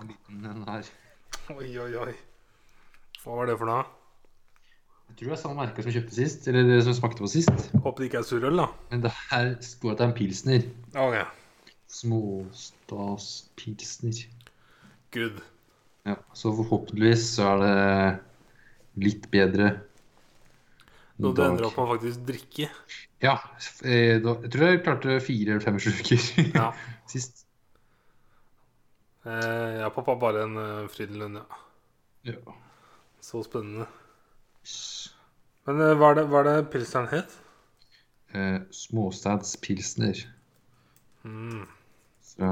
En liten en her. Oi, oi, oi. Hva var det for noe? Jeg tror det er samme merke som jeg kjøpte sist. Eller det som smakte på sist. Håper det ikke er surøl, da. Men det her står at det er en pilsner. Ok, Småstadspilsner. good. Ja, så forhåpentligvis så er det litt bedre Noe i du ender opp med å faktisk drikke. Ja. eh, Jeg tror jeg klarte fire eller fem sluker Ja. sist. Eh, jeg pappa bare en uh, Frydenlund, ja. Ja. Så spennende. Men eh, hva er det, hva er det pilsneren het? Eh, Småstadspilsner Mm. fra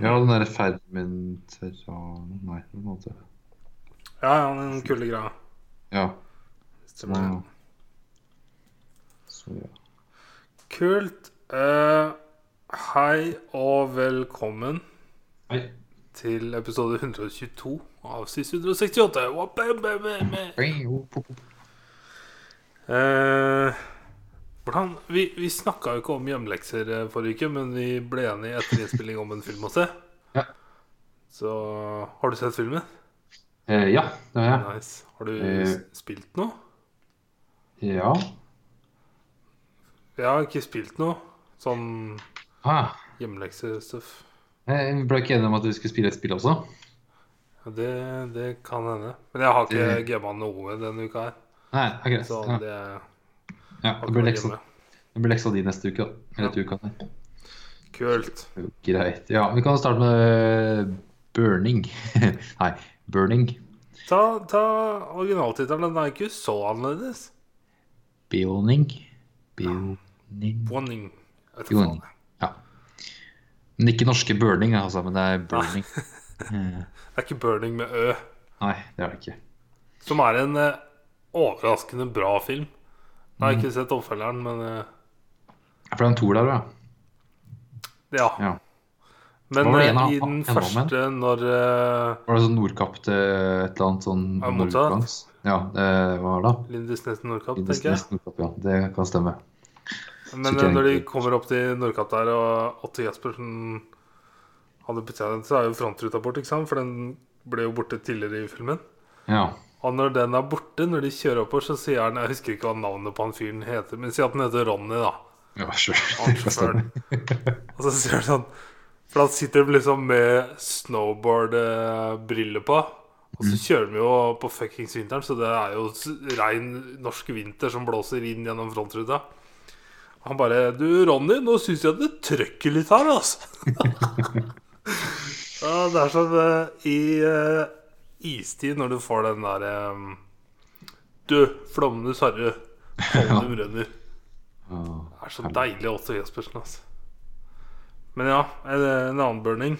Ja, den derre fermenterano Nei, på en måte. Ja, ja, den kule greia. Ja. Stemmer. Så ja. Kult. Eh, hei og velkommen Hei. til episode 122 av SIS 168. Eh, hvordan, vi vi snakka jo ikke om hjemlekser eh, forrige uke, men vi ble enige etter innspilling om en film å se. Ja. Så har du sett filmen? Eh, ja, det har jeg. Nice. Har du Eh. spilt noe? Ja. Jeg har ikke spilt noe sånn Ah, hjemleksestuff. eh, vi ble ikke enige om at vi skulle spille et spill også? Ja, Det, det kan hende. Men jeg har ikke Det- gama noe denne uka her. Nei, er. Så Ja, det ja, har det blir leksa, det blir leksa di neste uke, da. Eller uke. Nei. Kult. Greit. Ja, vi kan starte med burning. Nei, burning. Ta, ta originaltittelen. Den er ikke så annerledes. Beoning. Beoning. Beoning. Men ikke norske burning, altså, men det er burning. Eh, Det er ikke Burning med Ø. Nei, det er det ikke. Som er en eh, overraskende bra film. Jeg har Mm. ikke sett oppfølgeren, men eh, For det er en toer der, ja. ja. ja. Men Hva var det eh, en av- i den en av første, når eh, Var det sånn Nordkapp til et eller annet sånn Ja, motsatt. nordlands? Ja, det var det da. Lindis Nordkapp, tenker jeg. Nordkapp, ja. Det kan stemme. Men eh, når de kommer opp til Nordkapp der, og Otto Jespersen hadde betjent, så er jo frontruta borte, ikke sant? For den ble jo borte tidligere i filmen. Ja. Og når den er borte, når de kjører oppover, så sier han Jeg husker ikke hva navnet på han fyren heter, men sier at han heter Ronny, da. Ja, sure. Og så sier han sånn For han sitter liksom med snowboard-briller på. Og så kjører de jo på fuckings vinteren, så det er jo rein norsk vinter som blåser inn gjennom frontruta. Han bare 'Du, Ronny, nå syns jeg det trøkker litt her, altså'. ja, det er som eh, i uh, istid, når du får den derre Du, flommende herre, Follum renner. Ja. Det er så deilig Otto Jespersen, altså. Men ja, en, en annen burning.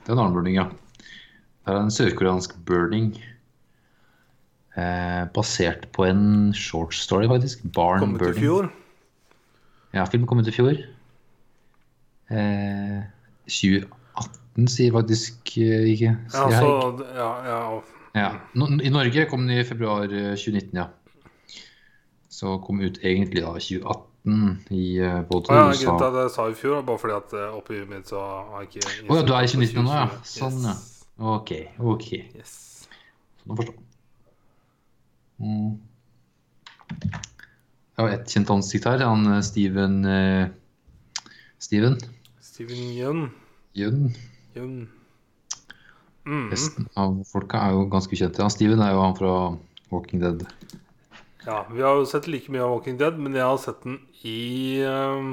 Det er en annen burning, ja. Det er en sørkoreansk burning. Eh, basert på en short story, faktisk. Barn Kommer burning. burning. fjor. Ja, filmen kom ut i fjor. Eh, 2018 sier faktisk eh, ikke. Ja, så, ja, ja, Ja. No, I Norge kom den i februar eh, 2019, ja. Så kom ut egentlig da 2018 i eh, både Å ja, USA grunnen til at jeg sa i fjor, bare fordi at eh, oppi huet mitt så har jeg ikke Å ja, du er i 2019 nå, ja. Sånn, ja. Ok, ok. Yes. Sånn å forstå. Mm. Jeg har ett kjent ansikt her. Han eh, Steven eh, Steven Steven Jønn. Jønn. Jønn. Mm. Resten av folka er jo ganske ukjente. Han Steven er jo han fra Walking Dead. Ja, vi har jo sett like mye av Walking Dead, men jeg har sett den i um,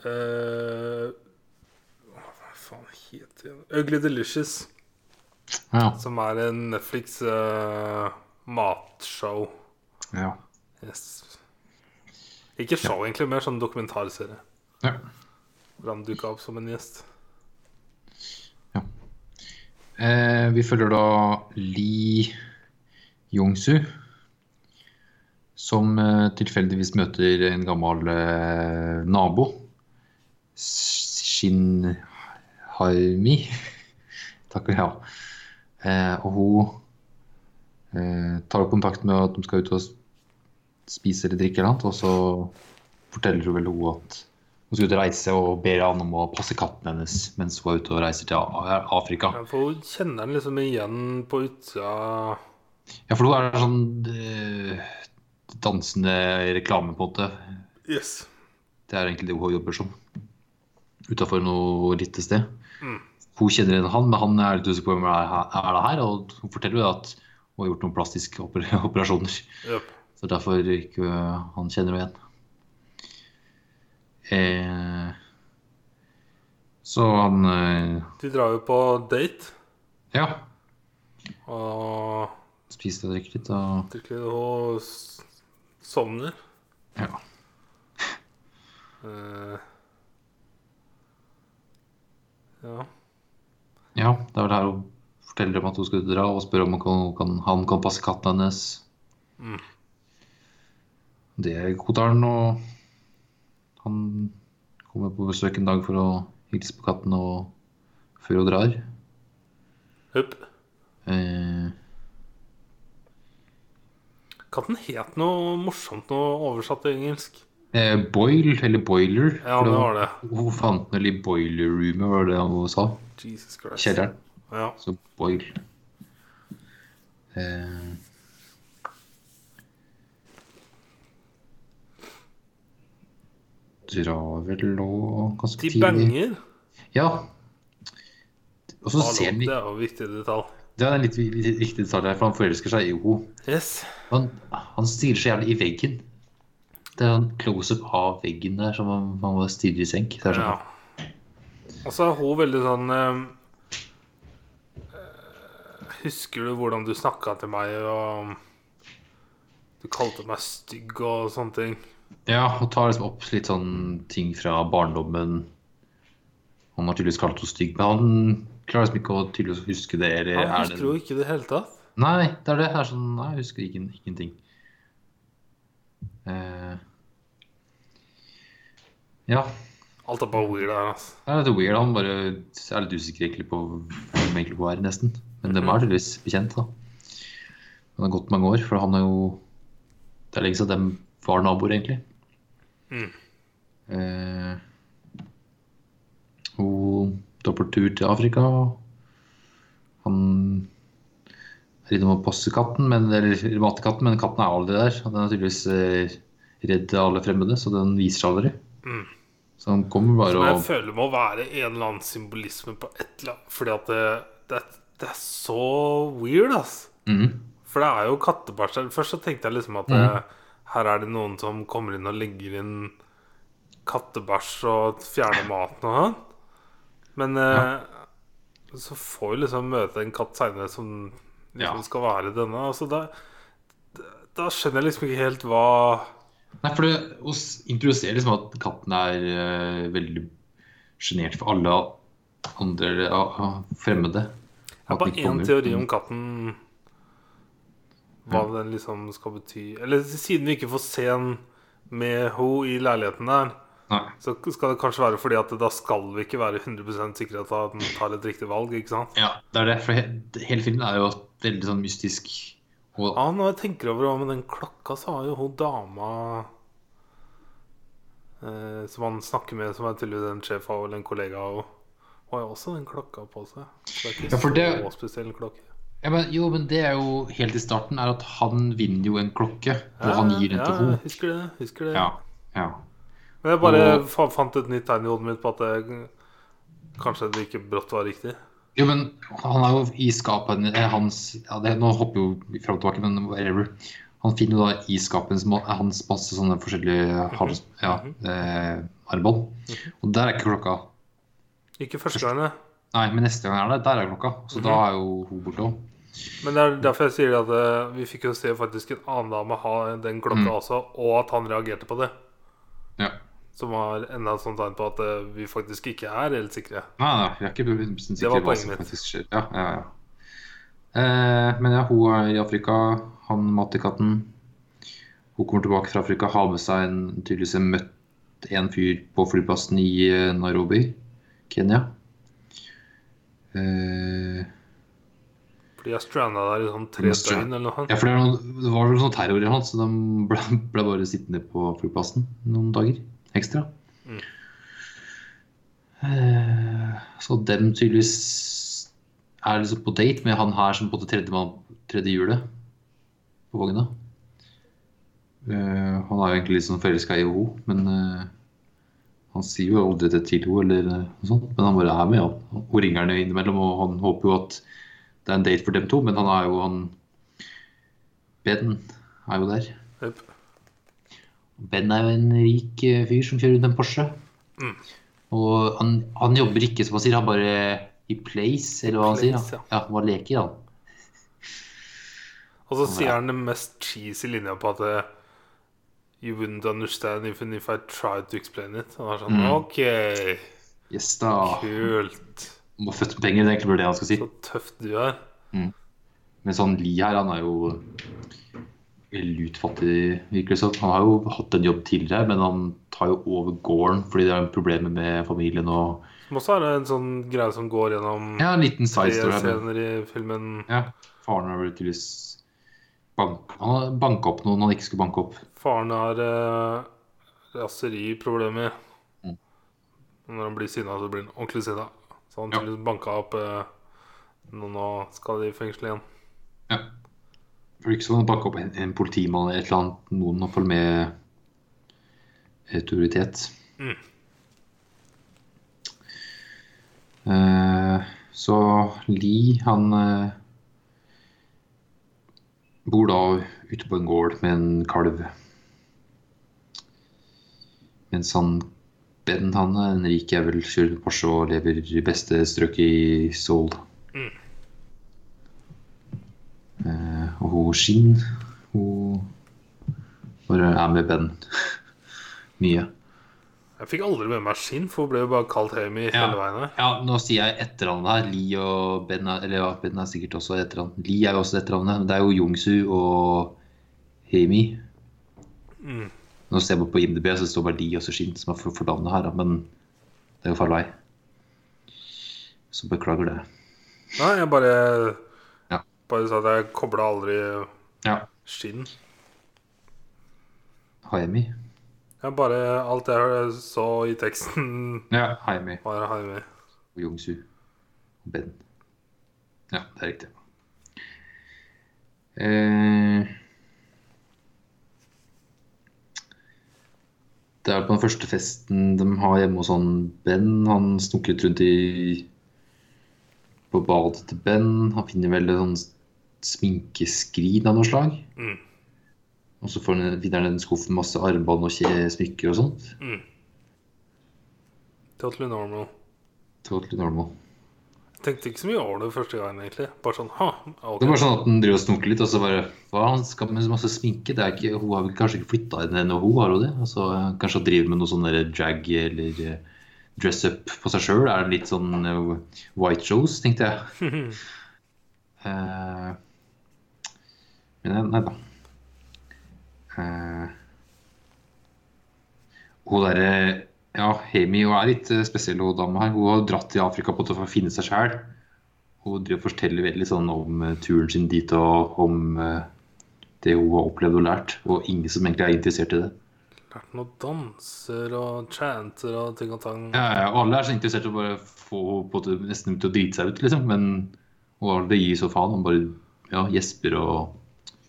uh, Hva faen heter den? Ugly Delicious. Ja. Som er en Netflix uh, matshow. ja. Yes. Ikke show, egentlig, mer sånn dokumentarserie. ja. Hvor han dukka opp som en gjest. Eh, vi følger da Li Jong-su, som eh, tilfeldigvis møter en gammel eh, nabo. Shin Harmi. Takk og ja. Eh, og hun eh, tar kontakt med at de skal ut og spise eller drikke eller annet, og så forteller hun vel hun at Hun skal ut og reise og ber han om å passe katten hennes mens hun er ute og reiser til Afrika. Ja, for hun kjenner den liksom igjen på utsida Ja, for hun er sånn eh, dansende reklame, på en måte. Yes. Det er egentlig det hun jobber som. Utafor noe lite sted. Mm. Hun kjenner igjen han, men han er litt usikker på hvem er er det her. Og hun forteller jo at hun har gjort noen plastiske operasjoner. Yep. Så derfor ikke øh, han kjenner henne igjen. Eh, så han eh, De drar jo på date, Ja, og Spiser og drikker litt og drikker og sovner. Ja. Eh, ja. ja det er vel her hun forteller dem at hun skal dra, og spør om han kan, kan, han kan passe katten hennes. Mm. Det godtar han, og han kommer på besøk en dag for å hilse på katten og før hun drar. Hupp. Eh, Katten het noe morsomt noe oversatt til engelsk. eh, boil, eller Boiler. Ja, det var det. Hun fant den i boiler roomet, var det hun sa. Jesus Christ. Kjelleren. Ja. Så boil. Eh, drar vel nå ganske De tidlig. banger. Ja. Og så ser han det er jo viktig detalj. Det er en litt litt viktig detalj her, for han forelsker seg i henne. Yes. Han, han stirrer så jævlig i veggen. Det er en close-up av veggen der, som man må var stirrer i senk. Det er sånn. Ja. Og så er hun veldig sånn eh, Husker du hvordan du snakka til meg, og du kalte meg stygg og sånne ting? Ja, og tar liksom opp litt sånn ting fra barndommen. Han har tydeligvis kalt henne stygg, men han klarer liksom ikke å tydeligvis huske det. Eller Han er husker jo ikke det i det hele tatt. Nei, det er det. det er sånn, nei, jeg husker ikke, ingenting. Uh, ja. Alt er bare weird her, altså. Det er litt weird. Han bare er litt usikker egentlig på hvem egentlig er, nesten. Men dem er tydeligvis bekjent, da. Han har gått mange år, for han er jo Det er lenge siden de var naboer, egentlig. Mm. Eh, hun drar på tur til Afrika. Han er innom og passer katten, men, eller matekatten, men katten er aldri der. Og den er tydeligvis redd redd alle fremmede, så den viser seg aldri. Mm. Så han kommer bare Men jeg føler det må være en eller annen symbolisme på et eller annet Fordi at det, det, det er så weird, ass. Mm. For det er jo kattebæsj. Først så tenkte jeg liksom at mm. eh, her er det noen som kommer inn og legger inn kattebæsj og fjerner maten og sånn. Men eh, så får vi liksom møte en katt seinere som liksom Ja. skal være denne. Altså da, da, skjønner jeg liksom ikke helt hva Nei, for det å s- liksom at katten er uh, veldig sjenert for alle andre uh, fremmede. Jeg har bare én teori om katten. Hva den liksom skal bety. Eller siden vi ikke får se den med henne i leiligheten der, Nei. så skal det kanskje være fordi at da skal vi ikke være 100 sikre på at den tar et riktig valg, ikke sant? Ja, det er det. For hele filmen er jo veldig sånn mystisk. Og Ja, når jeg tenker over det med den klokka, så har jo hun dama eh, som han snakker med, som er tydeligvis en sjef av eller en kollega, og hun har jo også den klokka på seg. Så det er ikke Ja, for det- så spesiell klokke. Ja, men, Jo, men det er jo helt i starten er at han vinner jo en klokke, og han gir den til ja, henne. husker det. Husker det. Ja, ja. Men jeg bare Og- fant et nytt tegn i hodet mitt på at det, kanskje det ikke brått var riktig. Jo, men han er jo i skapet eh, hans ja, det, Nå hopper jo fram og tilbake, men whatever. Han finner jo da i skapet hans ma- masse sånne forskjellige hals, ja, eh, armbånd. Og der er ikke klokka. Ikke første gangen, Nei, men neste gang er det. Der er klokka. Så da er jo hun borte òg. Men det er derfor jeg sier at eh, vi fikk jo se faktisk en annen dame ha den klokka Mm. også, og at han reagerte på det. Ja. Som var enda et sånt tegn på at eh, vi faktisk ikke er helt sikre. Nei, nei, vi er ikke 100% Det var hva poenget som mitt. faktisk skjer. Ja, ja, ja. Eh, men ja, hun er i Afrika. Han mater katten. Hun kommer tilbake fra Afrika, har med seg en tydeligvis møtt en fyr på flyplassen i eh, Nairobi, Kenya. Eh, Er stranda der i sånn tre døgn eller noe. ja, for det, er noe, det var vel sånn terror i han, så de ble, ble bare sittende på flyplassen noen dager ekstra. Mm. Eh, Så dem tydeligvis er liksom på date med han her som på det tredje, mann- tredje hjulet på vogna. Uh, han er jo egentlig litt sånn forelska i henne, men uh, han sier jo aldri det til henne, eller noe sånt. Men han bare er med, han. Hun ringer han innimellom, og han håper jo at det er en date for dem to, men han er jo han Ben er jo der. Yep. Ben er jo en rik eh, fyr som kjører rundt en Porsche. Mm. Og han, han jobber ikke, som han sier, han bare i place, eller hva han sier. Place, Ja, ja han bare leker, han. Og så sier han den mest cheesy linja på at You wouldn't understand even if I tried to explain it. Han er sånn Mm. OK, Yes da. kult. Var født med penger, det er egentlig det han skal si. Så tøft du er. Men sånn Lee her, han er jo lutfattig, virker det som. Han har jo hatt en jobb tidligere, men han tar jo over gården fordi det er problemer med familien og Som også er en sånn greie som går gjennom Ja, en liten side story scener i filmen. Ja, faren har vel tydeligvis bank, Han har banka opp noen han ikke skulle banke opp. Faren har eh, raseriproblemer. Mm. Når han blir sinna, så blir han ordentlig sinna. Så han Ja. tydeligvis banka opp eh, noen skal de i fengsel igjen. Ja. For ikke sånn han banke opp en, en politimann eller et eller annet, noen iallfall med autoritet. Mm. Eh, så Lee, han eh, bor da ute på en gård med en kalv. Mens han Ben, han er jævel, kjører Porsche og lever i beste strøk i Seoul. Mm. Eh, og hun Shin, hun bare er med Ben mye. Jeg fikk aldri med meg skinn, for hun ble jo bare kalt Hemi Ja. hele veien her. Ja, nå sier jeg etternavnet her. Lee og Ben er, Eller ja, Ben er sikkert også etternavn. Lee er jo også etternavnet. Det er jo Jungsu og Heimi. Mm. Nå ser man på IMDb, så det står bare Lee og så Shin som er for, for her, men det er jo feil vei. Så beklager det. Nei, jeg bare Ja. Bare sa at jeg kobla aldri Ja. skinn. Haimi. Ja, bare Alt jeg så i teksten, Ja, Haimi var Haimi. og Jungsu og Ben. Ja, det er riktig. Eh, det er på den første festen de har hjemme hos han Ben. Han snukker litt rundt i på badet til Ben. Han finner vel et sånn sminkeskrin av noe slag. Mm. Og så får han, finner han en skuff med masse armbånd og smykker og sånt. Mm. Totally normal. Totally normal. Jeg tenkte ikke så mye over det første gangen, egentlig. Bare sånn ha, ok. Det var sånn at han driver og snoker litt, og så bare Hva, han skal med masse sminke? Det er ikke, hun har vel kanskje ikke flytta inn ennå, hun har hun det? Altså, kanskje hun driver med noe sånn drag eller eh, dress up på seg sjøl? Er det litt sånn eh, white shows, tenkte jeg. uh, men nei- da. Uh, hun derre Ja, Hemi hun er litt spesiell, hun dama her. Hun har dratt til Afrika på å finne seg sjæl. Hun driver og forteller veldig sånn om eh, turen sin dit og om eh, det hun har opplevd og lært. Og ingen som egentlig er interessert i det. Lært noen danser og chanter og ting og tang. Ja, ja, og alle er så interessert i å bare få på nesten til å drite seg ut, liksom. Men og det gir så faen. Hun bare ja, gjesper og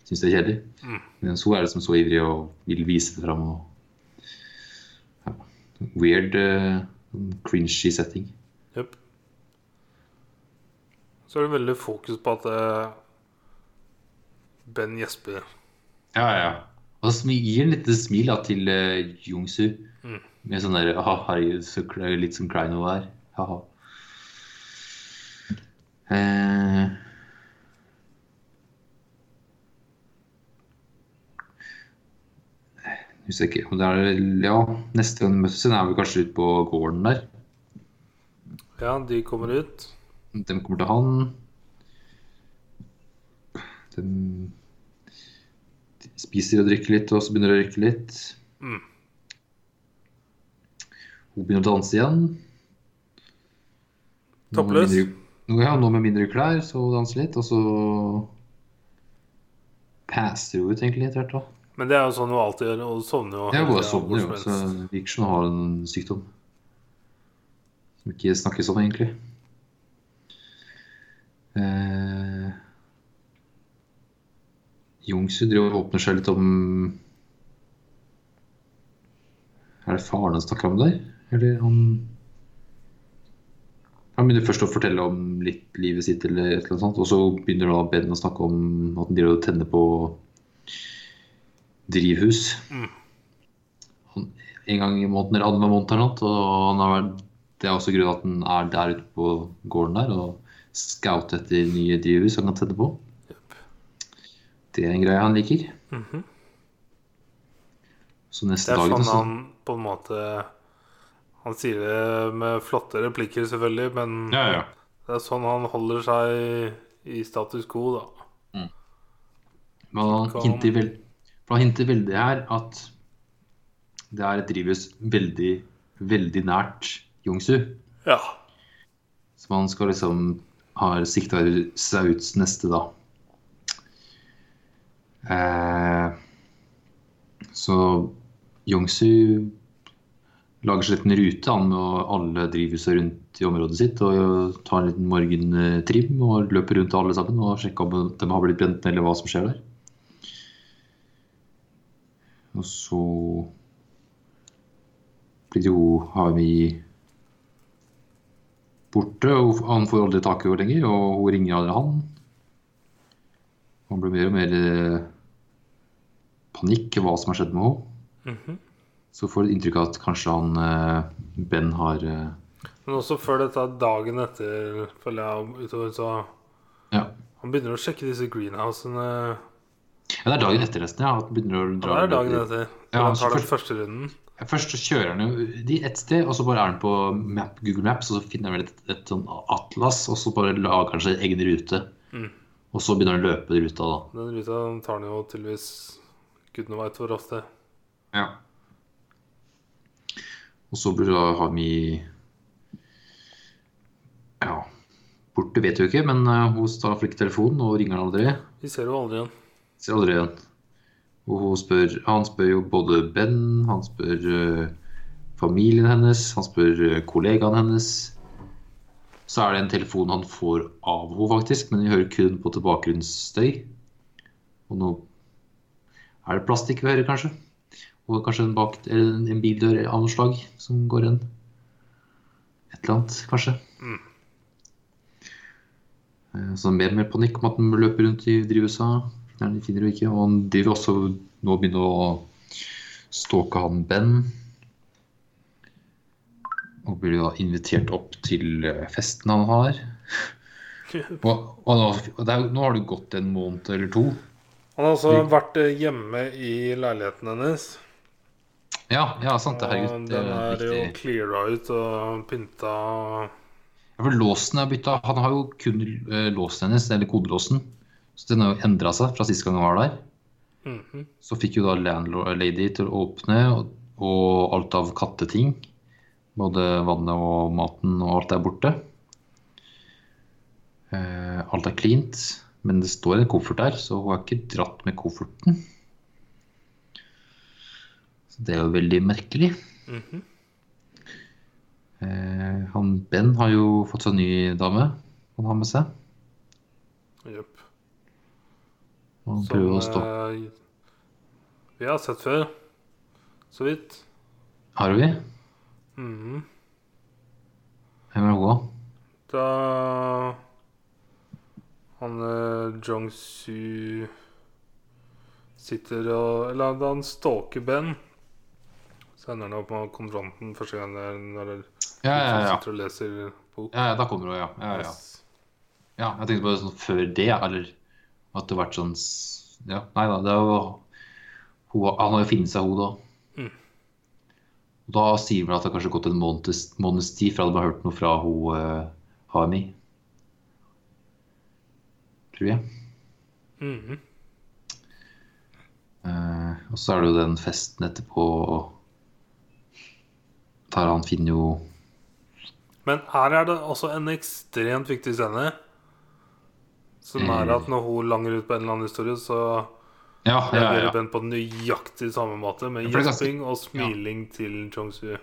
syns det er kjedelig. Mm. Men hun er liksom så ivrig og vil vise det fram. Og, ja, weird, uh, cringy setting. Så er det veldig fokus på at eh, Ben gjesper. Ja, ja. Og så gir han litt smil da, til uh, Jungsu. Mm. Med sånn der «Aha, herregud, så litt som Kleino er. Ha-ha. Eh. Husker jeg ikke. Er, ja, neste gang de møtes, er vi kanskje ute på gården der. Ja, de kommer ut. De kommer til han. De, spiser og drikker litt, og så begynner de å røyke litt. Mm. Hun begynner å danse igjen. Toppløs. Nå, ja, nå med mindre klær, så hun danser litt, og så passer hun ut egentlig etter hvert. Men det er jo sånn hun alltid gjør. Og sovner jo. Ja, hun sovner jo, så virker som hun har en sykdom. som ikke snakkes om, egentlig. Eh, Jungsu driver og åpner seg litt om Er det faren han snakker om der? Eller han Han begynner først å fortelle om litt livet sitt, eller et eller annet sånt, og så begynner da Ben å snakke om at han driver og tenner på drivhus. Mm. Han, en gang i måneden eller annenhver måned og han har det er også grunnen at han er der ute på gården der og scouter etter nye drivhus han kan tenne på. Det er en greie han liker. Mhm. Så neste Det er sånn han på en måte Han sier det med flotte replikker, selvfølgelig, men Ja, ja. det er sånn han holder seg i status quo, da. Men han Kan- hinter, vel, for han hinter veldig her at det er et drivhus veldig, veldig nært Jungsu. Ja. Så man skal liksom har sikta seg ut neste, da. Eh, så Yongsu lager seg en rute han med alle drivhusene rundt i området sitt. Og tar en liten morgentrim og løper rundt alle sammen og sjekker om de har blitt brent ned, eller hva som skjer der. Og så blir det jo har vi borte, og han får aldri tak i henne lenger, og hun ringer aldri han. Han blir mer og mer eh, panikk hva som har skjedd med henne. Mhm. Så får du inntrykk av at kanskje han eh, Ben har eh, Men også før dette dagen etter, føler jeg utover, så ja. Han begynner å sjekke disse greenhousene. ja, det er dagen etter nesten, ja. At han begynner å Ja, det er dagen etter. Ja, han tar den første runden. Først så kjører han jo de ett sted, og så bare er han på map, Google Maps, og så finner han vel et, et sånn atlas, og så bare lager han seg egen rute. Mm. Og så begynner han å løpe ruta, da. Den ruta tar han jo tydeligvis gudene veit hvor ofte. Ja. Og så blir da har vi Ja, borte vet vi ikke, men eh, hun tar ikke telefonen og ringer han aldri. Vi ser jo aldri igjen. Ser aldri igjen. Og spør, han spør jo både Ben, han spør uh, familien hennes, han spør uh, kollegaen hennes. Så er det en telefon han får av henne, faktisk, men vi hører kun på tilbakegrunnsstøy. Og nå er det plastikk vi hører, kanskje. Og kanskje en, bak, eller en- en bildør av noe slag som går igjen. Et eller annet, kanskje. Mm. Eh, Så mer og mer panikk om at den løper rundt i drivhusa. Nei, de finner jo ikke. Og han driver også nå begynner å stalke han Ben. Og blir da invitert opp til eh, festen han har. Og, og, nå, det er, nå har det gått en måned eller to. Han har også vært eh, hjemme i leiligheten hennes. Ja, ja sant det. Herregud. Det den er er jo cleara ut og pynta. Ja, for låsen er bytta. Han har jo kun eh, låsen hennes, eller kodelåsen. Så den har jo endra seg fra sist gang han var der. Mhm. Så fikk jo da landlady til å åpne, og, og alt av katteting. Både vannet og maten og alt er borte. Uh, alt er cleant, men det står en koffert der, så hun har ikke dratt med kofferten. Så det er jo veldig merkelig. Mm -hmm. uh, han Ben har jo fått seg ny dame han har med seg. Jepp. Som å stå eh, vi har sett før. Så vidt. Har vi? Mm. Hvem er hun, da? Da han eh, Jong-su sitter og Eller da han stalker Ben, så ender han opp med konfronten første gang der når Ja, ja, ja. sitter og leser bok. ja, ja da kommer hun, ja. ja, ja. Yes. Ja, jeg tenkte på det sånn før det, eller at det har vært sånn Ja, nei da, det er jo Han har jo funnet seg hun da. Mm. Da sier man at det har kanskje gått en måneds, måneds tid fra de har hørt noe fra hun uh, Hami. Tror jeg. Mm -hmm. uh, og så er det jo den festen etterpå. Der han finner jo Men her er det også en ekstremt viktig scene. Som er Mm. at når hun langer ut på en eller annen historie, så Ja, ja, ja. ja. Ben på nøyaktig samme måte, med Ja, gjesting og smiling til Chong-Su.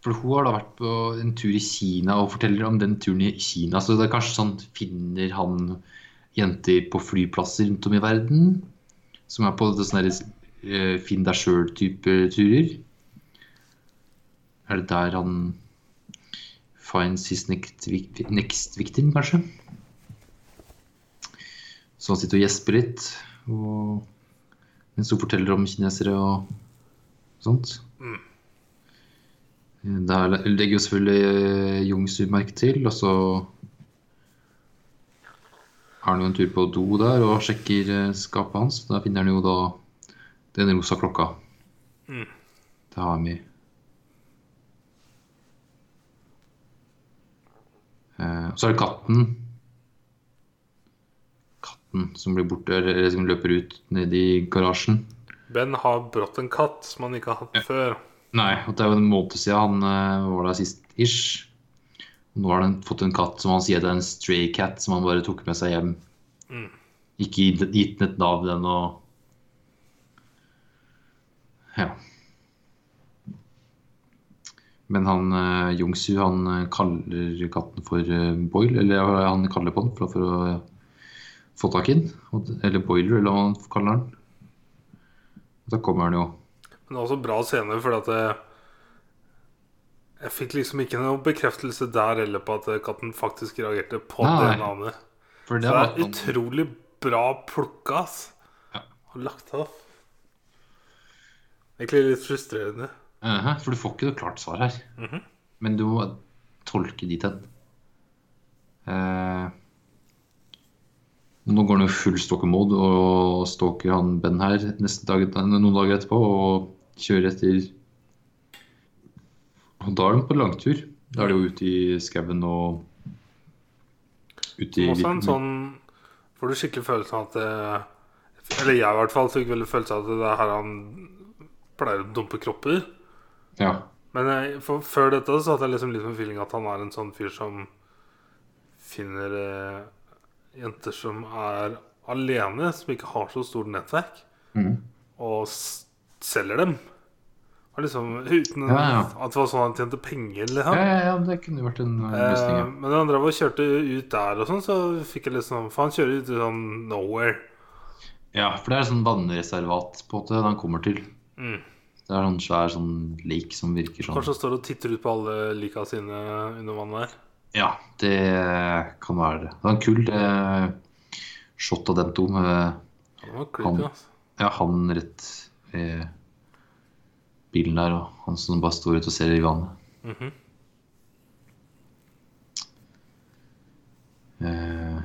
For hun har da vært på en tur i Kina og forteller om den turen i Kina. Så det er kanskje sånn finner han jenter på flyplasser rundt om i verden? Som er på sånne eh, finn deg sjøl-type turer? Er det der han finds his next, next victim, kanskje? Så han sitter og gjesper litt og, mens hun forteller om kinesere og sånt. Mm. Der legger jo selvfølgelig Jungsu merke til, og så har han jo en tur på do der og sjekker eh, skapet hans. Da finner han jo da den rosa klokka. Mm. Det har vi. Eh, så er det katten. Katten som blir borte, eller som løper ut ned i garasjen. Ben har brått en katt som han ikke har hatt før. Nei, og det er jo en måned siden han eh, var der sist ish. Nå har han fått en katt som han sier det er en stray cat som han bare tok med seg hjem. Mm. Ikke gitt den et navn ennå. Ja. Men han eh, Jungsu han eh, kaller katten for Boil, eller han kaller på den for, for å få tak i den. Eller Boiler, eller hva man kaller den. Da kommer han jo Men det var også bra scene, for at det, jeg fikk liksom ikke noen bekreftelse der heller på at katten faktisk reagerte på Nei. det navnet. For Så det er utrolig bra plukka, ass. Ja. Og lagt av. Egentlig litt frustrerende. Mhm, For du får ikke noe klart svar her. Mhm. Men du må tolke dit hen. Eh, nå går han jo full stalker mode og stalker han Ben her dag, noen dager etterpå og kjører etter Og da er de på langtur. Da er de jo ute i skauen og ute i også en sånn Får du skikkelig følelsen av at det, Eller jeg i hvert fall fikk veldig følelsen av at det er her han pleier å dumpe kropper. Ja. Men jeg, for, før dette så hadde jeg liksom litt med feeling at han er en sånn fyr som finner eh, jenter som er alene, som ikke har så stort nettverk, mm. og selger dem. Og liksom Uten Ja, ja. at det var sånn han tjente penger, Ja, liksom. ja, ja, det kunne vært en eh, løsning. Eh, men da han drev og kjørte ut der og sånn, så fikk jeg liksom For han kjører ut i sånn nowhere. Ja, for det er sånn vannreservat på en måte han kommer til. Mm. Det er en svær sånn lik som virker sånn. Kanskje han står og titter ut på alle lika sine under vannet her. Ja, det kan være det. Det var en kul eh, shot av dem to. Med, Han var creepy, Han- altså. ja, han rett ved bilen der, og han som bare står ute og ser i vannet. Mhm. Eh,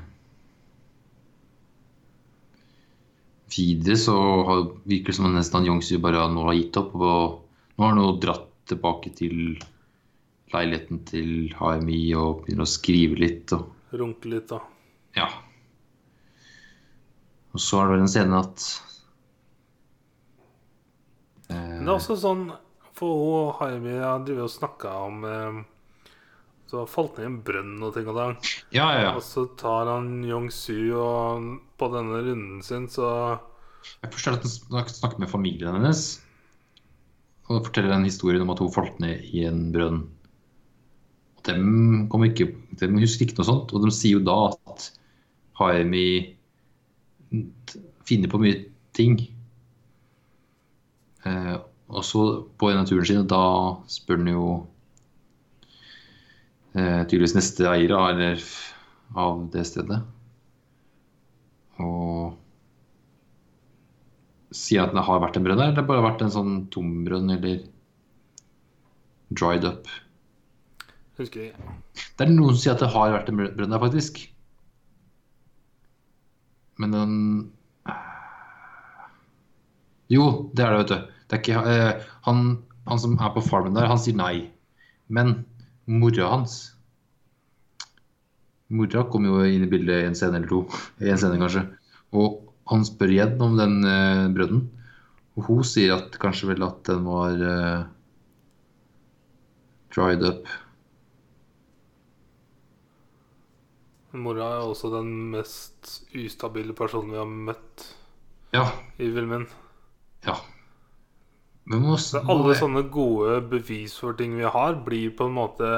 videre så har, virker det som om nesten han Yongsu bare nå har gitt opp. Og nå har han jo dratt tilbake til leiligheten til HMI og begynner å skrive litt. Og, Runke litt, da. ja. Og så er det vel en scene at eh, det er også sånn For hun Haimi har drevet og snakka om eh, Så falt ned i en brønn og ting og tang. Ja, ja, ja. Og så tar han Yong-su, og på denne runden sin så Jeg forstår at han snakker med familien hennes. Og forteller en historie om at hun falt ned i en brønn. Og dem, ikke, de, husker ikke noe sånt. Og de sier jo da at Harmi finner på mye ting. Eh, og så på en av turene sine, da spør han jo eh, tydeligvis neste eier eller, av det stedet. Og sier at det har vært en brønn der, eller bare vært en sånn tom brønn, eller dried up. Husker ikke. Det er noen som sier at det har vært en brønn der, faktisk. Men den Jo, det er det, vet du. Det ikke, uh, han, han som er på farmen der, han sier nei. Men mora hans Mora kom jo inn i bildet i en scene eller to. I En scene, kanskje. Og han spør igjen om den uh, brønnen. Og hun sier at kanskje vel at den var uh, dried up. Mora er også den mest ustabile personen vi har møtt Ja. i filmen. Ja. Men må, må alle sånne gode bevis for ting vi har, blir på en måte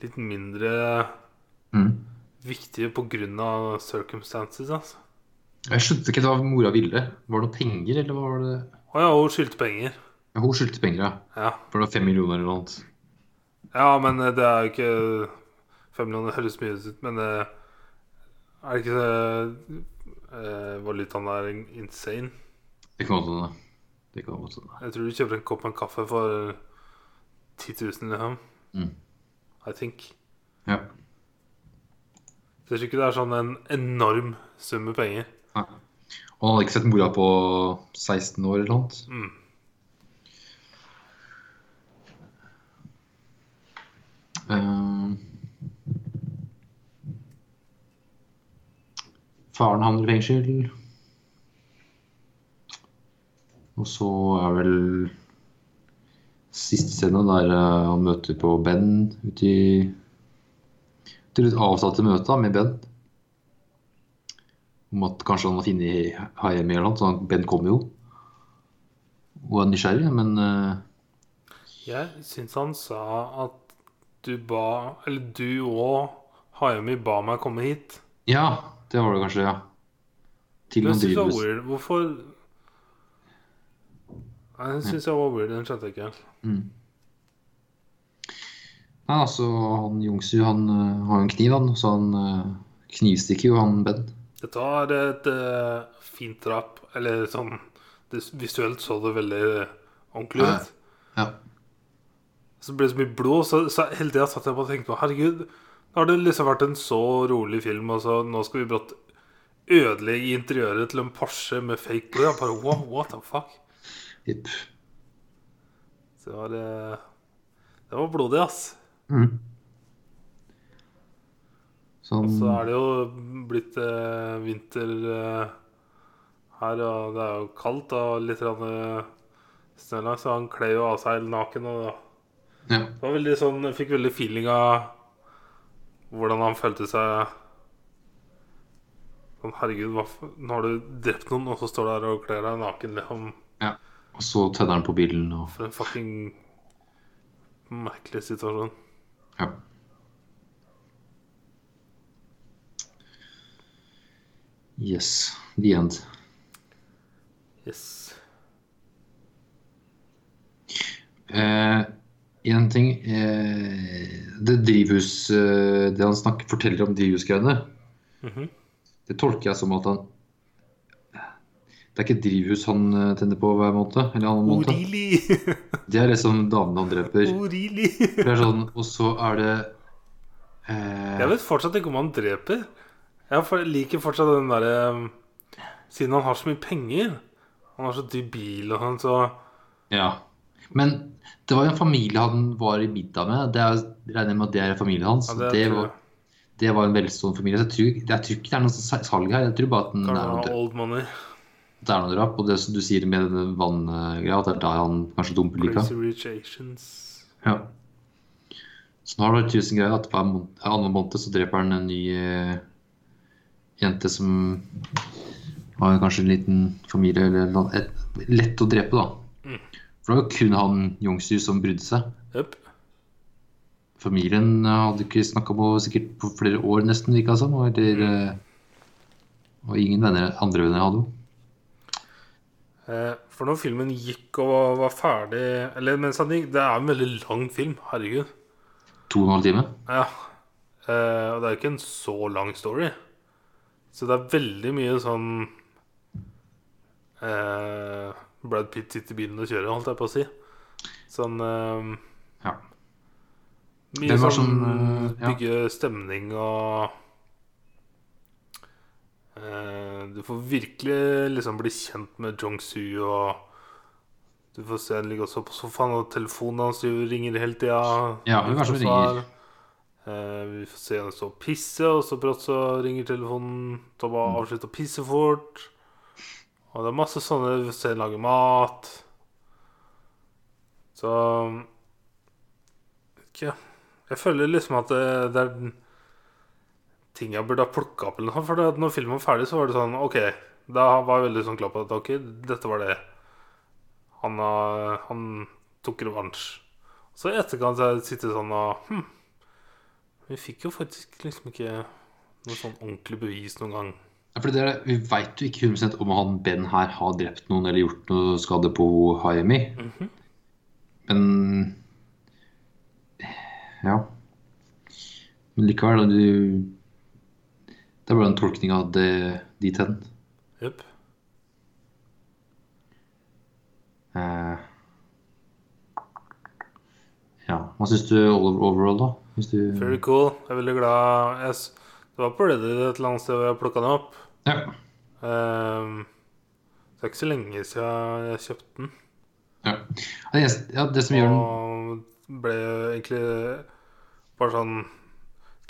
litt mindre mm. viktige av circumstances. Altså. Jeg skjønte ikke hva mora ville. Var det noe penger, eller var det Å ja, hun skyldte penger. ja, Hun skyldte penger, ja. Ja. For det var fem millioner eller noe annet. ja, men eh, det er jo ikke Fem millioner høres mye ut, men uh, er det ikke uh, valutaen er insane? Det kan godt hende. Det kan godt hende. Jeg tror du kjøper en kopp med kaffe for 10 000, liksom. Mm. I think. Ja. Så jeg tror ikke det er sånn en enorm sum med penger. Nei. Og han hadde ikke sett mora på 16 år eller noe. Mm. Uh, faren havner i fengsel. Og så er vel siste scene der eh, han møter på Ben ute i Til et avsatte møte med Ben. Om at kanskje han har funnet HM eller noe. Så Ben kommer jo. Og er nysgjerrig, men uh... Jeg syns han sa at du ba Eller du og Hayami ba meg komme hit. Ja, det var det kanskje, ja. Til weird. Hvorfor Nei, Det syns jeg var weird. Den skjønte jeg ikke. Mm. Nei, altså, han Jungsu han øh, har jo en kniv, han, så han øh, knivstikker jo han Ben. Dette er et uh, fint drap. Eller sånn det, Visuelt så det veldig ordentlig Ja. ut. Ja. Så ble det så mye blod, så, så hele tida satt jeg på og tenkte på Herregud, har det liksom vært en så rolig film, og så nå skal vi brått ødelegge interiøret til en Porsche med fake blod. Bare wow, what the fuck? Jipp. Så det var eh, Det var blodig, ass. Mm. Sånn Og så er det jo blitt eh, vinter eh, her, og det er jo kaldt og litt eh, snø langs, så han kler jo av seg helt naken. Og Ja. det var veldig sånn Jeg fikk veldig feeling av hvordan han følte seg Sånn, herregud, hva, for, nå har du drept noen, og så står du her og kler deg naken. Liksom, ja. Og så tenner han på bilen og for en fucking merkelig situasjon. Ja. Yes. The end. Yes. Eh, en ting eh, Det drivhus eh, Det han snakker, forteller om drivhusgreiene, Mhm. det tolker jeg som at han Det er ikke drivhus han eh, tenner på hver måned. Eller annen måned. Orili! Det er liksom damene han dreper. Orili! Det er sånn, og så er det eh, Jeg vet fortsatt ikke om han dreper. Jeg liker fortsatt den derre Siden han har så mye penger Han har så dyr bil og sånn, så Ja. Men det var jo en familie han var i middag med. Det er, regner med at det er familien hans. Ja, det det, var, det var en velstående familie. Så jeg tror, jeg tror ikke det er noe salg her. Jeg tror bare at den er noe, old money. det er noe drap. Og det som du sier med den vanngreia, at det er der han kanskje dumper lika. Ja. Så nå har det tusen greier at hver annen måned så dreper han en ny eh, jente som har kanskje en liten familie eller noe. Lett å drepe, da. For det var jo kun han Youngsu som brydde seg. Yep. Familien eh, hadde ikke snakka på sikkert på flere år, nesten, virka som. Eller, mm. og ingen venner, andre venner hadde hun. Eh, for når filmen gikk og var, ferdig Eller mens han gikk Det er en veldig lang film. Herregud. To og en halv time. Ja. Eh, og det er ikke en så lang story. Så det er veldig mye sånn eh, Brad Pitt sitter i bilen og kjører, holdt jeg på å si. Sånn eh, Ja. Mye sånn sånn, eh, ja. bygge stemning og uh, Du får virkelig liksom bli kjent med Jong-su og Du får se han ligger også på sofaen, og telefonen hans ringer hele tida. Ja, hvem er som ringer? Eh, vi får se henne stå og pisse, og så brått så ringer telefonen. Så bare Mm. avslutte å pisse fort. Og det er masse sånne Hvis jeg lager mat. Så Ikke Jeg føler liksom at det, det er ting jeg burde ha plukka opp. eller noe For når filmen var ferdig, så var det sånn OK. Da var jeg veldig sånn klar på at OK, dette var det Han, han tok revansj. Så i etterkant har jeg sånn og hm, Vi fikk jo faktisk liksom ikke noe sånn ordentlig bevis noen gang. Fordi det er, vi veit jo ikke 100 om han Ben her har drept noen eller gjort noe skade på Hayami. Mm -hmm. Men Ja. Men likevel, du Det er bare en tolkning av det dit hen. Yep. Eh, ja. Hva syns du overall, da? Hvis du Very cool. Jeg er veldig glad jeg, s- Det var på Reddit et eller annet sted hvor jeg plukka den opp. Ja. Um, det er ikke så lenge siden jeg kjøpte den. ja. Det, ja, det som gjør den Og ble egentlig bare sånn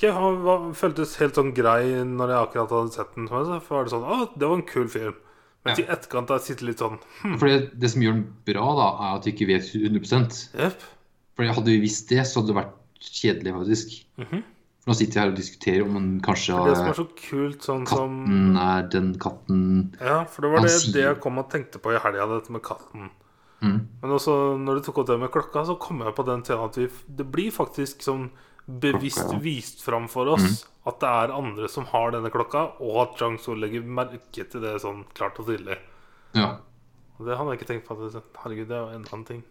Det Han føltes helt sånn grei når jeg akkurat hadde sett den. Så var det sånn Å, det var en kul film. Men Ja. i etterkant har jeg sittet litt sånn Fordi det som gjør den bra, da, er at du ikke vet 100% For Fordi Hadde vi visst det, så hadde det vært kjedelig, faktisk. Mhm. For nå sitter vi her og diskuterer om man kanskje Det som er så kult, sånn som Katten er den katten Ja, for det var det, det jeg kom og tenkte på i helga, dette med katten. mm. Men også når du tok opp det med klokka, så kom jeg på den tida at vi, det blir faktisk sånn bevisst Klokka, ja. vist fram for oss at det er andre som har denne klokka, og at Jang Sol legger merke til det sånn klart og tydelig. Ja. Og det hadde jeg ikke tenkt på. Herregud, det er jo en annen ting.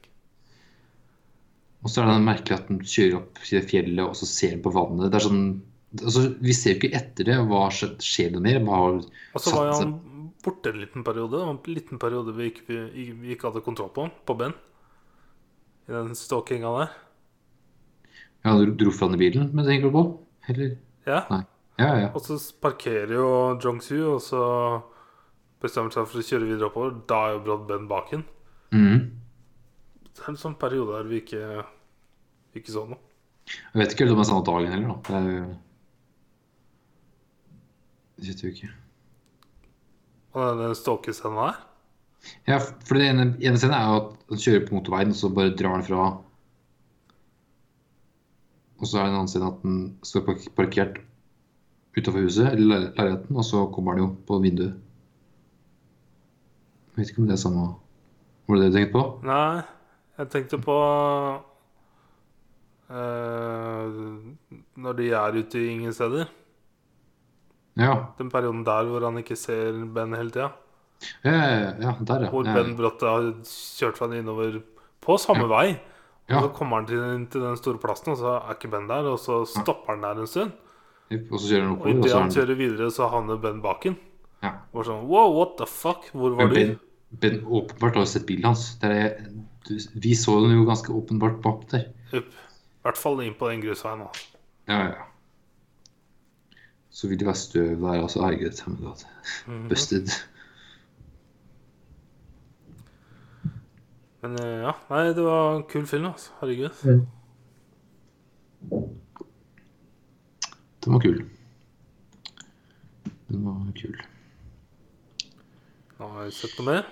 Og så er det merkelig at den kjører opp til fjellet, og så ser den på vannet. Det er sånn altså, Vi ser jo ikke etter det. Hva skjer, noe det mer? Og så var jo han borte en liten periode. Det var en liten periode vi ikke, vi, vi ikke hadde kontroll på på Ben. I den stalkinga der. Ja, du dro fra den i bilen, men tenker du på? Eller? Ja. Nei. Ja, ja. Og så parkerer jo Jong-Su, og så bestemmer seg for å kjøre videre oppover. Da er jo brått Ben bak ham. Mhm. Det er en sånn periode der vi ikke, ikke så noe. Jeg vet ikke helt om det er samme dagen heller, da. Det er jo ikke. Og den stalkescenen her Ja, for det ene, ene scenen er jo at han kjører på motorveien, og så bare drar han fra. Og så er det en annen scene at han står parkert utafor huset, eller le- leiligheten, og så kommer han jo på vinduet. Jeg vet ikke om det er samme Var det det du tenkte på? Nei, jeg tenkte på eh, Når de er ute i ingen steder. Ja. Den perioden der hvor han ikke ser Ben hele tida. Ja, ja, ja der, ja. Hvor ja. Ben brått har kjørt seg innover på samme vei. Og Ja. så kommer han til, til den store plassen, og så er ikke Ben der. Og så stopper han der en stund. Og så kjører han oppover, og idet så han han kjører videre, så havner Ben bak ham. ja. Og sånn Wow, what the fuck? Hvor var ben, du? Ben, åpenbart har sett bilen hans. Det er, vi så den jo ganske åpenbart bak der. Jupp. I hvert fall inn på den grusveien. da. Ja, ja. Så vil det være støv der, altså. Herregud. my God. Mhm. Busted. Men eh, ja, nei, det var en kul film, altså. Herregud. Den var kul. Den var kul. Nå har jeg sett noe mer.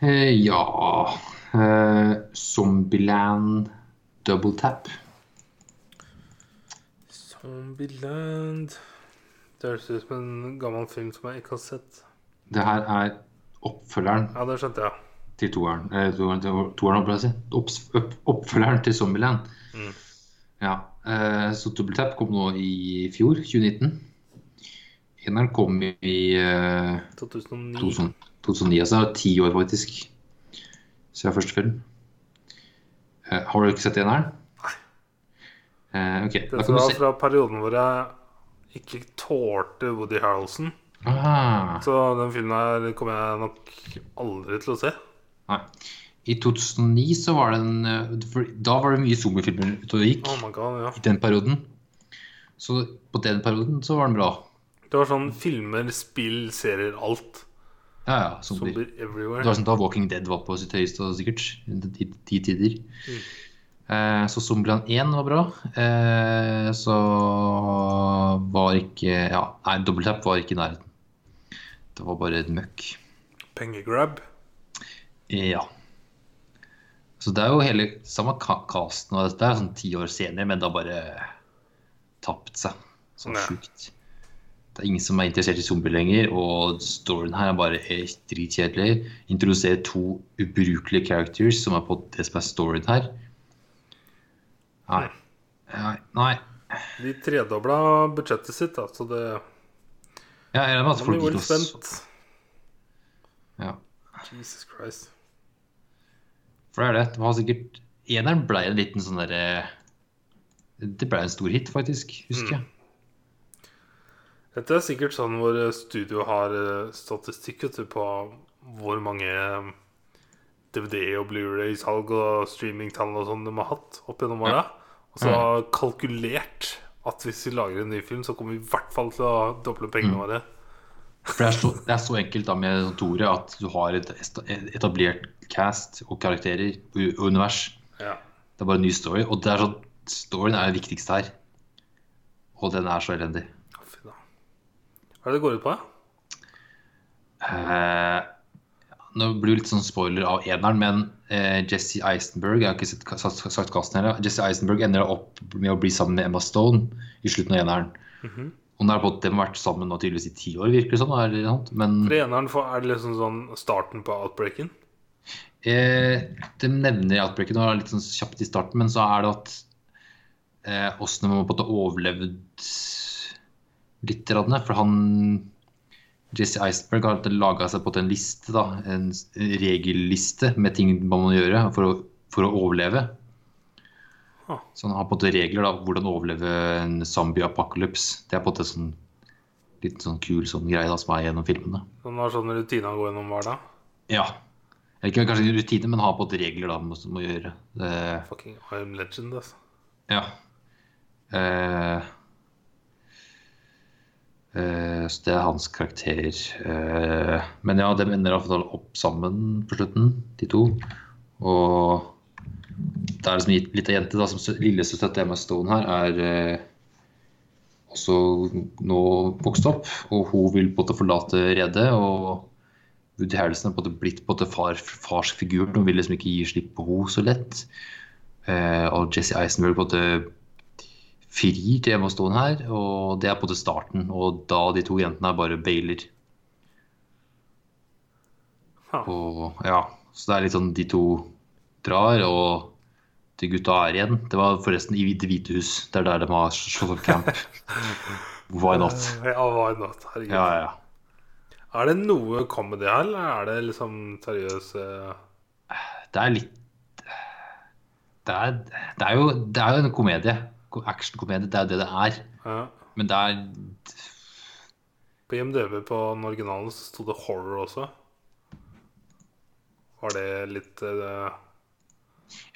Eh, ja uh, Zombieland Double Tap. Zombieland Det høres ut som en gammel film som jeg ikke har sett. Det her er oppfølgeren Ja, det skjønte jeg. til toeren. Eh, toeren, toeren opp, si. Opp, oppfølgeren til Zombieland. Mm. Ja. Eh, så Double Tap kom nå i fjor, 2019. Eneren kom i eh, 2009. 2000, 2009, altså det ti år faktisk siden første film. Uh, har du ikke sett eneren? Nei. Eh, ok, da Dette var fra perioden hvor jeg ikke tålte Woody Harrelson. Ah, Så den filmen her kommer jeg nok aldri til å se. nei. I 2009 så var det en eh, Da var det mye zombiefilmer ute og gikk. Oh god, ja. I den perioden. Så på den perioden så var den bra. Det var sånn filmer, spill, serier, alt. Ja, ja. Zombier. Zombier Det var sånn da Walking Dead var på sitt høyeste, sikkert. De, de tider. Mm. Eh, så Zombieland 1 var bra. Eh, så var ikke Ja, nei, Double Tap var ikke i nærheten. Det var bare et møkk. Pengegrab. Ja. Så det er jo hele samme casten og dette er sånn ti år senere, men det har bare tapt seg. Sånn sjukt. Det er ingen som er interessert i zombier lenger, og storyen her er bare dritkjedelig. Introdusere to ubrukelige characters, som er på det som er storyen her. Nei. Nei. Nei. De tredobla budsjettet sitt, da, så det Ja, jeg regner med at folk gikk litt. Ja. Jesus Christ. For det er det. Det var sikkert Eneren ble en liten sånn derre Det ble en stor hit, faktisk, husker jeg. Dette er sikkert sånn hvor eh, studio har eh, statistikk på hvor mange eh, DVD og Blu-ray-salg og streamingtall og sånn de har hatt opp gjennom åra. Og så har kalkulert at hvis vi lager en ny film, så kommer vi i hvert fall til å doble pengene våre. For det er, så, det er så enkelt da med Tore at du har et etablert cast og karakterer og univers. Ja. Det er bare en ny story. Og det er sånn, storyen er det viktigste her. Og den er så elendig. Hva er det det går ut på? Eh, nå blir det litt sånn spoiler av eneren, men eh, Jesse Eisenberg Jeg har ikke sett, sagt, sagt casten heller. Jesse Eisenberg ender opp med å bli sammen med Emma Stone i slutten av eneren. Og er det på at de har vært sammen nå tydeligvis i ti år, virker det som. Sant? Men For eneren er det liksom sånn starten på outbreaken? eh, de nevner outbreaken og er litt sånn kjapt i starten, men så er det at eh, åssen de har overlevd litt. For han Jesse Iceberg har laga seg på en liste, da, en regelliste med ting man må gjøre for å, for å overleve. Så han har på en måte regler da, hvordan overleve en zombie-apocalypse. Det er på en måte sånn litt sånn kul sånn greie da, som er gjennom filmene. Så han har sånn rutine han går gjennom hver dag? Ja. Eller Ikke kanskje rutine, men har på en måte regler da, man må, må gjøre. Det, Fucking I'm legend, altså. ja. Eh, eh, så det er hans karakter. Eh, men ja, de ender iallfall opp sammen på slutten, de to. Og det er liksom gitt litt av jente da, som sø- lillesøster til Emma Stone her, er eh, også nå vokst opp. Og hun vil måte forlate redet. Og Woody Harrelson er på blitt på en måte far, farsfiguren Hun vil liksom ikke gi slipp på henne så lett. Eh, og Jesse Eisenberg måte frir til Emma her, og det er på en måte starten. Og da de to jentene er bare bailer. Ha. Og ja, så det er litt sånn de to drar, og de gutta er igjen. Det var forresten i Det hvite hus. Det er der de har slått opp camp. Why not? Ja, why not? Herregud. Ja, ja. Er det noe comedy her, eller er det liksom seriøs Det er litt Det er, det er, jo, det er jo en komedie. Actionkomedie. Det er jo det det er. ja. Men det er På IMDb på den originalen så sto det horror også. Var det litt eh,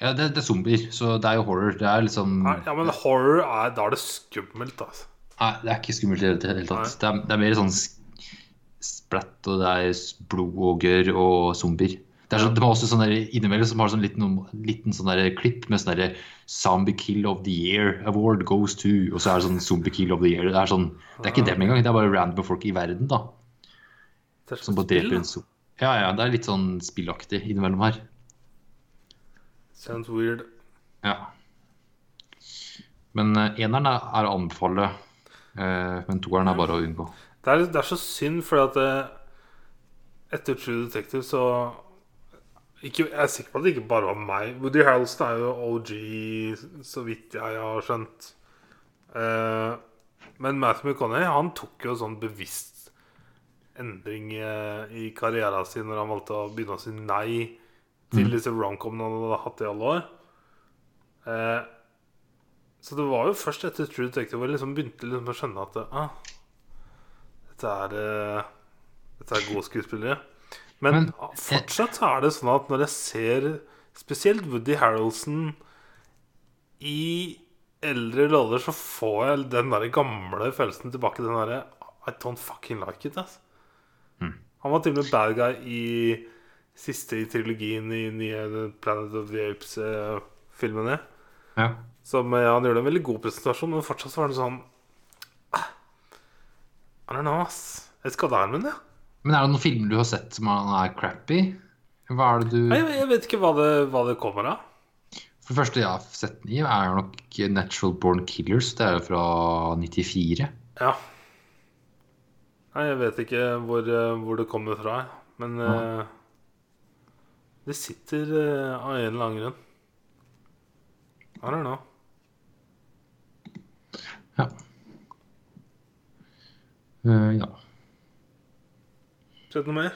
Ja, det, det er zombier, så det er jo horror. Det er liksom Nei, Ja, men horror er Da er det skummelt, altså. Nei, det er ikke skummelt i det hele tatt. Det er, det er mer sånn splatt, og det er blod og gørr og zombier. Det, er så, det var også sånn der innimellom som har sånn liten, liten sånn klipp med sånn Zombie Kill of the Year Award goes to Og så er det sånn Zombie Kill of the Year. Det er sånn Det er ikke dem engang, det er bare random folk i verden, da. Som bare dreper en zombie. Ja, ja, det er litt sånn spillaktig innimellom her. Sounds weird. Ja. Men uh, eneren er, er å anbefale, uh, men toeren er bare å unngå. Det er, det er så synd, fordi at det, etter True Detective så ikke, Jeg er sikker på at det ikke bare var meg. Woody Harrelson er jo OG, så vidt jeg har skjønt. Uh, men Matthew McConney han tok jo sånn bevisst endring eh, i karrieren sin når han valgte å begynne å si nei til disse romcomene han hadde hatt i alle år. Uh, så det var jo først etter True Detective hvor jeg liksom begynte liksom å skjønne at ah, dette er Dette er gode skuespillere. Men, Men, fortsatt så er det sånn at når jeg ser spesielt Woody Harrelson i eldre roller, så får jeg den der gamle følelsen tilbake. Den derre I don't fucking like it. Altså. Han var til og med bad guy i siste i trilogien i nye Planet of the Apes-filmene. Ja. Som ja, Han gjorde en veldig god presentasjon, men fortsatt så var det sånn ah, I don't know, ass. Jeg skal der er med det. Men er det noen filmer du har sett som er crappy? Hva er det du Nei, Jeg, vet ikke hva det, hva det kommer av. For det første jeg har sett den i, er nok Natural Born Killers. Det er jo fra 94. Ja. Nei, jeg vet ikke hvor, eh, hvor det kommer fra, men uh, det sitter uh, av en eller annen grunn. I don't know. Ja. Uh, ja. Sett noe mer?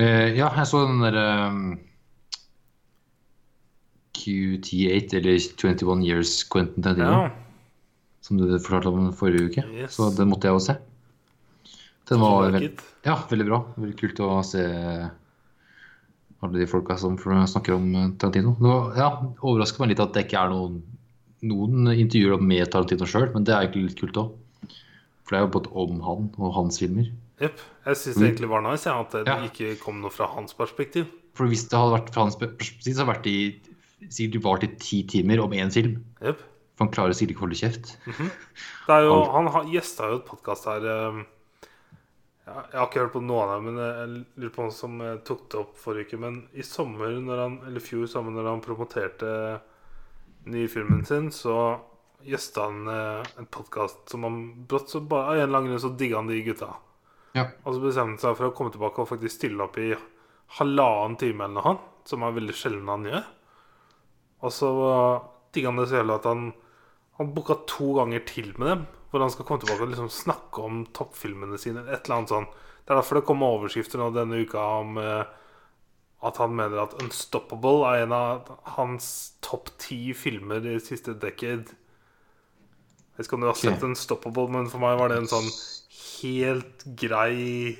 Uh, ja, jeg så den derre um, QT8, eller 21 Years Quentin Tarantino, Ja. som du fortalte om forrige uke. Yes. Så den måtte jeg også se. Den var veld, ja, veldig bra. Veldig kult å se alle de folka som snakker om eh, Tarantino. Det var, ja, overrasker meg litt at det ikke er noen, noen intervjuer med Tarantino sjøl, men det er egentlig litt kult òg. For det er jo både om han og hans filmer. Jepp. Jeg syns det egentlig var nice ja, at det Ja. ikke kom noe fra hans perspektiv. For hvis det hadde vært fra hans perspektiv, så hadde det vært i sikkert vart i ti timer om én film. Yep. For han klarer sikkert ikke å holde kjeft. Mm -hmm. jo, han har- gjesta jo et podkast her eh, ja, Jeg har ikke hørt på noen av dem, men jeg lurer på han som eh, tok det opp forrige uke. Men i sommer, han, eller fjor sommer, når han promoterte nye filmen sin, så gjesta han eh, en podkast som han brått så bare Av en eller annen grunn så digga han de gutta. Ja. Og så bestemte han seg for å komme tilbake og faktisk stille opp i halvannen time eller noe, som er veldig sjelden han gjør. Og så digga han det så jævlig at han Han booka to ganger til med dem. Hvor han skal komme tilbake og liksom snakke om toppfilmene sine. Et eller annet sånn Det er derfor det kommer overskrifter nå denne uka om eh, at han mener at 'Unstoppable' er en av hans topp ti filmer i siste decade. Jeg vet ikke om du har sett okay. 'Unstoppable', men for meg var det en sånn helt grei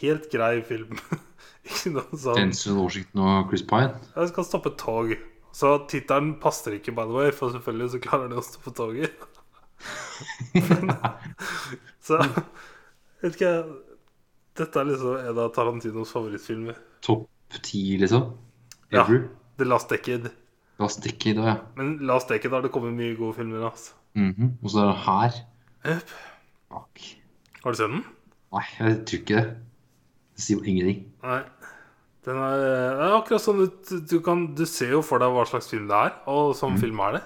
Helt grei film. ikke noe sånn Denzel Washington og Chris Pine. Ja, Jeg skal stoppe tog. Så tittelen passer ikke, by the way, for selvfølgelig så klarer de å stoppe toget. så vet ikke Dette er liksom en av Tarantinos favorittfilmer. Topp ti, liksom. Ja. The Last Decade. Last Decade ja. Men Last Decade har det kommet mye gode filmer. Altså. Mhm. Og så er det her. Yep. Fuck. Har du sett den? Nei, jeg tror ikke det. Det sier ingenting. Nei. Den er, det er akkurat sånn ut du, kan, du ser jo for deg hva slags film det er, og sånn film er det.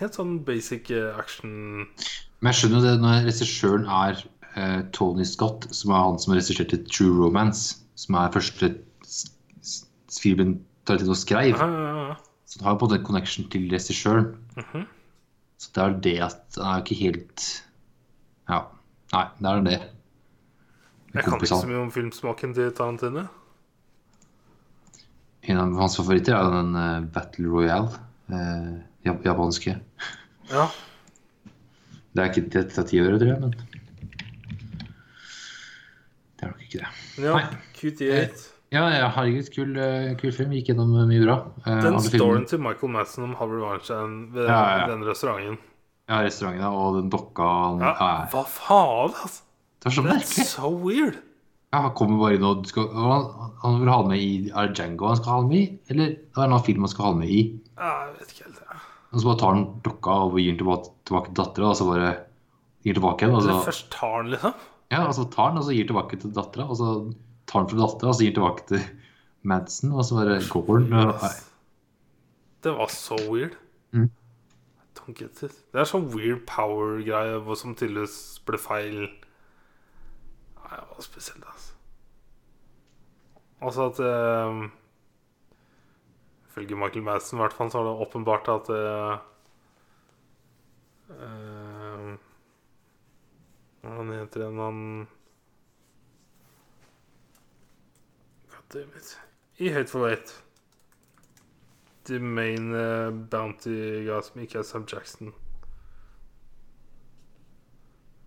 Helt sånn basic eh, action Men jeg skjønner jo det når regissøren er eh, Tony Scott, som er han som har regissert True Romance, som er første filmen Tarantino skrev. Ja, ja, ja. Så han har jo på en måte en connection til regissøren. Mhm. Så det er det at han er jo ikke helt Ja. Nei, det er det. Jeg kan ikke så mye om filmsmaken til Tarantino. En av hans favoritter er den eh, Battle Royale. eh, jap- japanske. Ja. Det er ikke detektivere, tror jeg, men Det er nok ikke det. Ja, Nei. QT8. Ja, ja herregud, kul, eh, kul film. Gikk gjennom mye bra. Eh, Den storyen til Michael Madsen om Harvard Ja, ja, ja. den restauranten Ja, restaurantene og den dokka han, ja, Hva faen, altså? Det er så merkelig. so weird. Ja, han kommer bare inn og skal, han, han vil ha det med i Er det Django han skal ha det med i? Eller det er en annen film han skal ha det med i? Ja, Jeg vet ikke helt. ja. Og så bare tar han dokka og gir den tilbake, tilbake til dattera, og så bare gir tilbake igjen. Altså, først tar han, liksom. ja, og så tar han og så gir tilbake til dattera, og så tar han fra dattera og så gir tilbake til Madsen, og så bare går han. Det var så weird. Mm. It. Det er sånn weird power-greie som tydeligvis ble feil. Nei, det var spesielt, altså. Altså at eh, Michael Madsen i hvert fall, så er det åpenbart at eh, eh, Hva er han heter igjen, han Goddammit. I Hateful Eight. The main uh, bounty guy som ikke er Sam Jackson.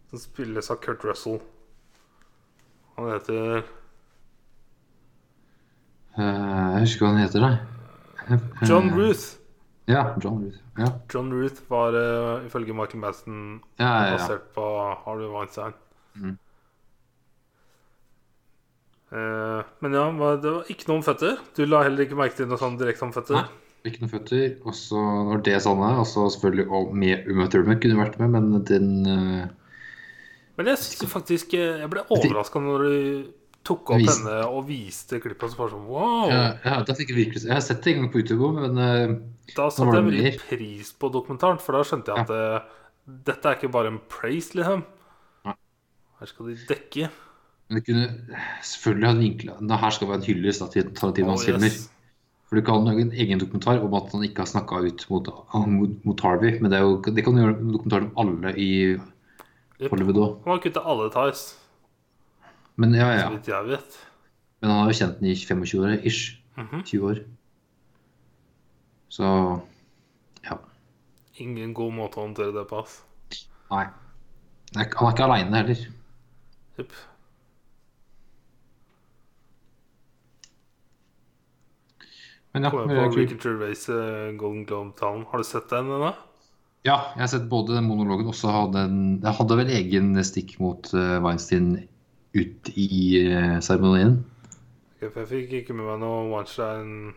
Som spilles av Kurt Russell. Han heter uh, jeg husker ikke hva han heter, nei. John Ruth. Ja, John Ruth. Ja, John Ruth var uh, ifølge Michael Madsen ja, ja. basert på Harvey Weinstein. Mm. Eh, men ja, det var ikke noe om føtter. Du la heller ikke merke til noe sånn direkte om føtter? Nei. Ikke noen føtter. Og så var det Sanne. Og så selvfølgelig og med Uma Thurman kunne vært med, men den uh... Men jeg synes faktisk eh, Jeg ble overraska når du tok opp Vis- henne og viste klippet. Så bare sånn wow! ja, ja, da fikk virkelig Jeg har sett det en gang på YouTube òg, men uh, Da satte jeg veldig pris på dokumentaren, for da skjønte jeg at eh, dette er ikke bare en praise, liksom. Her skal de dekke. Men det kunne selvfølgelig ha vinkla Det her skal være en hyllest til Tarantinos Oh, filmer. For du kan ha en egen dokumentar om at han ikke har snakka ut mot, mot, mot Harvey. Men det, jo, det kan du gjøre en dokumentar om alle i Hollywood òg. Han har kutta alle ties, Men ja, ja. så vidt jeg vet. Men han har jo kjent den i 25 år, ish. Mhm. 20 år. Så ja. Ingen god måte å håndtere det på. ass. Nei. Han er ikke aleine heller. Jep. Men ja, på. Ricky Gervais eh, Golden Globe-talen. Har du sett den ennå? ja, jeg har sett både den monologen og så hadde den Jeg hadde vel egen stikk mot eh, Weinstein ut i uh, seremonien. Ok, for Jeg fikk ikke med meg noe Weinstein,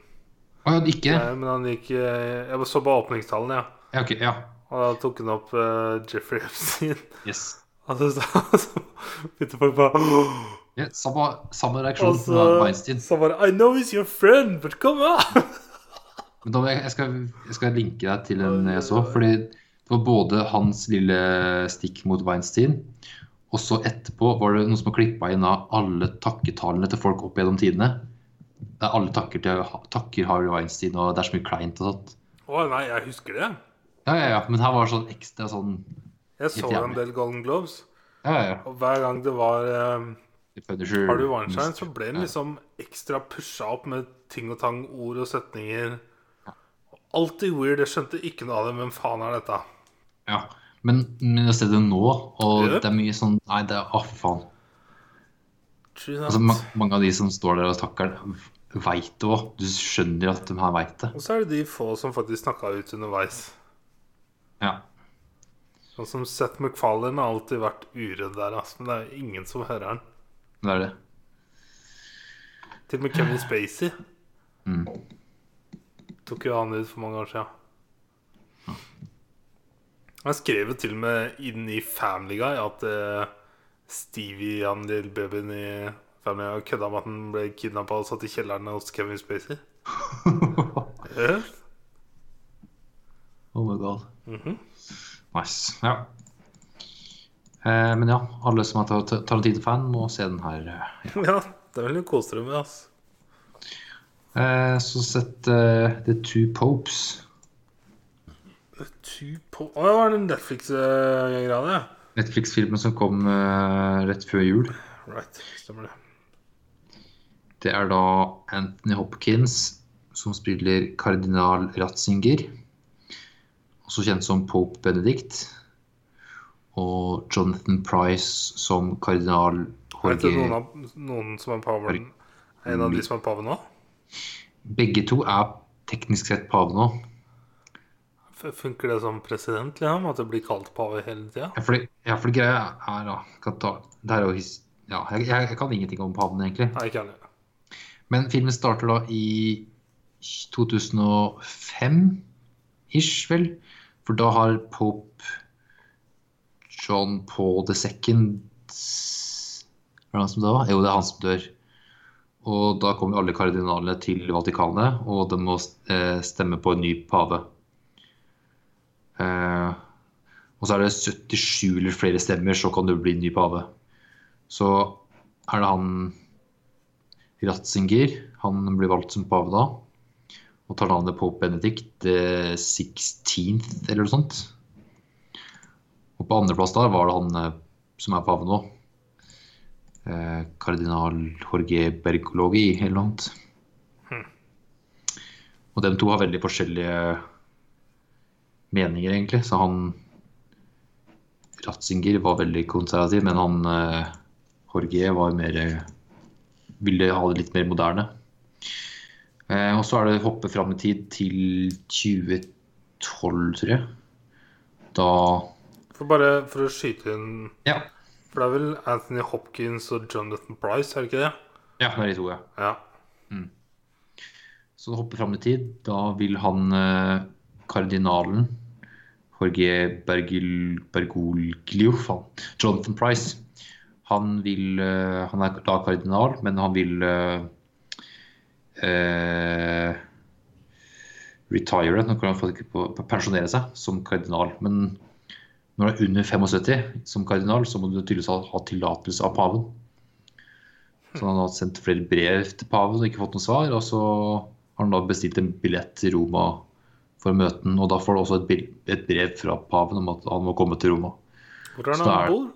Å ja, ikke? Nei, men han gikk eh, Jeg så bare åpningstalen, ja. Ja, okay, Ja. Og da tok han opp uh, Jeffrey Epstein. Yes. Altså, så, så begynte folk bare Ja, samme, samme reaksjon Og fra Weinstein. så bare I know he's your friend, but come on! Men da, jeg, skal, jeg skal linke deg til en jeg så. Fordi det var både hans lille stikk mot Weinstein, og så etterpå var det noen som har klippa inn av alle takketalene til folk opp gjennom tidene. Der alle takker, til, takker Harry Weinstein, og det er så mye kleint og sånt. Å nei, jeg husker det. Ja, ja, ja. Men her var det sånn ekstra sånn Jeg så en del Golden Globes, Ja, ja, ja. og hver gang det var eh, Punisher. Harvey Weinstein, så ble den liksom ekstra pusha opp med ting og tang, ord og setninger. Alltid weird. Jeg skjønte ikke noe av det. Hvem faen er dette? Ja. Men, men jeg ser det nå, og det er mye sånn Nei, det er Å, for faen. Altså, ma mange av de som står der og takker, veit det òg. Du skjønner at de her veit det. Og så er det de få som faktisk snakka ut underveis. Ja. Sånn som Seth MacFarlane har alltid vært uredd der, altså, men det er jo ingen som hører han. Det er det. Til og med Kevin Spacey Mm. tok jo han ut for mange år siden. Han skrev jo til og med inn i Family Guy at uh, Stevie, han lille babyen i Family Guy, kødda med at han ble kidnappa og satt i kjelleren hos Kevin Spacey. Ja. oh my god. Mhm. Nice. Ja. Eh, men ja, alle som er Tar- Tarantino-fan, må se den her. Ja, ja, det er du kose deg med. Eh, så sett uh, The Two Popes. The Two Popes Å, det var den Netflix-greia, det. Netflix-filmen som kom uh, rett før jul. Right, stemmer det. Det er da Anthony Hopkins som spiller kardinal Ratzinger. Også kjent som Pope Benedict. Og Jonathan Price som kardinal Vet du noen, av, noen som er paven? En av de som er pave nå? Begge to er teknisk sett pave nå. Funker det som president, liksom? At det blir kalt pave hele tida? Ja, for, ja, fordi greia er da Det ja, jeg, jeg kan ingenting om paven, egentlig. Nei, ikke heller. Men filmen starter da i 2005-ish, vel. For da har Pope John Paul hva Er det han som dør? Jo, det er han som dør. Og da kommer alle kardinalene til Vatikanet, og de må eh, stemme på en ny pave. Eh, og så er det 77 eller flere stemmer, så kan du bli ny pave. Så er det han Ratzinger. Han blir valgt som pave da. Og tar navnet Pope Benedict eh, 16th, eller noe sånt. Og på andreplass da var det han eh, som er pave nå. Eh, kardinal Jorge Bergologi, eller noe annet. Og de to har veldig forskjellige meninger, egentlig. Så han Ratzinger var veldig konservativ, men han eh, Jorge var mer ville ha det litt mer moderne. Eh, og så er det hoppe fram i tid til 2012, tror jeg. Da For bare for å skyte inn Ja, For det er vel Anthony Hopkins og Jonathan Price, er det ikke det? ja det er de to, ja. Ja. Så det hopper fram i tid. Da vil han eh, kardinalen Jorge Bergil, Bergoglio Jonathan Price. Han vil eh, Han er da kardinal, men han vil uh, retire. Nå kan han på pensjonere seg som kardinal. Men når du er under 75 som kardinal, så må du tydeligvis ha, ha tillatelse av paven. Så han har sendt flere brev til paven og ikke fått noe svar. Og så har han da bestilt en billett til Roma for møten. Og da får du også et, et brev fra paven om at han må komme til Roma. Hvor er det han bor?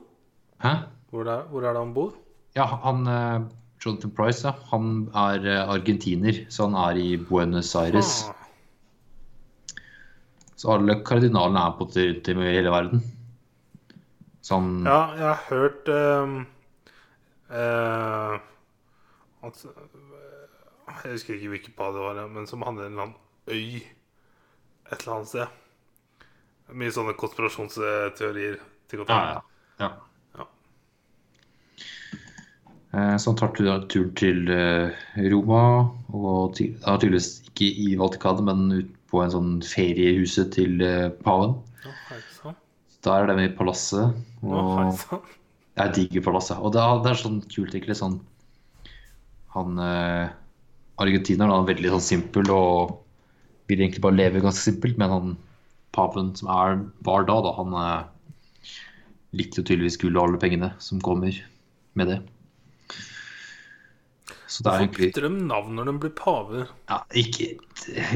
Hæ? Hvor er, hvor er det han bor? Ja, han eh, Jonathan Price, ja. Han er eh, argentiner, så han er i Buenos Aires. Ah, Så alle kardinalene er på tur rundt i hele verden. Sånn ja, jeg har hørt um, uh, at eh, Jeg husker ikke hvilket bad det var, men som handler om en eller annen øy et eller annet sted. Mye sånne konspirasjonsteorier. Til ta. Ja, ja. ja. Ja. Eh, Så han tar tu- turen til Roma, og har tydeligvis ikke i Vatikanet, men ut på en sånn feriehuset til eh, paven. Der er de i palasset. Og jeg digger palasset. Og det er, det er sånn kult, egentlig. Sånn Han eh, argentineren han er veldig sånn simpel og vil egentlig bare leve ganske simpelt, men han paven som er, var da, da han eh, likte tydeligvis gullet og alle pengene som kommer med det. Så Hvorfor egentlig bytter de navn når de blir paver? ja, ikke,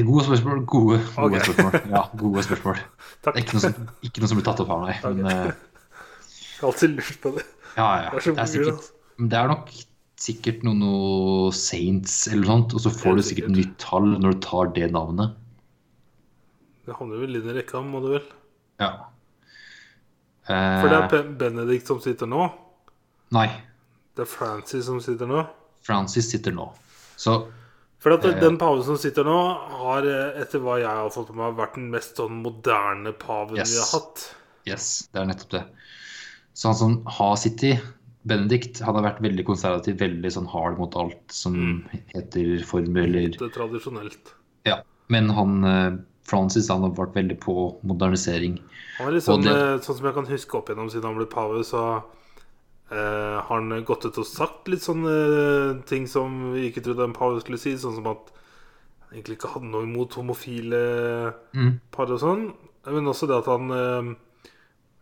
Gode spørsmål. Gode, gode okay. spørsmål. Ja, gode spørsmål. Det Takk. er ikke noe som, ikke noe som blir tatt opp her, nei. Men eh, Jeg har alltid lurt på det. ja, ja. Det er Det er, sikkert, altså. det er nok sikkert noe, noe Saints eller noe sånt, og så får du sikkert sikkert. nytt tall når du tar det navnet. Det havner vel inn i rekka, må det vel? Ja. For det Eh, er Be- Benedict som sitter nå. nei, Det er Francis som sitter nå. Francis sitter nå. Så For at Eh. den paven som sitter nå, har eh, etter hva jeg har fått med meg, vært den mest sånn moderne paven Yes. vi har hatt. yes, det er nettopp det. Så han som har sittet, Benedikt, han har vært veldig konservativ, veldig sånn hard mot alt som heter formel eller Det er tradisjonelt. Ja. Men han eh, Francis han har vært veldig på modernisering. Han er litt sånn, det- eh, sånn som jeg kan huske opp igjennom siden han ble pave, så eh, har han gått ut og sagt litt sånne ting som vi ikke trodde en par skulle si, sånn som at han egentlig ikke hadde noe imot homofile Mm. par og sånn. Men også det at han uh,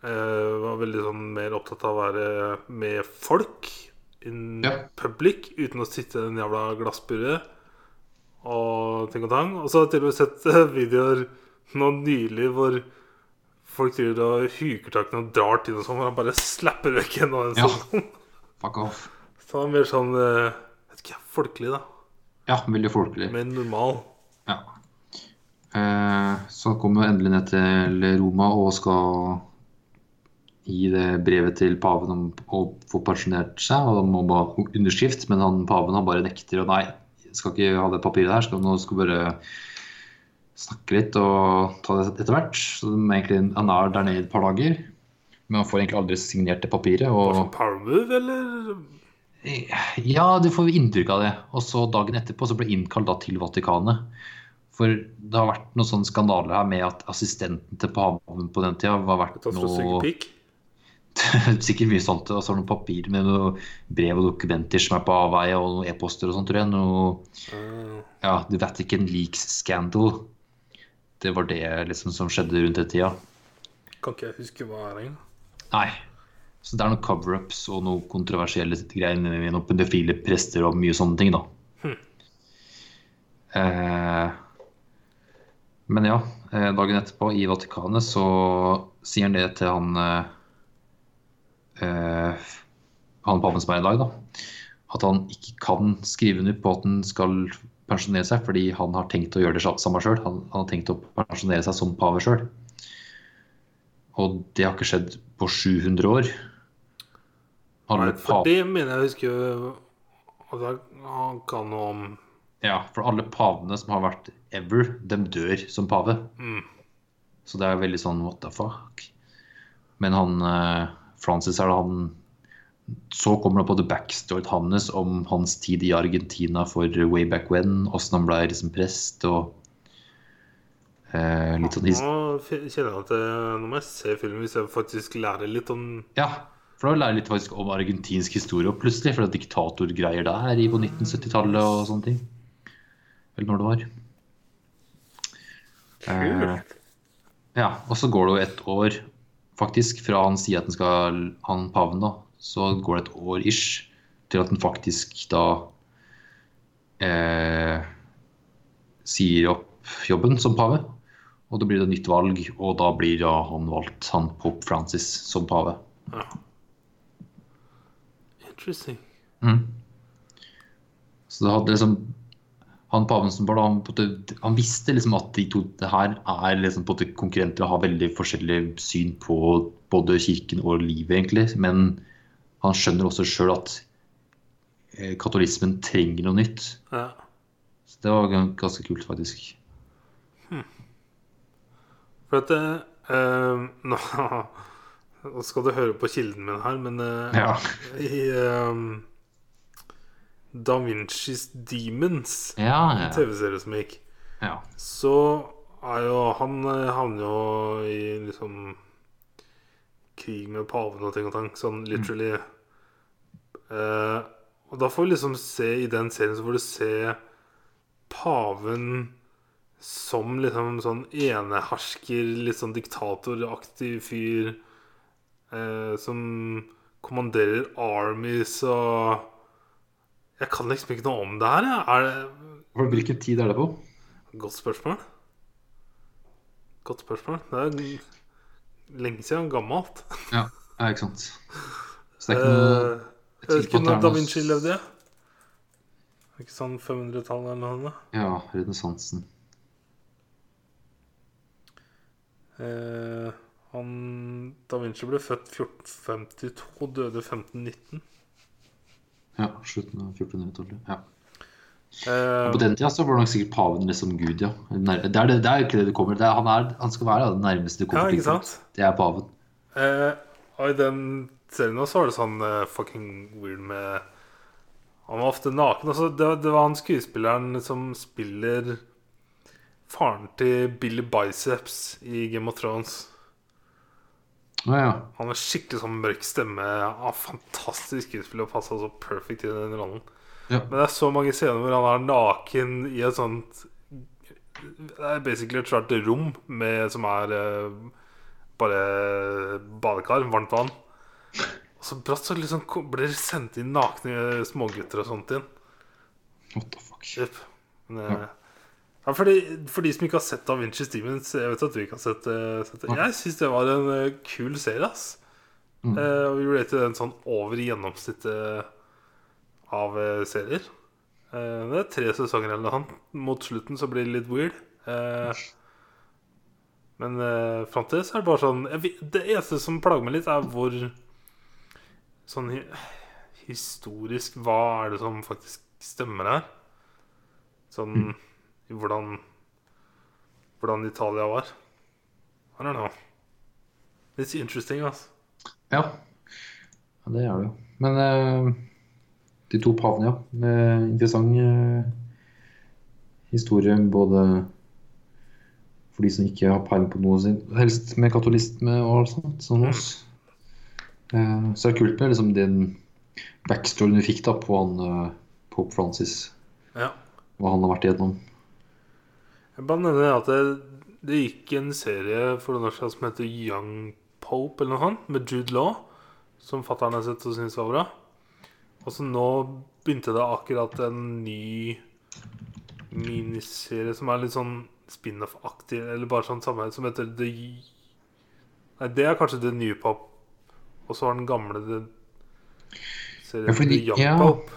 uh, var veldig sånn mer opptatt av å være med folk in Ja. public uten å sitte i den jævla glassburet og ting og tang. Og så har jeg til og med sett eh, videoer nå nylig hvor folk driver og huker tak noen drar til og sånn, og han bare slapper vekk en av dem. Ja. sånn. Fuck off. Så han er mer sånn eh, vet ikke, folkelig, da. Ja, veldig folkelig. Mer normal. Ja. Eh, så han kommer endelig ned til Roma og skal gi det brevet til paven om å få pensjonert seg. Og han må bare underskrift, men han, paven han bare nekter. Og nei, skal ikke ha det papiret her. Skal, nå skal bare snakke litt og ta det etter hvert. Så egentlig, han er der nede et par dager. Men han får egentlig aldri signert det papiret. Og sånn power move, eller? ja, du får inntrykk av det. Og så dagen etterpå så ble innkalt da til Vatikanet. For det har vært noen sånne skandaler her med at assistenten til paven på den tida har vært noe? Sikkert mye sånt. Og så har du noen papir med noen brev og dokumenter som er på avveie, og noen e-poster og sånt, tror jeg. Noe, Ah. ja, The Vatican Leaks Scandal. Det var det liksom som skjedde rundt den tida. Kan ikke jeg huske hva er engang. Nei. Så det er noen cover-ups og noen kontroversielle greier med noen pedofile prester og mye sånne ting, da. Hm. Eh, men ja, eh, dagen etterpå i Vatikanet så sier han det til han eh, eh, Han paven som er i dag, da. At han ikke kan skrive under på at han skal pensjonere seg, fordi han har tenkt å gjøre det samme sjøl. Han, han har tenkt å pensjonere seg som pave sjøl. Og det har ikke skjedd på 700 år. Nei, for det mener jeg husker at han kan noe om ja, for alle pavene som har vært ever, de dør som pave. mm. Så det er veldig sånn what the fuck. Men han eh, Francis er da han Så kommer det på the backstory hans om hans tid i Argentina for way back when. Åssen han ble liksom prest og eh, litt sånn Nå kjenner jeg at jeg, nå må jeg se filmen hvis jeg faktisk lærer litt om Ja, for da lærer jeg litt faktisk om argentinsk historie og plutselig, for det er diktatorgreier der i på 1970-tallet og sånne ting. Eller når det var. Eh, ja, og så går det jo ett år, faktisk, fra han sier at han skal Han paven, da, så går det et år ish til at den faktisk da eh, sier opp jobben som pave. Og da blir det nytt valg, og da blir da han valgt, han Pope Francis, som pave. Ja. Interesting. Mm. Så det hadde liksom han paven som var da, han, han visste liksom at de to det her er liksom på konkurrenter og har veldig forskjellig syn på både kirken og livet, egentlig. Men han skjønner også sjøl at eh, katolismen trenger noe nytt. Ja. Så det var ganske kult, faktisk. For at eh, nå, skal du høre på kilden min her, men uh, Ja. i uh, Da Vinci's Demons, Ja, ja. TV-serie som gikk, ja. så er jo Han havner jo i liksom krig med paven og ting og tang, sånn literally. Eh, og da får vi liksom se i den serien så får du se paven som liksom sånn enehersker, litt sånn diktatoraktig fyr eh, som kommanderer armies og Jeg kan liksom ikke noe om det her. Er det Hvilken tid er det på? Godt spørsmål. Godt spørsmål. Det er lenge siden. Gammelt. Ja, ja ikke sant. Så det er ikke noe Eh, jeg vet ikke når er Da Vinci levde. Ikke sånn 500-tallet eller noe? Ja, renessansen. Eh, han Da Vinci ble født 1452, døde 1519. Ja, slutten av 1400-tallet. Ja. Eh, På den tida så var det nok sikkert paven liksom Gud, ja. Det er, det, det er ikke det det kommer. Er, han, er, han skal være det nærmeste du ja, til. Det er paven. Uh, og i den serien også var det sånn uh, fucking weird med Han var ofte naken. Altså, det, det var han skuespilleren som spiller faren til Billy Biceps i Game of Thrones. Å ja. Han har skikkelig sånn mørk stemme. Ja, fantastisk skuespiller og passa så perfekt i den rollen. Ja. Men det er så mange scener hvor han er naken i et sånt Det er basically et svært rom med, som er eh, bare badekar, varmt vann. Og så brått så liksom blir det sendt inn nakne smågutter og sånt inn. What the fuck. Yep. Men, ja. ja, for, de, for de som ikke har sett Da Vinci Stevens Jeg vet at du ikke har sett, eh, sett det. Jeg syns det var en uh, kul serie. ass Mm. Uh, Og vi rated den sånn over gjennomsnittet av eh, serier. Eh, det er tre sesonger eller noe sånt. Mot slutten så blir det litt weird. Eh, men uh, fram til så er det bare sånn vet- Det eneste som plager meg litt, er hvor Sånn historisk Hva er det som faktisk stemmer her? Sånn i hvordan Hvordan Italia var. I don't know. It's interesting, altså. Ja. ja, det er det jo. Men eh, de to pavene, ja. Med interessant eh, historie både for de som ikke har peiling på noe sin, helst med katolisme og alt sånt, som oss. Eh, så er det kult med liksom den backstoryen du fikk da på han eh, Pope Francis, Ja. hva han har vært igjennom. Jeg bare nevner at det, det gikk en serie for noen år siden som heter Young Pope, eller noe sånt, med Jude Law, som fatter'n har sett og syns var bra. Og så nå begynte det akkurat en ny miniserie som er litt sånn spin-off-aktig, eller bare sånn samme, som heter The Nei, det er kanskje The New Pop. Og så har den gamle The serien The Young ja. Pop.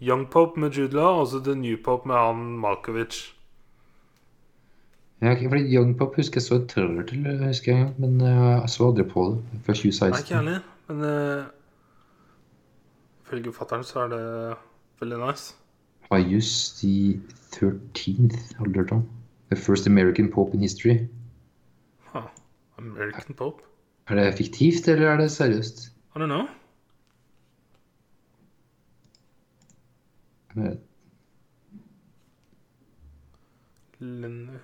Young Pop med Jude Law, og så The New Pop med han Malkovich. Ja, okay, fordi Young Pop husker jeg så et trailer til, husker jeg, men eh, jeg så aldri på det før Nei, ikke 2016. heller. Men uh, ifølge fatter'n så er det veldig nice. Pius the 13th, har du hørt om? The first American Pope in history. Huh. American Pope? Er det fiktivt, eller er det seriøst? I don't know. Lenny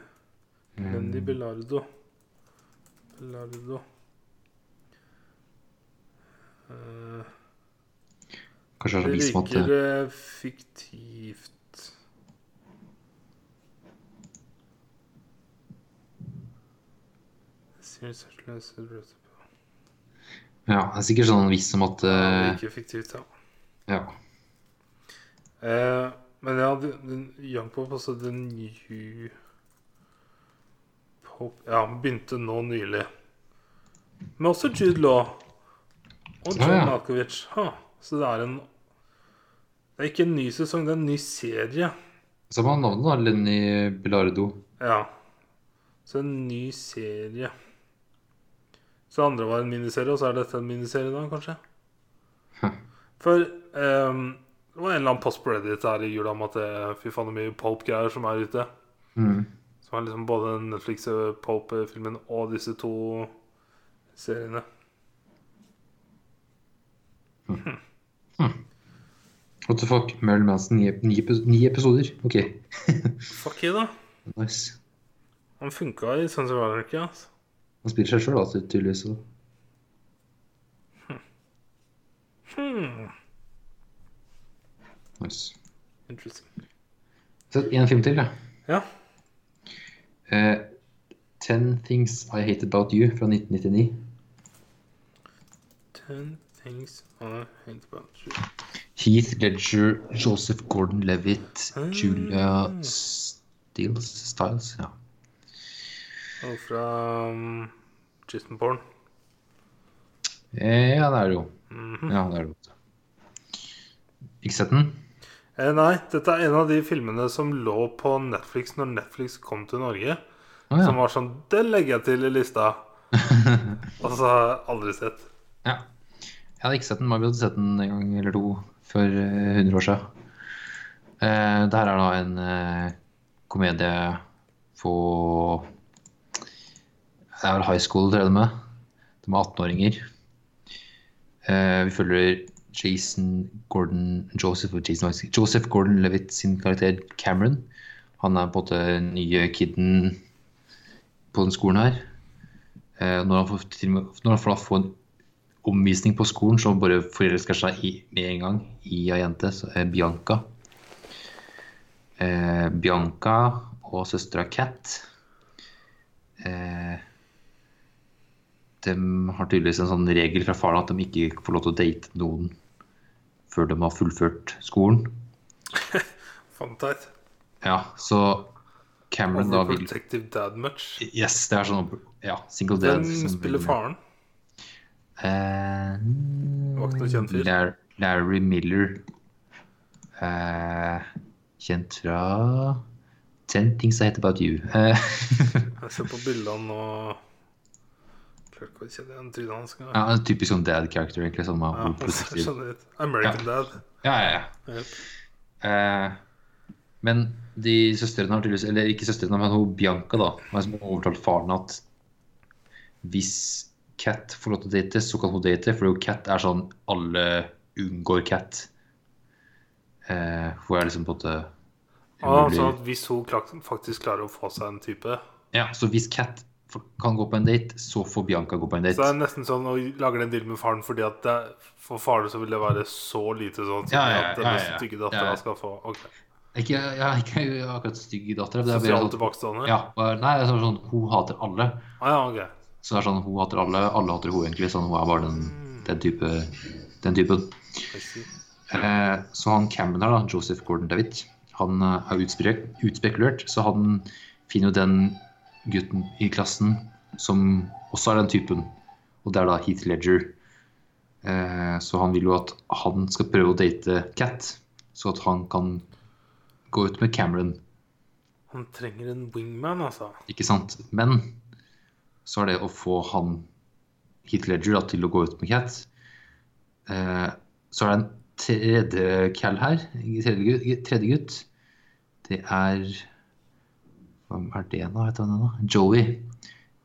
Lenny Belardo. Belardo. Eh, Kanskje det er det så vis virker fiktivt. Ja, det er sikkert sånn viss om at uh, Ikke fiktivt, ja. Ja. Uh, men ja, den, Young Pop, altså den new pop Ja, begynte nå nylig. Men også Jude Law og Ja, John ja. Malkovich. Ha, så det er en Det er ikke en ny sesong, det er en ny serie. Som har navnet, da. Lenny Bilardo. Ja. Så en ny serie. Så det andre var en miniserie, og så er dette en miniserie da, kanskje? Hm. For um, det var en eller annen post på Reddit her i jula om at det, fy faen, det er mye Pope-greier som er ute. Mm. Som er liksom både Netflix og Pope-filmen og disse to seriene. What the fuck? Marilyn Manson, ni, ni, ni episoder? Ok. Fuck you, da. Nice. Han funka i Sons of Anarchy. Altså. Han spiller seg sjøl, da, tydeligvis. så. Hmm. Nice. Interesting. Så en film til, da. Ja. Uh, Ten Things I Hate About You fra 1999. Ten things are hate about you. Heath Ledger, Joseph Gordon-Levitt, Ah. Julia Stiles, Stiles ja. Og fra um, Jason Bourne. Eh, ja, det er det jo. Mhm. Ja, det er det jo. Ikke sett den? Eh, nei, dette er en av de filmene som lå på Netflix når Netflix kom til Norge. Å ja. Som var sånn Det legger jeg til i lista. Og så har jeg aldri sett. ja. Jeg hadde ikke sett den, men vi hadde sett den en gang eller to for eh, 100 år siden. Eh, det her er da en eh, komedie på Det er vel high school, tror jeg de er. De er 18-åringer. Eh, vi følger Jason Gordon Joseph, Jason, Joseph Gordon-Levitt sin karakter Cameron. Han er på en måte den nye kiden på den skolen her. Eh, når, han får, når han får, får en omvisning på skolen, så bare forelsker seg i, med en gang i ei jente, så er Bianca. Eh, Bianca og søstera Kat eh, De har tydeligvis en sånn regel fra faren at de ikke får lov til å date noen før de har fullført skolen. Fant. Ja, så Cameron da vil Overprotective dad much. Yes, det er sånn Ja, single dad. Hvem spiller faren? Eh, var ikke kjent fyr. Lar- Larry Miller. Uh, kjent fra Ten Things I Hate About You. Uh. Jeg ser på bildene og Klart ikke å kjenne igjen trynet hans. engang. ja, typisk sånn dad character, egentlig. Sånn Ja, American ja. Dad. Ja, ja, ja. Yep. Uh, men de søstrene har tydeligvis Eller ikke søstrene, men hun Bianca, da. Har liksom overtalt faren at hvis Cat får lov til å date, så kan hun date. For Cat er sånn Alle unngår Cat. Eh, hun er liksom på en måte Ah, altså hvis hun faktisk klarer å få seg en type Ja, så hvis Cat kan gå på en date, så får Bianca gå på en date. Så det er nesten sånn å lage en deal med faren fordi at det, for faren så vil det være så lite sånn som Ja, ja, at den ja, ja, ja. stygge dattera ja. skal få ok, Ikke, ikke akkurat stygg datter. Er sosialt sånn, tilbakestående. ja, nei, det er sånn, hun hater alle. Ah, ja, ok. Så det er sånn, hun hater alle, alle hater hun egentlig. Sånn, hun er bare den, den, type, den typen. Eh, så han Cameron her, da, Joseph Gordon-Levitt, han eh, er utspekulert. Så han finner jo den gutten i klassen som også er den typen. Og det er da Heath Ledger. Eh, så han vil jo at han skal prøve å date Cat, så at han kan gå ut med Cameron. Han trenger en wingman, altså. Ikke sant? Men så er det å få han Heath Ledger da, til å gå ut med Cat. Eh, så er det en tredje cal her. Tredje gutt. Tredje gutt. Det er Hvem er det, nå? Heter han da? Joey.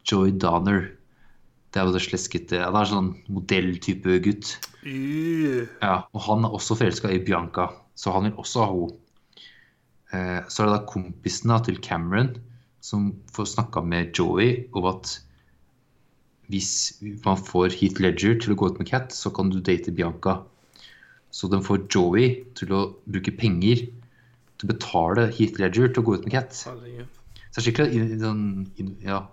Joey Donner. Det er jo det sleskete Han er sånn modelltype gutt. Uh, Ja, og han er også forelska i Bianca, så han vil også ha henne. Eh, så er det da kompisene til Cameron som får snakka med Joey om at hvis man får Heath Ledger til å gå ut med Cat, så kan du date Bianca. Så den får Joey til å bruke penger til å betale Heath Ledger til å gå ut med Cat. Så det er skikkelig sånn Ja.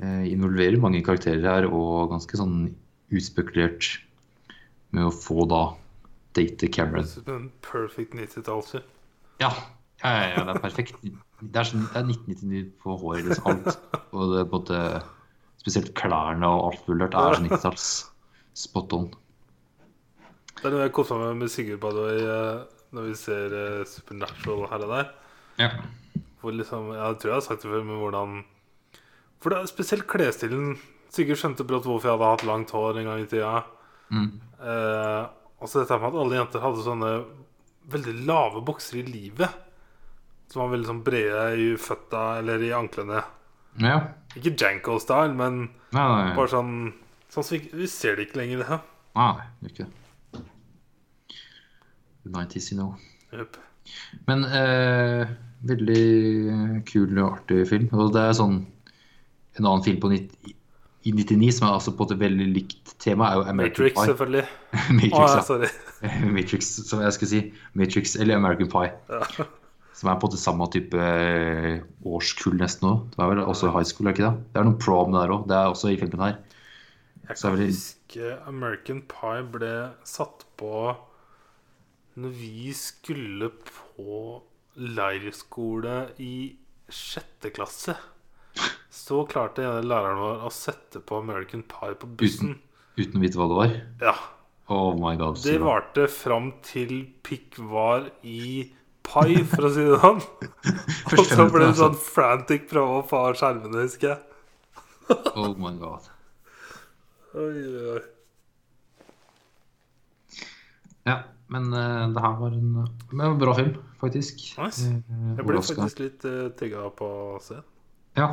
eh, involverer mange karakterer her, og ganske sånn utspekulert med å få da date Cameron. En perfect 90-tallsfilm. Ja, ja, ja, ja, det er perfekt. Det er, sånn, det er 1999 på håret, liksom alt. Og det er på en måte Spesielt klærne og alt mulig er sånn 90-talls spot on. Det er noe jeg koser meg med Sigurd by the way, når vi ser eh, Supernatural her og der. Ja. Hvor liksom, Jeg tror jeg har sagt det før, men hvordan For det er spesielt klesstilen. Sigurd skjønte brått hvorfor jeg hadde hatt langt hår en gang i tida. Mm. Eh, og så dette med at alle jenter hadde sånne veldig lave bukser i livet. Som var veldig sånn brede i føtta eller i anklene. Ja. Ikke Janko-style, men Nei, nei, bare sånn Sånn som vi, vi ser det ikke lenger. Det her. nei, ikke det. The 90s, you know. Yep. Men eh, veldig kul og artig film. Og det er sånn En annen film på nitt, i 99 som er altså på et veldig likt tema, er jo American Matrix, Pie. selvfølgelig. Matrix, ja, ja. sorry. Matrix, som jeg skulle si. Matrix eller American Pie. Ja. Som er på en måte samme type eh, årskull nesten òg. Det er vel også high school, er det ikke det? Det er noen prom der òg. Det er også i filmen her. Jeg kan huske American Pie ble satt på når vi skulle på leirskole i sjette klasse. Så klarte en av lærerne vår å sette på American Pie på bussen. Uten å vite hva det var. Ja, Oh my god. Det varte fram til pikk var i pai, for å si det sånn. Og så ble det sånn frantic prøve å få av skjermene, husker jeg. Oh my god. Oi, oi, oi. Ja, men uh, det her var en, en bra film, faktisk. Nice. Eh, Jeg ble faktisk litt uh, trigga på å se. Ja.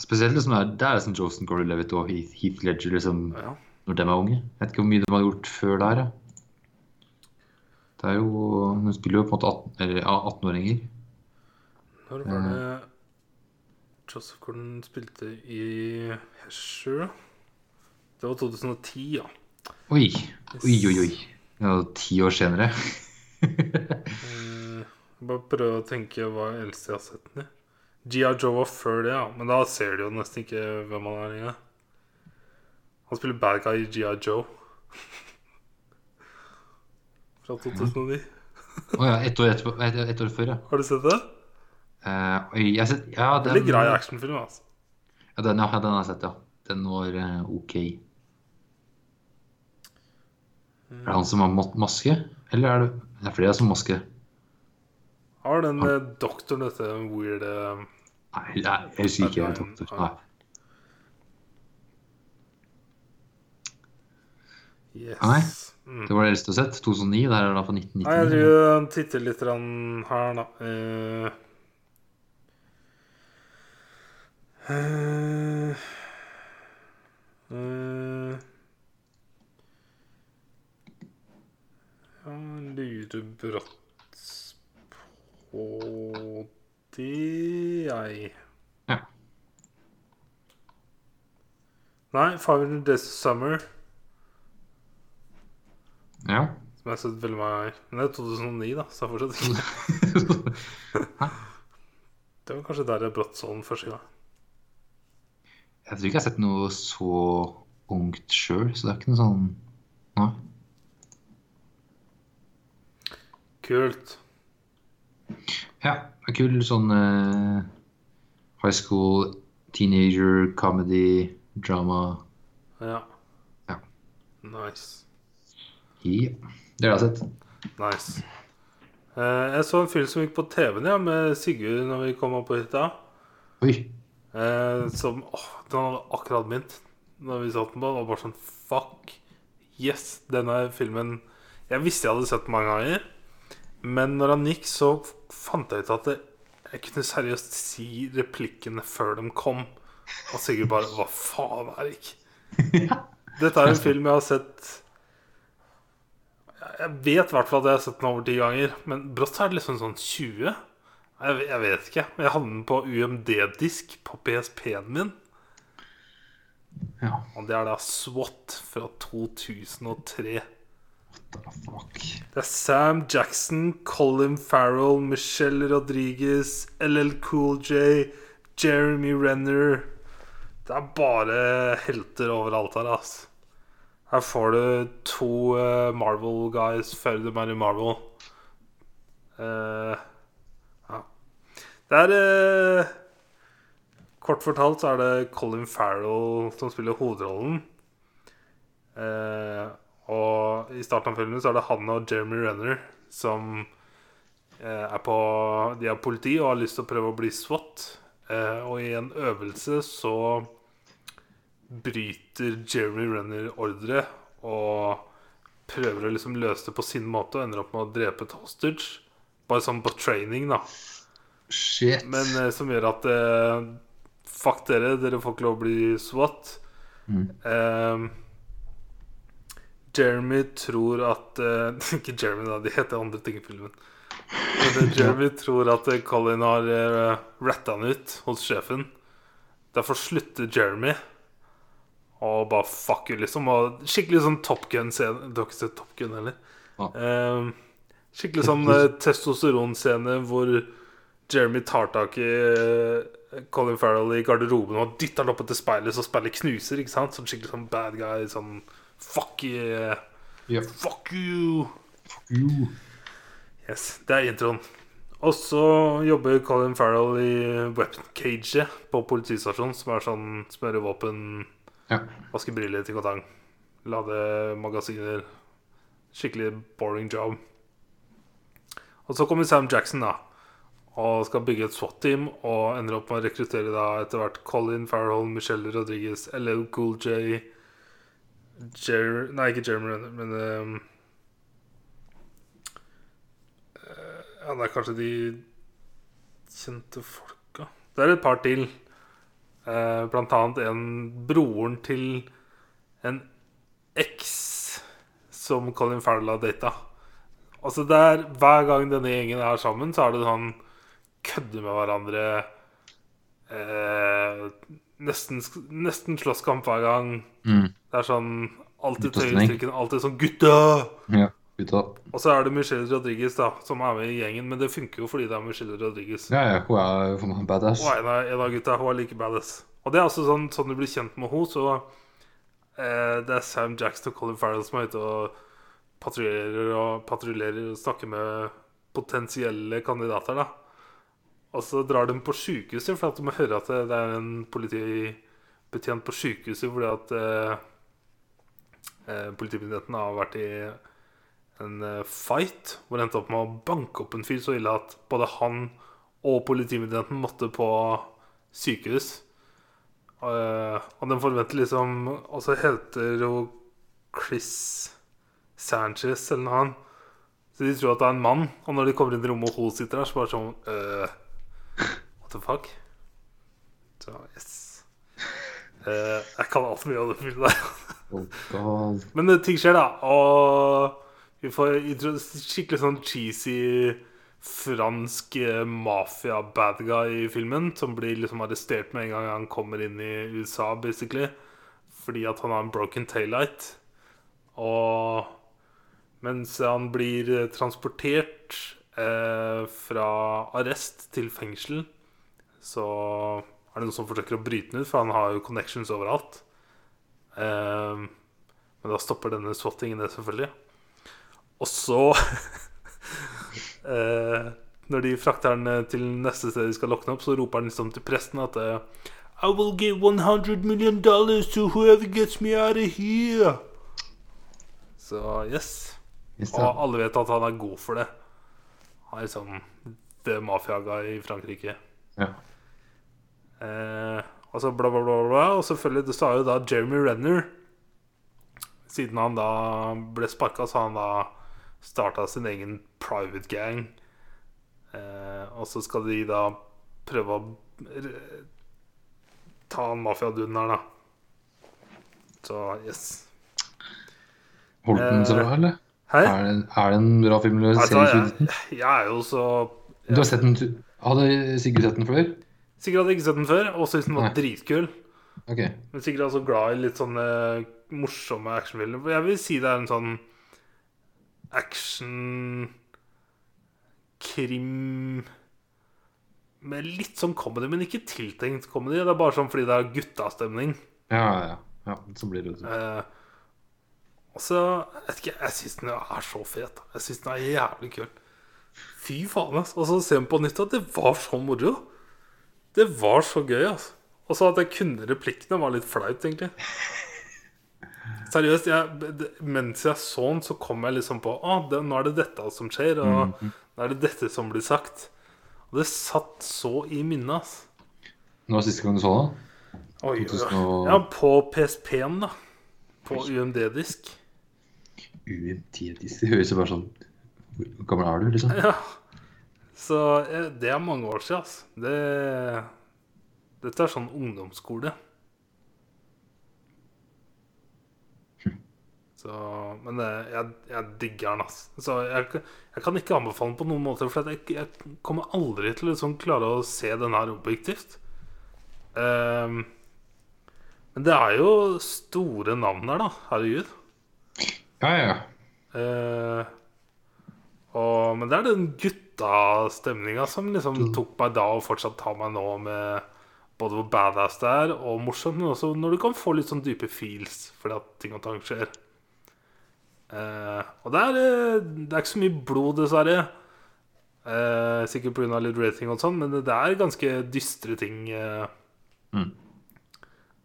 Spesielt liksom der, det er som Joseph Gordon-Levitt og Heath, Heath Ledger liksom, Ja. når de er unge. Jeg vet ikke hvor mye de har gjort før der. Ja. Det er jo, Hun spiller jo på en måte 18-åringer. 18 Når var det Joseph Gordon spilte i Hesher? Det var 2010, ja. Oi, oi, oi. oi. Ja, ti år senere. Eh, bare prøve å tenke hva eldste jeg har sett den i. G.I. Joe var før det, ja. Men da ser du jo nesten ikke hvem han er lenger. Han spiller bad guy i G.I. Joe. Fra 2009. Å ja, ett år, etterpå, et, et år før, ja. Har du sett det? Uh, jeg har sett, ja, den, Veldig grei actionfilm, altså. Ja, den, ja, den har jeg sett, ja. Den var uh, ok. Er det han som har ma- maske? Eller er det Det er flere som har maske. Har den eh, doktoren dette weird uh... Nei, jeg, jeg husker ikke. Tok nei. Yes. Nei. Mm. Det var det eldste sett. 2009. Det her er da fra Nei, jeg 1999. driver titter litt her, da. Uh, uh, uh, ja, lurer brått på det, jeg. Ja. Nei, 500 Days of Summer. Ja. Som jeg har sett veldig mange. Men det er 2009, da, så jeg fortsatt ikke Det var kanskje der jeg brått så den første gang. Jeg tror ikke jeg har sett noe så ungt sjøl, så det er ikke noe sånn Nei. Kult. Ja, det er kul sånn uh, high school, teenager, comedy, drama. Ja. Ja. Nice. Ja, det har jeg sett. Nice. Eh, jeg så en film som gikk på TV-en ja, med Sigurd når vi kom opp på hytta. Oi. Eh, som åh, Den hadde akkurat begynt Når vi satt den på. Det var bare sånn Fuck yes, denne filmen Jeg visste jeg hadde sett den mange ganger. Men når han gikk, så fant jeg ut at det, jeg kunne seriøst si replikkene før de kom. Og Sigurd bare Hva faen, Erik? Dette er en film jeg har sett Jeg vet i hvert fall at jeg har sett den over ti ganger. Men brått er det liksom sånn 20. Jeg, jeg vet ikke. Jeg hadde den på UMD-disk på PSP-en min. Ja. Og det er da SWAT fra 2003. What the fuck? Det er Sam Jackson, Colin Farrell, Michelle Rodriguez, LL Cool J, Jeremy Renner. Det er bare helter overalt her, ass. Her får du to uh, Marvel guys før de er i Marvel. Uh, ja. Det er uh, Kort fortalt så er det Colin Farrell som spiller hovedrollen. Eh, og i starten av filmen så er det han og Jeremy Renner som eh, er på De er politi og har lyst til å prøve å bli SWAT. Eh, og i en øvelse så bryter Jeremy Renner ordre og prøver å liksom løse det på sin måte og ender opp med å drepe et hostage. Bare sånn på training, da. Shit. Men eh, som gjør at eh, Fuck dere, dere får ikke lov å bli SWAT. Mm. Eh, Jeremy tror at eh, Ikke Jeremy, da. De heter andre ting i filmen. Men eh, Jeremy tror at eh, Colin har uh, ratta han ut hos sjefen. Derfor slutter Jeremy. Og bare fuck you, liksom. Og skikkelig sånn Top Gun-scene. Du har ikke sett Top Gun heller? Ah. Eh, skikkelig sånn eh, testosteronscene hvor Jeremy tar tak i eh, Colin Farrell i garderoben og dytter han opp etter speilet så speilet knuser. ikke sant? Sånn skikkelig sånn bad guy. Sånn fuck yeah. Ja. Fuck you. Yes, Det er introen. Og så jobber Colin Farrell i Weapon Cage på politistasjonen, som er sånn smøre våpen, Ja. vaske briller til kotang, lade magasiner. Skikkelig boring job. Og så kommer Sam Jackson, da. Og skal bygge et SWAT-team og ender opp med å rekruttere da etter hvert Colin Farrell, Michelle Rodriguez, LL Cool J Jer Nei, ikke Jeremy Renner, men um, eh, Ja, det er kanskje de kjente folka. Det er et par til. Eh, blant annet en broren til en eks som Colin Farrell har data. Altså det er, Hver gang denne gjengen er sammen, så er det sånn kødde med hverandre. Eh, nesten, nesten slåsskamp hver gang. Mm. Det er sånn alltid tøyestrikken, alltid sånn 'gutta'! Ja. Gutta. Og så er det Michelle Rodriguez da som er med i gjengen, men det funker jo fordi det er Michelle Rodriguez. Ja, ja, hun er for meg badass. En av, en av gutta hun er like badass. Og det er altså sånn, sånn du blir kjent med henne, så eh, Det er Sam Jackson og Colin Farrell som er ute og patruljerer og patruljerer og snakker med potensielle kandidater, da. Og så drar de på sjukehuset, for at de må høre at det, er en politibetjent på sjukehuset fordi at eh, eh, politibetjenten har vært i en eh, fight hvor det endte opp med å banke opp en fyr så ille at både han og politimyndigheten måtte på sykehus. Eh, og den forventer liksom Og så heter jo Chris Sanchez eller noe annet. Så de tror at det er en mann. Og når de kommer inn i rommet og hun sitter der, så bare sånn uh, What the fuck? Så yes. Uh, jeg kan altfor mye av det filmet der. Men ting skjer, da. Og vi får skikkelig sånn cheesy fransk eh, mafia-bad guy i filmen. Som blir liksom arrestert med en gang han kommer inn i USA, basically. Fordi at han har en broken taillight. Og mens han blir eh, transportert eh, fra arrest til fengsel, så er det noen som forsøker å bryte den ut, for han har jo connections overalt. Eh, men da stopper denne swattingen det, selvfølgelig. Og så eh, Når de frakter den eh, til neste sted de skal lokne opp, så roper han liksom til presten at eh, I will give 100 million dollars to whoever gets me out of here. Så yes. Yes, Og alle vet at han er god for det. Han er liksom det mafiaga i Frankrike. Ja. Eh, og så bla, bla, bla, bla. Og selvfølgelig, det sa jo da Jeremy Renner Siden han da ble sparka, så har han da starta sin egen private gang. Eh, og så skal de da prøve å ta han mafiaduden her, da. Så yes. Holdt den så bra, eller? Hei? Er det, er det en bra film? Eller Altså, jeg, jeg er jo så Du har sett den? Hadde Sigurd sett den før? Sikkert hadde jeg ikke sett den før, og syntes den var Nei. dritkul. Okay. Men sikkert også glad i litt sånne morsomme actionfilmer. Jeg vil si det er en sånn action Krim med litt sånn comedy, men ikke tiltenkt comedy. Det er bare sånn fordi det er guttastemning. Ja, ja, ja. så blir det Eh, og jeg vet ikke, Jeg syns den er så fet. Jeg syns den er jævlig kul. Fy faen, ass. Og så ser vi på nytt at det var så moro. Det var så gøy, altså. Og så at jeg kunne replikkene, var litt flaut, egentlig. Seriøst, jeg, mens jeg så den, så kom jeg liksom på Å, ah, nå er det dette som skjer, og nå er det dette som blir sagt. Og det satt så i minnet, ass. Nå var siste gang du så den? Oi, oi, oi. 2000 og- Ja, på PSP-en, da. På UMD-disk. UMD-disk Det høres jo bare sånn Hvor gammel er du, liksom? Ja. Så eh, det er mange år siden, ass. Det, dette er sånn ungdomsskole. Så, men eh, jeg, jeg digger den, ass. Så jeg, jeg kan ikke anbefale den på noen måte, for jeg, jeg kommer aldri til å liksom klare å se den her objektivt. Um, men det er jo store navn der, da. Herregud. Ja, ja. Eh, og, men det er den guttastemninga som liksom tok meg da, og fortsatt tar meg nå, med både hvor badass det er, og morsomt, men også når du kan få litt sånn dype feels fordi at ting og tang skjer. Eh, og det er, eh, det er ikke så mye blod, dessverre. Uh, sikkert pga. litt rating og sånn, men det er ganske dystre ting uh, Mm.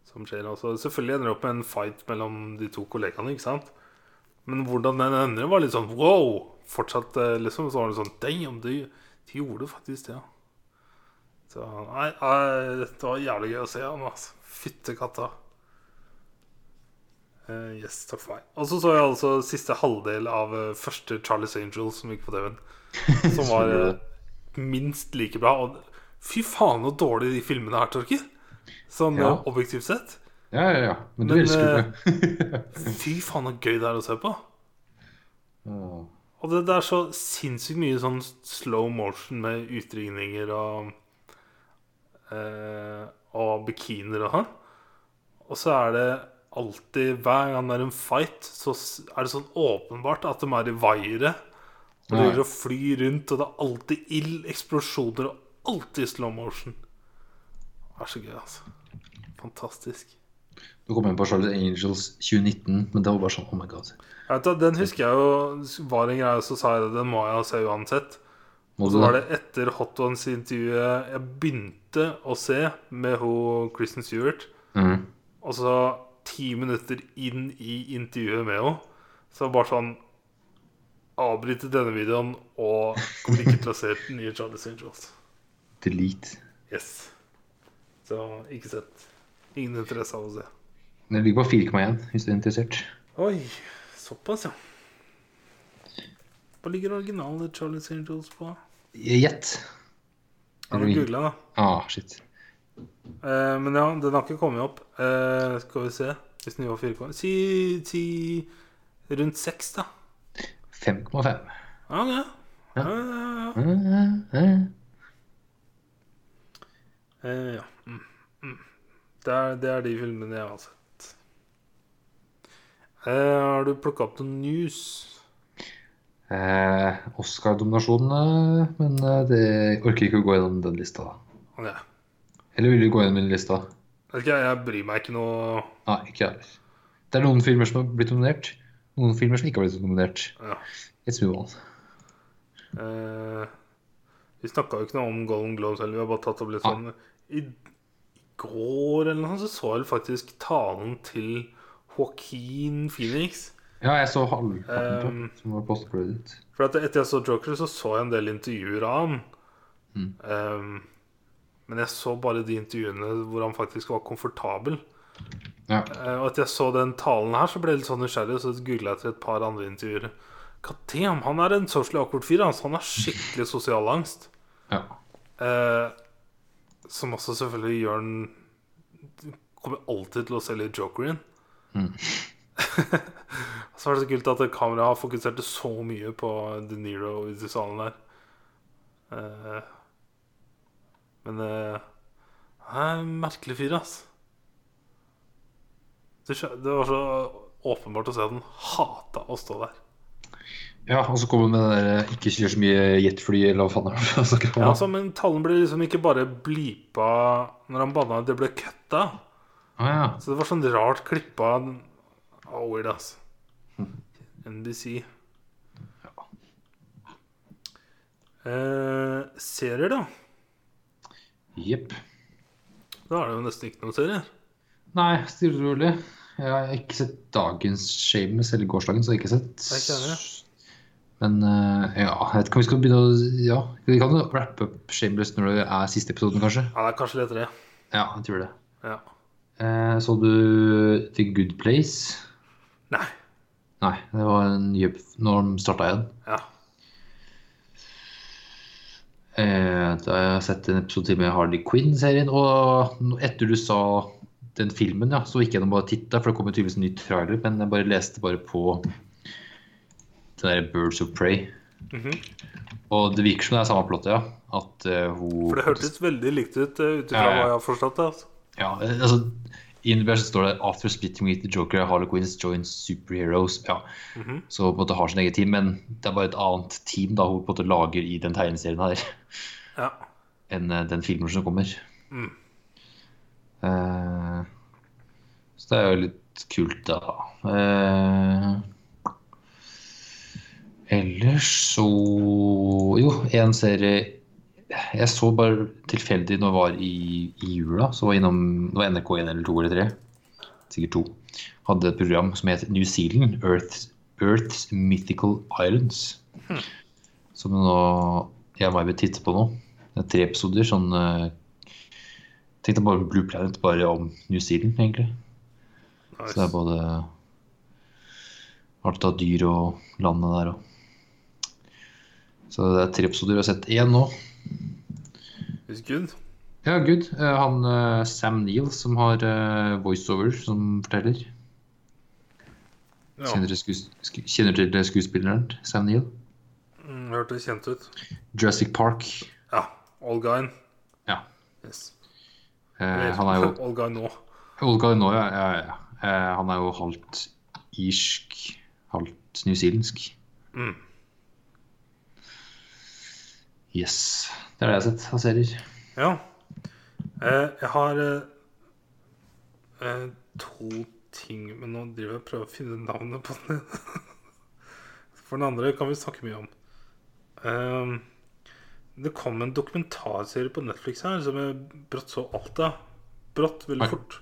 som skjer. Også. Selvfølgelig ender det opp med en fight mellom de to kollegaene, ikke sant? Men hvordan den ender, var litt sånn wow! Fortsatt liksom, så var det sånn Damn, de, de gjorde faktisk det, ja. Så nei, nei, det var jævlig gøy å se han, altså. Fytte katta. Eh, yes, takk for meg. Og så så jeg altså siste halvdel av uh, første Charlie's Angels som gikk på TV-en. Som var eh, minst like bra. Og fy faen så dårlig de filmene er, Torkil. Sånn Ja. objektivt sett. Ja, ja, ja. Men du Men, elsker det. Fy faen så gøy det er å se på. Oh. Og det, det er så sinnssykt mye sånn slow motion med utringninger og Og bikinier og sånn. Og så er det alltid Hver gang det er en fight, så er det sånn åpenbart at de er i vaiere. Og de Ja. flyr rundt, og det er alltid ild, eksplosjoner og alltid slow motion. Det er så gøy, altså. Fantastisk. Du kom inn på Charlotte Angels 2019, men det var bare sånn oh my god. Vet, den husker jeg jo var en greie, så sa jeg det. Den må jeg se uansett. Og så var det? etter Hot Ones-intervjuet jeg begynte å se med hun Kristen Stewart. Mm. Og så ti minutter inn i intervjuet med henne, så bare sånn Avbryte denne videoen og kommer ikke til å se den nye Charlie's Angels. Delete. Yes. Så ikke sett. Ingen interesse av å se. Den ligger på 4,1 hvis du er interessert. Oi, såpass, ja. Hva ligger originale Charlie's Angels på? Gjett. Har du googla, da. Ah, shit. Eh, men ja, den har ikke kommet opp. Uh, skal vi se Hvis nivå 4 Si, si rundt 6, da. 5,5. Ja, ja. ja, ja, ja. Ja. Mm, mm. Det, er, det er de filmene jeg har sett. Eh, har du plukka opp noen news? Oscar-dominasjonene, men det orker ikke å gå gjennom den lista. da. Eller vil du gå gjennom min lista? Vet ikke, jeg, bryr meg ikke noe Nei, ikke jeg. Det er noen filmer som har blitt nominert, noen filmer som ikke har blitt nominert. Ja. Let's move on. Eh, vi snakka jo ikke noe om Golden Globes heller. Vi har bare tatt opp litt sånn I, går eller noe så så jeg faktisk talen til Joaquin Phoenix. Ja, jeg så halvparten på, Um, som var post-credit. For at etter jeg så Joker, så så jeg en del intervjuer av han. Mm. Um, men jeg så bare de intervjuene hvor han faktisk var komfortabel. Ja. Eh, og etter jeg så den talen her, så ble jeg litt sånn nysgjerrig, så googla jeg til et par andre intervjuer. Damn, han er en socially awkward fyr. Altså. Han har skikkelig sosial angst. ja. Eh, som også selvfølgelig gjør den kommer alltid til å se litt Joker inn. Mm. så er det så kult at kameraet har fokusert så mye på De Niro i salen der. Eh, men uh, han er en merkelig fyr, ass. Det, var så åpenbart å se at han hata å stå der. Ja, og så kommer med den der ikke kjør så mye jetfly, eller hva faen det han. Ja, altså, men tallene ble liksom ikke bare blipa når han banna, det ble kutta. Ah, ja. Så det var sånn rart klippa oh, Weird, ass. NBC. Eh, serier, da? Jepp. Da er det jo nesten ikke noen serier. Nei, stille og rolig. Jeg har ikke sett dagens Shames eller gårsdagens, har jeg ikke sett. Det jeg, Men uh, ja, jeg vet ikke om vi skal begynne å Ja, vi kan jo rappe opp Shameless når det er siste episoden, kanskje. Ja, det er kanskje lettere. Ja, jeg tror det. Ja. Uh, så du The Good Place? Nei. Nei, det var en ny når de starta igjen. Ja. Eh, da har jeg sett en episode til med Harley Quinn-serien. Og etter du sa den filmen, ja, så gikk jeg bare titta, for det kom tydeligvis en ny trailer. Men jeg bare leste bare på den der Birds of Prey. Mhm. Og det virker som det er samme plottet, ja. At uh, hun For det hørtes veldig likt ut uh, ut ifra Ja, ja. hva jeg har forstått. det, Altså. Ja, altså I så står det 'After splitting with the Joker, Harley Quinn joins superheroes'. Ja, Mhm. Så på en måte har sin eget team, men det er bare et annet team da hun på en måte lager i den tegneserien her, Ja. enn eh, den filmen som kommer. Mm. Uh, så det er jo litt kult, da. Uh, ellers så Jo, en serie Jeg så bare tilfeldig når jeg var i, i jula. Så var jeg innom det var NRK1 eller 2 eller 3. Sikkert 2. Hadde et program som het New Zealand. Earth's, Earth's Mythical Islands. Som nå jeg og meg vil titte på nå. Det er tre episoder. sånn eh, Tenkte bare Blue Planet bare om New Zealand, egentlig. Så det er både alt av dyr og landet der og Så det er tre episoder. Jeg har sett én nå. It's good. Ja, good. Eh, Han eh, Sam Neill som har eh, voiceover, som forteller. Ja. Kjenner, til skuespilleren Sam Neill? Mm, hørtes kjent ut. Jurassic Park. Ja. Old guyen. Ja. Yes. Eh, han er jo Old Guy nå. Olga nå, ja. ja, ja. Eh, han er jo halvt irsk, halvt newzealandsk. Mm. Yes. Det er det jeg har sett av serier. Ja. Eh, jeg har eh, eh, to ting Men nå driver jeg og prøver å finne navnet på den. For den andre kan vi snakke mye om. Eh, det kom en dokumentarserie på Netflix her som jeg brått så alt av. Brått, veldig fort.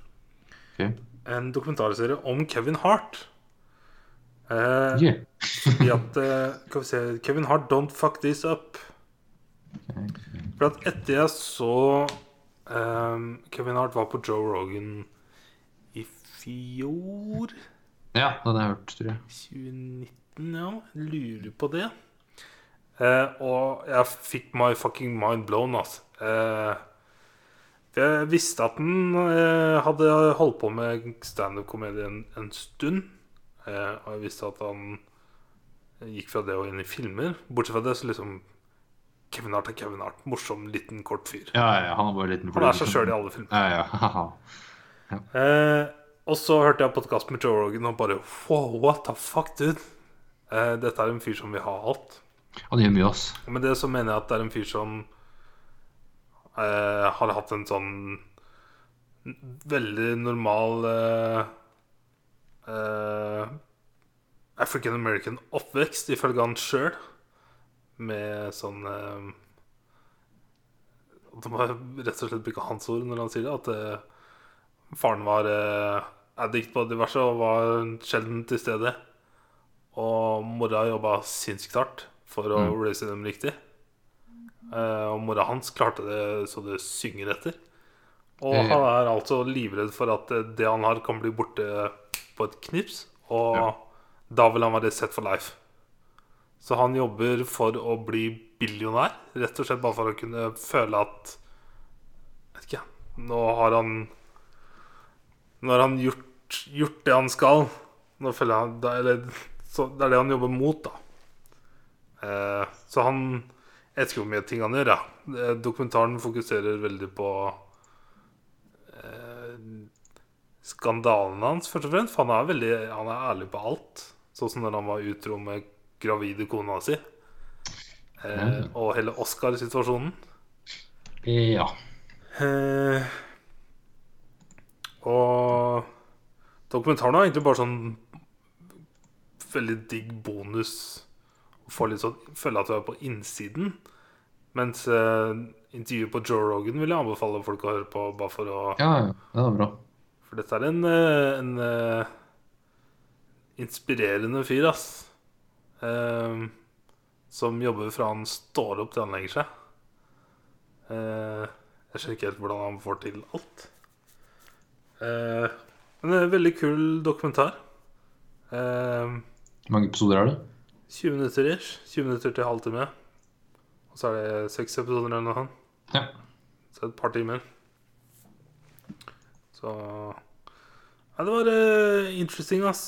Okay. En dokumentarserie om Kevin Hart. Eh, Yeah. fordi at Skal vi se Kevin Hart, don't fuck this up. For at etter jeg så um, Kevin Hart var på Joe Rogan i fjor Ja, den har jeg hørt, tror jeg. 2019, ja. Lurer på det. Uh, og jeg fikk my fucking mind blown, altså. Uh, jeg visste at han uh, hadde holdt på med standup-komedie en, en stund. Eh, og jeg visste at han gikk fra det og inn i filmer. Bortsett fra det, så liksom Kevin Hart er Kevin Hart. Morsom, liten, kort fyr. Ja, ja, han er bare liten Han er seg sjøl i alle filmer. Ja, ja. Eh, og så hørte jeg podkast med Joe Rogan og bare Wow, what the fuck, dude? Eh, dette er en fyr som vil ha alt. Han gjør mye, ass. Og med det så mener jeg at det er en fyr som eh, har hatt en sånn veldig normal eh, eh, African American oppvekst, ifølge han sjøl. Med sånn eh, Det må rett og slett bruke hans ord når han sier det. At eh, faren var eh, addict på diverse og var sjelden til stede. Og mora jobba sinnssykt hardt for å Mm. raise dem riktig. Eh, og mora hans klarte det så det synger etter. Og han er altså livredd for at eh, det han har, kan bli borte på et knips. Og Ja. da vil han være set for life. Så han jobber for å bli billionær, rett og slett bare for å kunne føle at Vet ikke, nå har han Nå har han gjort, gjort det han skal. Nå føler han det, eller, så det er det han jobber mot, da. Eh, så han Jeg vet ikke hvor mye ting han gjør, ja. Eh, Dokumentaren fokuserer veldig på eh, skandalene hans, først og fremst. For han er veldig Han er ærlig på alt. Sånn som når han var utro med gravide kona si. Eh, og hele Oscar-situasjonen. Ja. Eh, og dokumentaren er egentlig bare sånn veldig digg bonus. Får litt sånn, føle at du er på innsiden. Mens eh, intervjuet på Joe Rogan vil jeg anbefale folk å høre på, bare for å Ja, ja. Det er bra. For dette er en, en, en eh, inspirerende fyr, ass. Eh, som jobber fra han står opp til han legger seg. Eh, jeg skjønner ikke helt hvordan han får til alt. Eh, men det er en veldig kul dokumentar. Eh, Hvor mange episoder er det? 20 minutter ish. 20 minutter til halvtime. Og så er det seks episoder eller noe sånt. Ja. Så et par timer. Så Nei, det var uh, interesting, ass.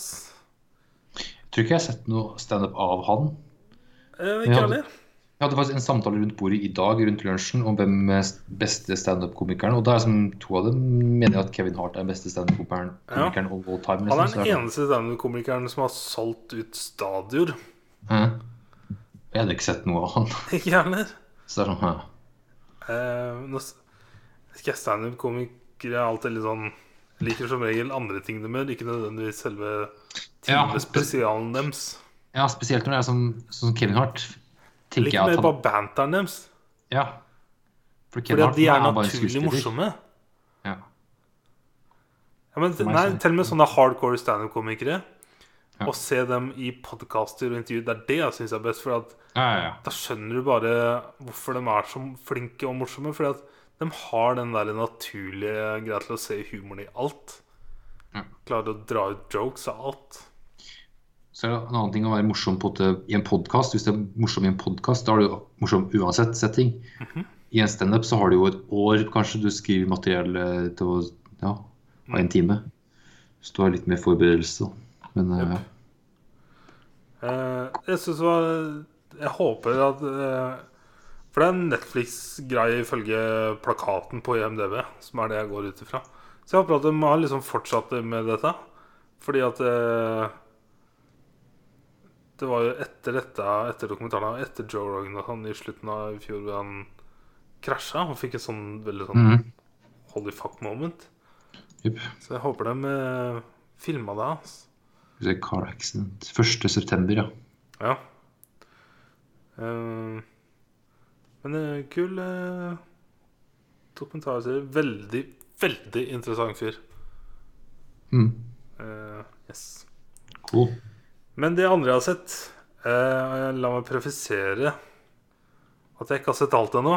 Jeg tror ikke jeg har sett noe standup av han. Eh, ikke heller. Jeg hadde faktisk en samtale rundt bordet i dag rundt lunsjen om hvem er beste standup-komikeren. Og da er som to av dem mener jeg at Kevin Hart er den beste standup-komikeren Ja. of all time. Han er den eneste standup-komikeren som har solgt ut stadioner. Hæ? Jeg hadde ikke sett noe av han. Ikke jeg heller. Så det er sånn, ja. Eh, nå skal jeg standup-komikere er alltid litt sånn Liker som regel andre ting de gjør, ikke nødvendigvis selve Ja, timespesialen deres. Ja, spesielt når det er sånn, sånn Kevin Hart. Litt mer han banteren deres. Ja. For Fordi at de er, er bare naturlig morsomme. Ja. Ja, men, nei, til og med sånne hardcore standup-komikere. Ja. Å se dem i podkaster og intervjuer, det er det jeg syns er best. For Ja, ja, ja. da skjønner du bare hvorfor de er så flinke og morsomme. Fordi at de har den der naturlige greia til å se humoren i alt. Ja. Klarer å dra ut jokes av alt. Så er det en annen ting å være morsom på det, i en podkast. Hvis du er morsom i en podkast, da er du morsom uansett setting. Mhm. I en standup så har du jo et år kanskje du skriver materiell til å ja, ha en time. Så du har litt mer forberedelse. Men yep. ja. Uh, jeg syns det var Jeg håper at uh, For det er en Netflix-greie ifølge plakaten på IMDb, som er det jeg går ut ifra. Så jeg håper at de har liksom fortsatt med dette. Fordi at eh, Det var jo etter dette, etter dokumentaren, etter Joe Rogan og sånn, i slutten av i fjor, hvor han krasja og fikk en sånn veldig sånn mm. holy fuck moment. Yep. Så jeg håper de uh, filma det. Altså. Car accident. 1. september, ja. Ja. Uh, men uh, kul uh, dokumentarserie. Veldig, veldig interessant fyr. Mm. Uh, yes. Cool. Men det andre jeg har sett eh, La meg prefisere at jeg ikke har sett alt ennå.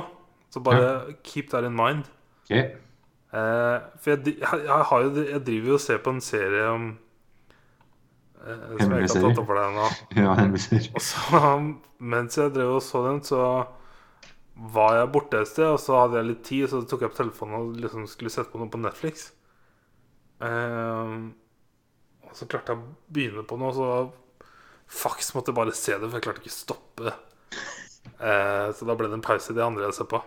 Så bare keep that in mind. Okay. Eh, for jeg, jeg, jeg, har jo, jeg driver jo og ser på en serie om eh, Som jeg ikke har tatt opp for deg ennå. Ja. Og så, mens jeg drev og så den, så var jeg borte et sted, og så hadde jeg litt tid, så tok jeg opp telefonen og liksom skulle sette på noe på Netflix. Eh, og så klarte jeg å begynne på noe, og så Fax måtte bare se det, for jeg klarte ikke å stoppe. Eh, så da ble det en pause i det andre jeg ser på.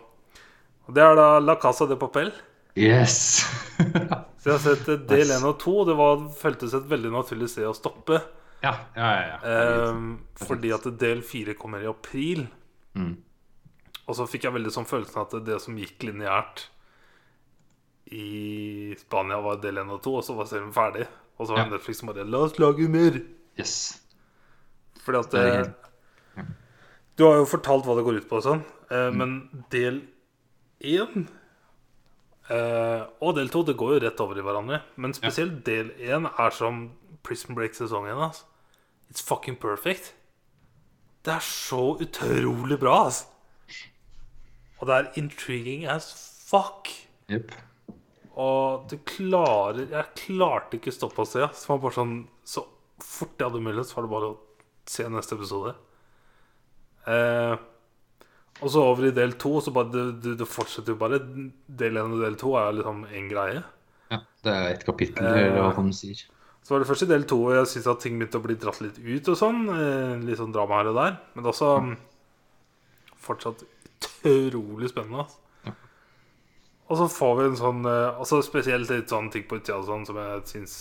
Og det er da La Casa de Papel. Yes! Så jeg har sett eh, del 1 og 2, og det var, føltes et veldig naturlig sted å stoppe. ja, ja, ja. ja. Eh, fordi at del 4 kommer i april. Mm. Og så fikk jeg veldig sånn følelsen at det som gikk lineært i Spania, var del 1 og 2, og så var serien ferdig. Og så var Ja. Netflix bare La oss lage mer! Yes. Fordi at Det eh, Du har jo fortalt hva det går ut på sånn, eh, men del 1 eh, og del 2 det går jo rett over i hverandre. Men spesielt del 1 er som Prison Break-sesongen. 1. Altså. It's fucking perfect. Det er så utrolig bra, altså. Og det er intriguing as fuck. Yep. Og du klarer Jeg klarte ikke å stoppe å se. Så, var bare sånn Så fort jeg hadde mulighet, så var det bare å se neste episode. Eh, og så over i del to, så bare det, du, du fortsetter jo bare. Del én og del to er liksom én greie. Ja, det er et kapittel, Eh. eller hva sier. Så var det først i del to, og jeg syntes at ting begynte å bli dratt litt ut og sånn. Eh, litt sånn drama her og der. Men det er også mm, fortsatt utrolig spennende. Altså. Og så får vi en sånn Altså spesielt litt sånn ting på utsida sånn som jeg syns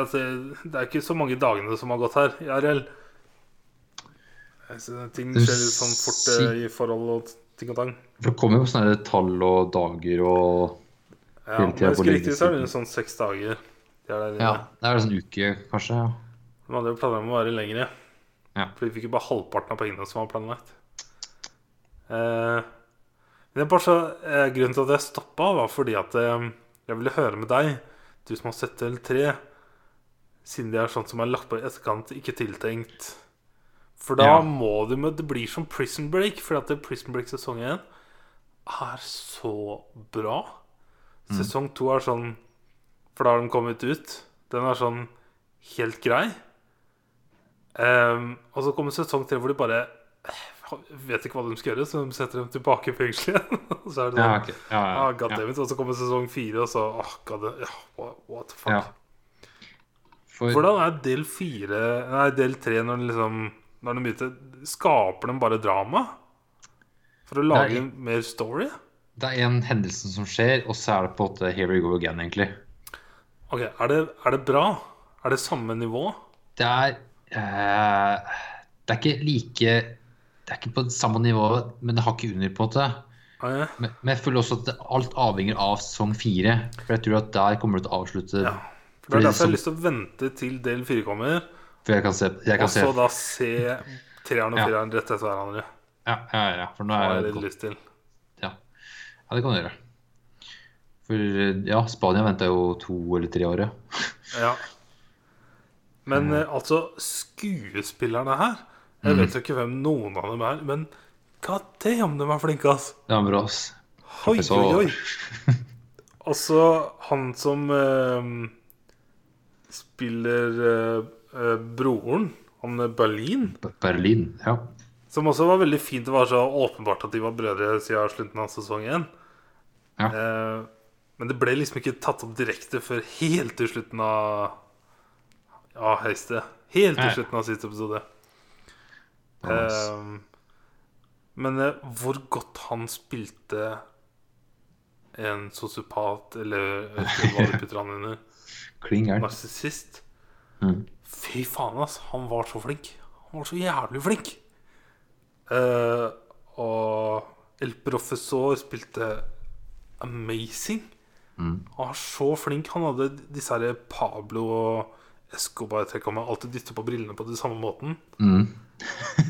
At det, det er ikke så mange dagene som har gått her i RL. Ting skjer litt sånn fort eh, i forhold og ting og tang. For det kommer jo sånne tall og dager og Ja, Hele men Hvis riktig, så er det sånn seks dager. De er der. Ja, det er en sånn uke, kanskje. ja. De hadde jo planer om å være lengre. Ja. For de fikk jo bare halvparten av pengene som var planlagt. Eh, men er så, eh, grunnen til at jeg stoppa, var fordi at eh, jeg ville høre med deg, du som har sett L3, siden de er sånt som er lagt på i etterkant, ikke tiltenkt. For da Ja. må du med Det blir som Prison Break, for at Prison Break sesong 1 er så bra. Sesong 2 er sånn For da har den kommet ut. Den er sånn helt grei. Um, og så kommer sesong 3 hvor de bare vet ikke hva de skal gjøre, så de setter dem tilbake i fengselet. Og så er det Ja, sånn ja, ja, ja, ah. Og så kommer sesong 4, og så oh, God, ja, what, what the fuck. Ja. For, Hvordan er del 4 Nei, del 3 når den liksom Når den begynte Skaper den bare drama? For å lage en, mer story? det er en hendelse som skjer, og så er det på en måte here we go again, egentlig. Ok, er det, er det bra? Er det samme nivå? Det er eh, Det er ikke like Det er ikke på samme nivå, men det har ikke under, på en måte. Eh, Men, men jeg føler også at alt avhenger av sesong fire. For jeg tror at der kommer du til å avslutte Ja. For Det er derfor jeg har lyst til å vente til del 4 kommer. For jeg kan se, jeg kan Og se så da se treeren og Ja. fireren rett etter hverandre. ja, ja, ja, for nå Det har er jeg litt lyst til. Ja. ja, det kan du gjøre. For ja, Spania venta jo to eller tre år, ja. Ja. Men Mm. eh, altså, skuespillerne her Jeg vet jo ikke hvem noen av dem er, men god damn, de er flinke, ass. Det var bra, ass. Oi, Professor. oi, oi. Altså, han som eh, spiller uh, broren, han er Berlin Berlin, ja. Som også var veldig fint. Det var så åpenbart at de var brødre siden slutten av sesong én. Ja. Uh, men det ble liksom ikke tatt opp direkte før helt til slutten av Ja, høyeste. Helt til slutten av siste episode. Men hvor godt han spilte en sosiopat, eller hva du putter han under, Kling gæren. narsissist Mm. Fy faen, ass. Han var så flink. Han var så jævlig flink. Uh, og El Professor spilte amazing. Mm. Han var så flink. Han hadde disse her Pablo og Escobar-trekka med alltid dytte på brillene på den samme måten. Mm.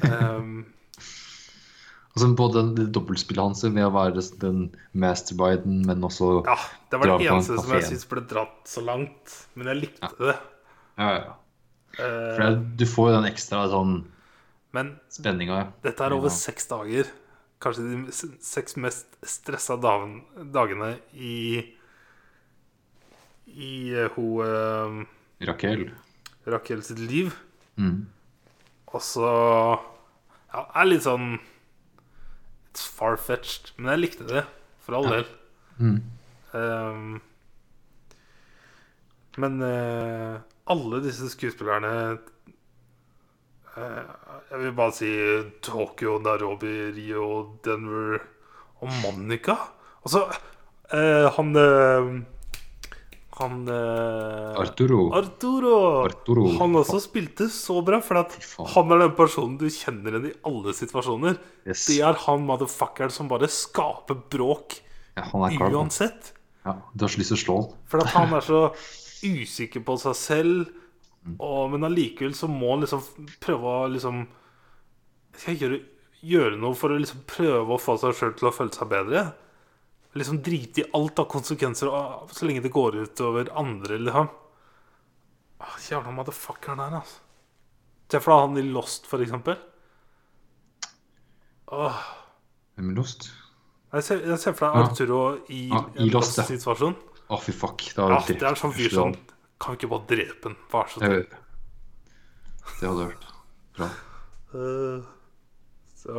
Um, Altså både det dobbeltspillet hans med å være den mastermiden, men også ja, det var det eneste som jeg syns ble dratt så langt. Men jeg likte det. Ja, ja. Eh, For det- du får jo den ekstra sånn men spenninga. ja. Dette er over Ja. seks dager. Kanskje de seks mest stressa dagene i I eh, hun uh, Raquel. Raquel sitt liv. Mm. Og så Ja, er litt sånn It's far-fetched. Men jeg likte det, for all del. Mm. Um, men uh, alle disse skuespillerne uh, Jeg vil bare si Tokyo, Nairobi, Rio, Denver og Monica. Altså uh, Han Han eh, Arturo. Arturo. Arturo. Han også spilte så bra, for han er den personen du kjenner igjen i alle situasjoner. Yes. Det er han motherfuckeren som bare skaper bråk Ja, han uansett. Ja, du har så lyst til å slå han. For han er så usikker på seg selv, og, men allikevel så må han liksom prøve å liksom Skal jeg gjøre, gjøre noe for å liksom prøve å få seg sjøl til å føle seg bedre? Liksom drite i alt av konsekvenser og- så lenge det går ut over andre, liksom. Ah, Jævla motherfuckeren her, altså. Se for deg han i Lost, for eksempel. Åh. Hvem er lost? Jeg ser, jeg ser for deg Ja. Arturo i ah, i en Lost, ja. Lost-situasjon. Å, fy fuck. Ja, hadde det er sånn fyr som. Kan vi ikke bare drepe den? Vær så snill. Det hadde vært bra. Uh, Så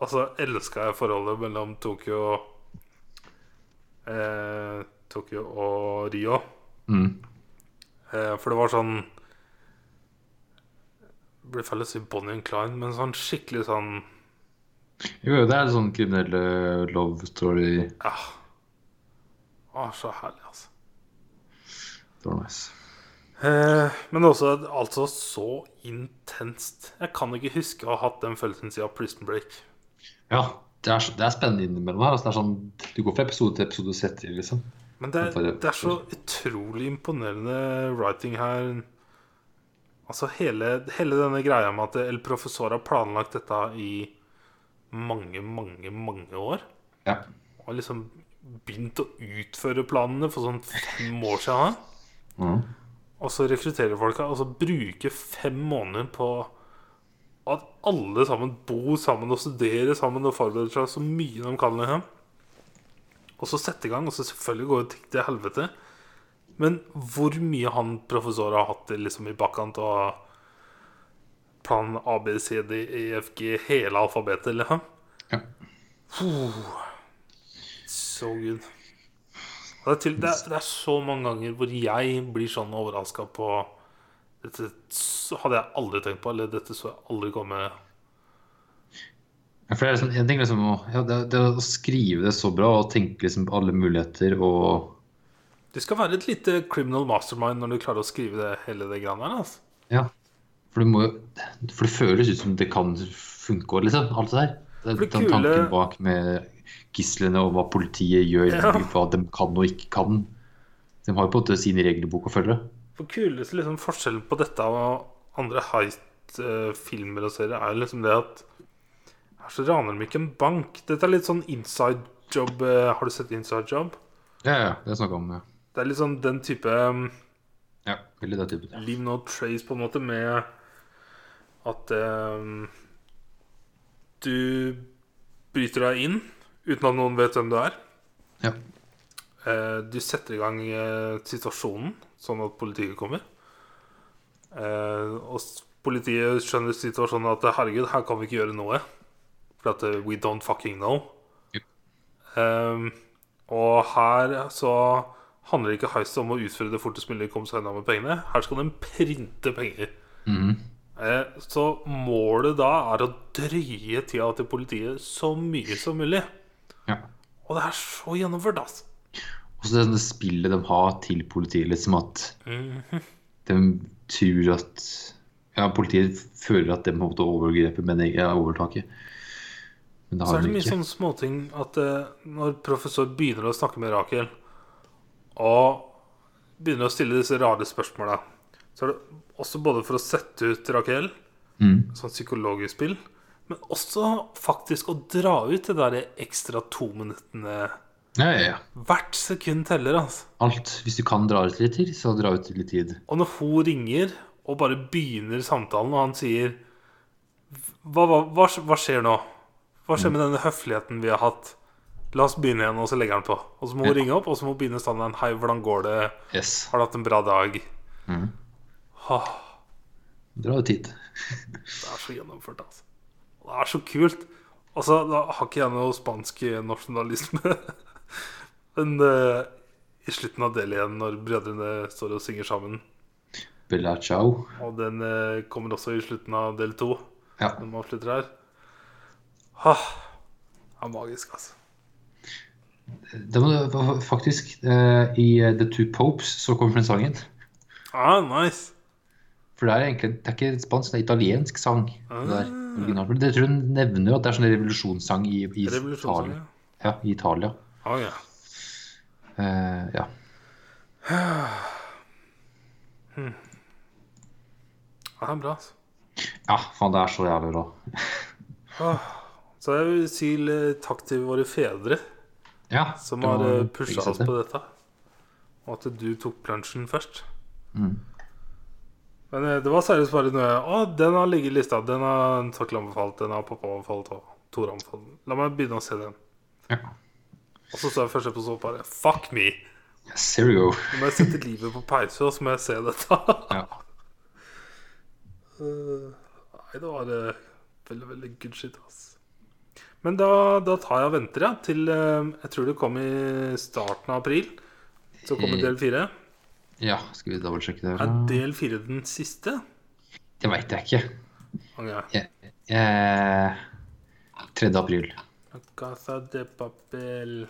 altså elska jeg forholdet mellom Tokyo eh, Tokyo og Rio. Mm. Eh, for det var sånn Det blir feil å si Bonnie and Clyde, men sånn skikkelig sånn Jo, jo, det er sånn kriminelle love story. Ja. Å, så herlig, altså. Det var nice. Eh, men også altså så intenst. Jeg kan ikke huske å ha hatt den følelsen siden Prison Break. Ja, det er, så- det er spennende innimellom her. Altså, det sånn, du går fra episode til episode og setter liksom. Men det, er, det er så utrolig imponerende writing her. Altså hele, hele denne greia med at El Professor har planlagt dette i mange, mange, mange år. Ja. Og liksom begynt å utføre planene for sånn fem år siden. Mm. Og så rekrutterer folka, og så bruker fem måneder på at alle sammen bor sammen og studerer sammen og forbereder seg så mye de kan. Liksom. Og så sette i gang, og så selvfølgelig går ting til helvete. Men hvor mye han professor har hatt liksom i bakkant og plan A, B, C, D, E, F, G, hele alfabetet, liksom. Ja. Så good. Det er, til, det, er, det er så mange ganger hvor jeg blir sånn overraska på Dette hadde jeg aldri tenkt på, eller dette så jeg aldri komme Ja, For det er liksom, en ting liksom ja, det, det å skrive det så bra og tenke liksom på alle muligheter og Det skal være et lite criminal mastermind når du klarer å skrive det hele det greiene der. Altså. Ja. For, du må, for det føles ut som det kan funke liksom. Alt det der. Det, det den kule- tanken bak med gislene og hva politiet gjør, Ja. hva de kan og ikke kan. De har jo på en måte sin regelbok å følge. For kuleste liksom, forskjellen på dette og andre heist-filmer og serier er liksom det at her så raner de ikke en bank. Dette er litt sånn inside job. eh, Har du sett inside job? Ja, ja. Det snakka om. Ja. Det er litt sånn den type um, ja veldig den typen. Leave no trace, på en måte, med at um, du bryter deg inn uten at noen vet hvem du er. Ja. Uh, du setter i gang uh, situasjonen sånn at politiet kommer. Eh, og politiet skjønner situasjonen at herregud, her kan vi ikke gjøre noe. For at eh, we don't fucking know. Yep. Eh, og her så handler ikke heist om å utføre det fortest mulig, komme seg unna med pengene. Her skal de printe penger. Mm. Eh, Så målet da er å drøye tida til politiet så mye som mulig. ja. Og det er så gjennomført, altså. Og så det, det spillet de har til politiet, liksom at mm. de tror at Ja, politiet føler at de måte overgrepet, men ikke er overtaket. Men det Så er det de mye sånne småting at uh, når professor begynner å snakke med Rakel, og begynner å stille disse rare spørsmåla, så er det også både for å sette ut Rakel, Mm. sånn psykologisk spill, men også faktisk å dra ut det der ekstra to minuttene Ja, ja, ja. Hvert sekund teller, altså. Alt. Hvis du kan dra ut litt tid, så dra ut litt tid. Og når hun ringer og bare begynner samtalen, og han sier hva, hva, hva, hva skjer nå? Hva skjer med denne høfligheten vi har hatt? La oss begynne igjen, og så legger han på. Og så må hun Ja. ringe opp, og så må hun begynne standarden. Hei, hvordan går det? Yes. Har du hatt en bra dag? Mm. Dra ut tid. det er så gjennomført, altså. Det er så kult. Altså, da har ikke jeg noe spansk nasjonalisme. Men uh, i slutten av del igjen, når brødrene står og synger sammen Bella ciao. Og den uh, kommer også i slutten av del to. Ja. Når man avslutter her. Ah, det er magisk, altså. Det var faktisk uh, I The Two Popes så kommer den sangen. Ah, nice. For det er egentlig det er ikke spansk, det er italiensk sang. Det, der, Ah. Det tror hun nevner at det er sånn revolusjonssang i, i Italia. ja. Ja, i Italia. Ah, ja. Uh, ja. Det er bra, altså. ja, faen, det er så jævlig bra. Så jeg vil si eh, takk til våre fedre Ja, som har uh, pusha oss på dette. Og at du tok plunchen først. Mm. Men eh, det var seriøst bare noe Å, den har ligget i lista. Den har Torkel anbefalt. Den har pappa anbefalt. Og Tore anbefalt. La meg begynne å se den. Ja. Og så så jeg første episode og bare Fuck me! Yes, here we go. Nå må jeg sette livet på pause, så må jeg se dette. Ja. Eh, Nei, det var eh, veldig, veldig good shit, ass. Men da, da tar jeg og venter, ja, til eh, Jeg tror det kom i starten av april. Så kommer del fire. ja, skal vi dobbeltsjekke det? Er del fire den siste? Det veit jeg ikke. Ok. Jeg, jeg, 3. april. Casa de Papel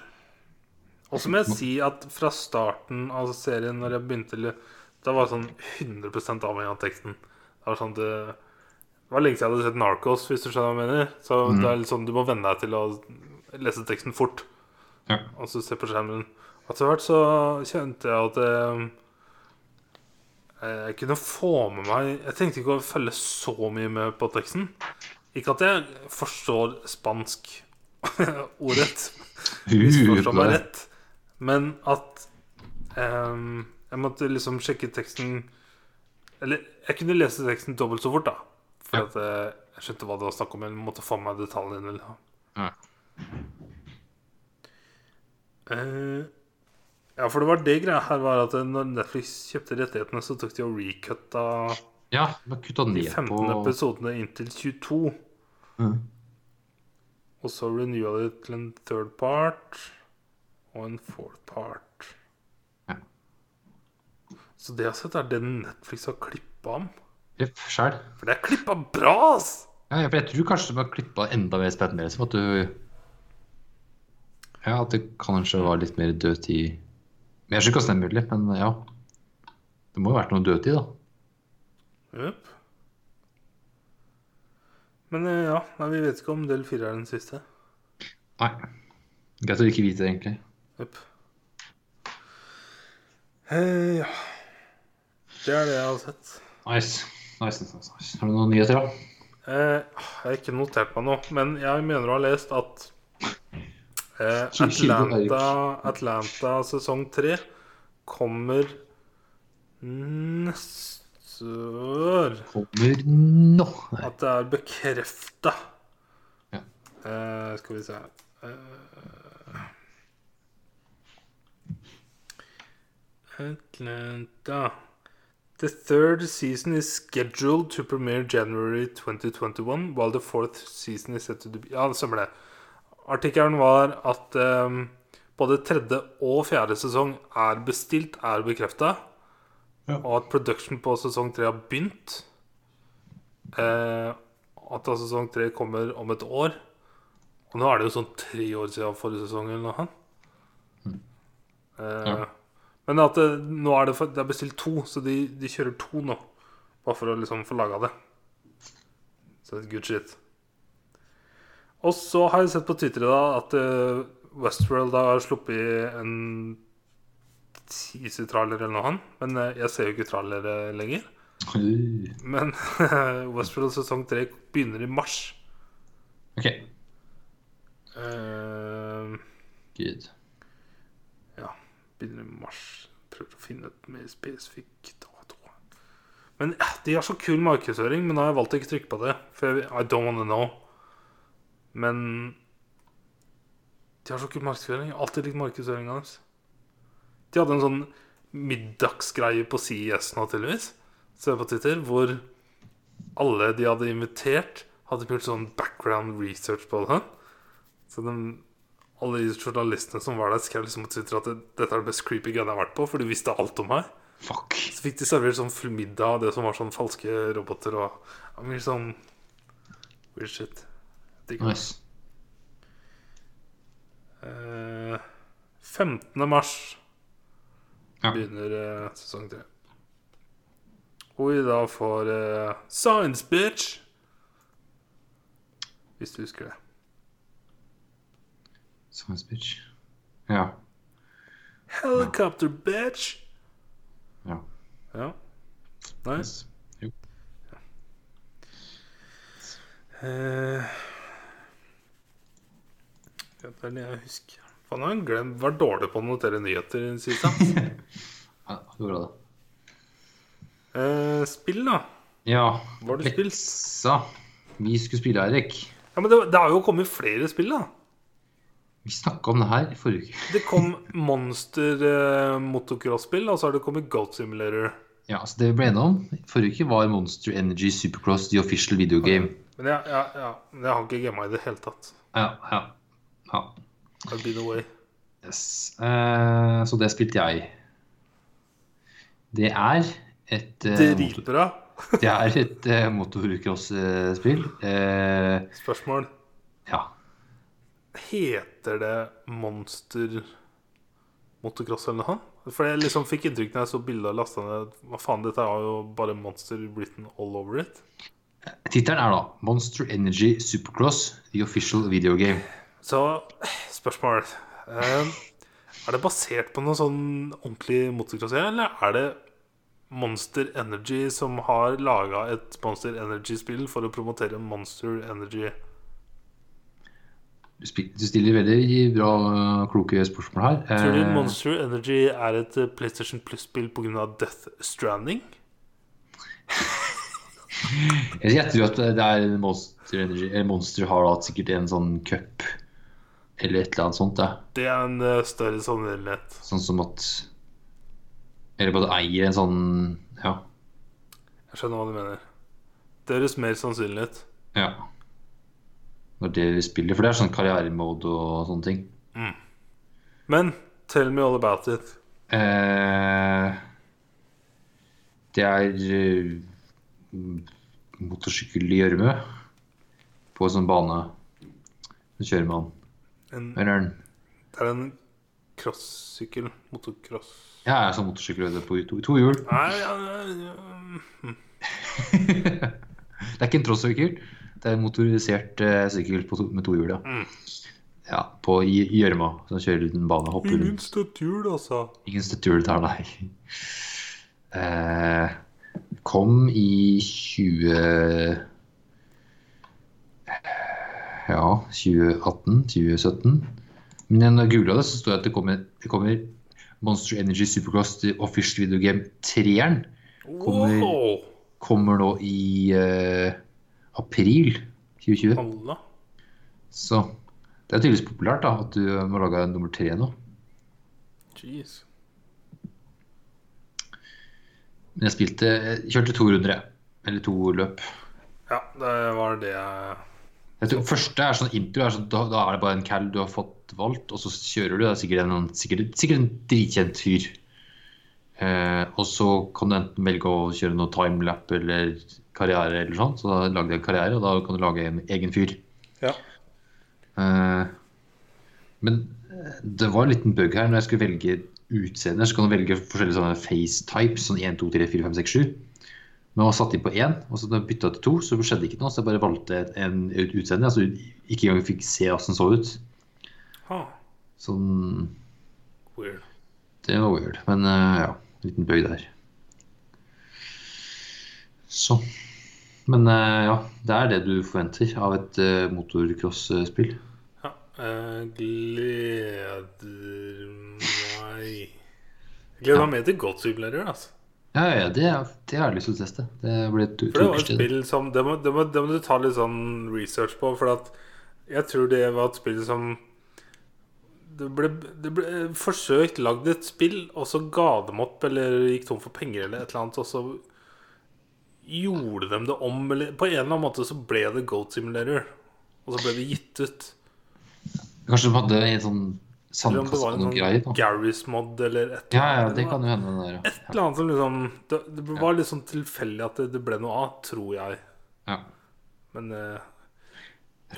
Og så må jeg si at fra starten av serien, når jeg begynte Da var jeg sånn 100% avhengig av teksten. Det var sånn det, det var lenge siden jeg hadde sett Narcos, hvis du skjønner hva jeg mener. Så det er litt sånn, du må venne deg til å lese teksten fort. Ja. Og så se på skjermen. Etter hvert så kjente jeg at jeg, jeg kunne få med meg Jeg tenkte ikke å følge så mye med på teksten. Ikke at jeg forstår spansk ordrett. forstår meg rett. Men at um, jeg måtte liksom sjekke teksten Eller jeg kunne lese teksten dobbelt så fort, da. For Ja. at eh, jeg skjønte hva det var snakk om. Jeg måtte få med meg detaljene. Ja. Uh, ja, for det var det greia her var at når Netflix kjøpte rettighetene, så tok de og recutta Ja, de har kutta de ned 15 på episodene inn til 22. Mm. Og så renewa de til en third part og en fourth part. Ja. Så det jeg har sett, er det Netflix har klippa om. Jepp, sjæl. For det er klippa bra, ass! Ja, for jeg tror kanskje de har klippa enda mer spennende. Liksom. Som at du Ja, at det kanskje var litt mer dødtid Men jeg skjønner ikke hvordan det er mulig, men ja. Det må jo ha vært noe dødtid, da. Jep. Men eh, ja, nei, vi vet ikke om del fire er den siste. Nei. Greit å ikke vite egentlig. Jep. Eh, ja. Det er det jeg har sett. Nice. Nice, nice, nice. Har du noen nyheter, da? Eh, jeg har ikke notert meg noe, men jeg mener å ha lest at eh, Atlanta, Atlanta sesong tre kommer neste år. Kommer nå. Nei. At det er bekrefta. Ja. Eh, skal vi se eh, Atlanta The third season is scheduled to premiere January 2021, while the fourth season is set to be Ja, det stemmer det. Artikkelen var at um, både tredje og fjerde sesong er bestilt, er bekrefta. Ja. Og at production på sesong tre har begynt. Eh, at da sesong tre kommer om et år. Og nå er det jo sånn tre år siden forrige sesong eller noe. Eh, Ja. Men at det, nå er det, for, det er bestilt to, så de, de kjører to nå. Bare for å liksom få laga det. Så det er good shit. Og så har jeg sett på Twitter da at eh, Westworld har sluppet en teaser-trailer eller noe annet. Men eh, jeg ser jo ikke trailere lenger. Men Westworld sesong tre begynner i mars. OK. Uh, Good. Begynner i mars. Prøver å finne et mer spesifikk dato. Men ja, de har så kul markedsføring, men da har jeg valgt å ikke trykke på det. For jeg, I don't wanna know. Men de har så kul markedsføring. Jeg har alltid likt markedsføringa deres. De hadde en sånn middagsgreie på CIS nå, tydeligvis. Ser på Twitter, hvor alle de hadde invitert, hadde gjort sånn background research på det. Så de, alle de journalistene som var der, skrev liksom på Twitter at dette er det best creepy greia jeg har vært på, for de visste alt om meg. Fuck. Så fikk de servert sånn full middag av det som var sånn falske roboter og mye sånn weird shit. Digger. Nice. Uh, 15. mars Ja. begynner uh, sesong 3. Hvor vi da får uh, Science Bitch. Hvis du husker det. Science bitch. Ja. Helicopter Bitch. Ja. Ja. Nice. Jo. Uh, ja, det er det jeg husker. Faen, jeg har glemt vært dårlig på å notere nyheter i det siste. Ja, det var bra, det. Uh, spill, da. Ja. Hva har du spilt? Vi skulle spille, Eirik. Ja, men det, det har jo kommet flere spill, da. Vi snakka om det her i forrige uke. Det kom Monster eh, motocross-spill, og så har det kommet Goat Simulator. Ja, så Det vi ble enige om forrige uke, var Monster Energy Supercross, the official video game. Men jeg, ja, ja, men jeg har ikke gama i det hele tatt. Ja, ja. ja. I'll be the way. Yes. Eh, så det spilte jeg. Det er et eh, motor- Det er et eh, motocross-spill. Eh, Spørsmål. ja. Heter det Monster motocross eller noe? For jeg liksom fikk inntrykk når jeg så bildet og lasta ned Hva faen, dette er jo bare monster written all over it. Tittelen er da Monster Energy Supercross, the official video game. Så spørsmål eh, Er det basert på noe sånn ordentlig motocross, eller er det Monster Energy som har laga et Monster Energy-spill for å promotere Monster Energy? Du, stiller veldig bra, kloke spørsmål her. Tror du Eh, Monster Energy er et eh, PlayStation Plus-spill pga. Death Stranding? Jeg gjetter at det er Monster Energy Monster har da sikkert en sånn cup eller et eller annet sånt. Da. Det er en eh, større sannsynlighet. Sånn som at Eller bare eier en sånn Ja. Jeg skjønner hva du mener. Det høres mer sannsynlig ut. ja. Når det vi spiller. For det er sånn karrieremode og sånne ting. Men tell me all about it. Eh, det er uh, motorsykkel i gjørme på en sånn bane. Så kjører man. En, det er en crossykkel. Motocross. Ja, jeg sånn motorsykkel på to, to hjul. Nei, ja, ja, ja. Det er ikke en trossykkel. Det er en motorisert eh, sykkel på to, med to hjul. Ja. Mm. ja, på gjørma. Som kjører du en bane, hopper Ingen rundt. støttehjul, altså. Ingen støttehjul der, nei. Uh, kom i 20 Ja, 2018? 2017? Men når jeg googla det, så står det at det kommer, det kommer Monster Energy Supercross til Official Video Game 3-eren. Kommer- Wow! Kommer nå i eh, april 2020. Alle. Så det er tydeligvis populært da, at du må lage en nummer tre nå. Jeez. Men jeg spilte jeg kjørte to runder, jeg. Eller to løp. Ja, det var det jeg Jeg tror Første er sånn intro. Er sånn, da, da er det bare en cal du har fått valgt, og så kjører du. Det er sikkert en, sikkert, sikkert en dritkjent fyr. Eh, og så kan du enten velge å kjøre noe timelap eller karriere, eller sånn. Så da lagde jeg en karriere, og da kan du lage en egen fyr. Ja. Uh, men eh, det var en liten bug her. Når jeg skulle velge utseende, så kan du velge forskjellige sånne face types. Sånn 1, 2, 3, 4, 5, 6, 7. Men jeg satt inn på én, og så bytta til to, så skjedde ikke noe. Så jeg bare valgte en ut- utseende. Altså ikke engang fikk se åssen den så ut. Ah, Sånn weird. Det var weird. Men uh, ja, en liten bøy der. Så. Men eh, ja, det er det du forventer av et uh, motorcross-spill. Ja, jeg gleder meg gleder meg mer til Simulator, altså. Ja, ja, det, det har jeg lyst til å teste. Det blir et For det var et spill som Det må, det må, det må du ta litt sånn research på, for at jeg tror det var et spill som Det ble, det ble forsøkt lagd et spill, og så ga dem opp, eller gikk tom for penger, eller et eller annet, og så gjorde de det om, eller På en eller annen måte så ble det Goat Simulator, og så ble det gitt ut. Kanskje de hadde en sånn Eller sandkasse var noen greier? sånn. Garys mod, eller et Ja, ja, det kan jo hende. Der, ja. Et eller annet som liksom Det, det var litt sånn tilfeldig at det, det ble noe av, tror jeg. Ja. Men uh,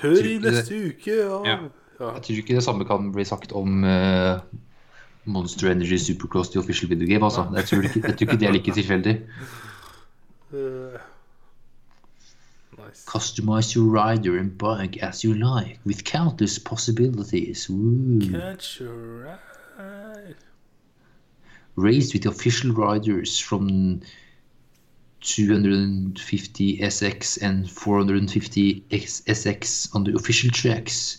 hør i neste det- uke! Ja. Ja. Ja. Jeg tror ikke det samme kan bli sagt om uh, Monster Energy Supercross til Official Video Game. Altså. Jeg, tror ikke, jeg tror ikke det er like tilfeldig. Eh, nice. Customize your rider and bike as you like, with countless possibilities. Woo. Catch your eye. Race with official riders from 250 SX and 450 SX on the official tracks.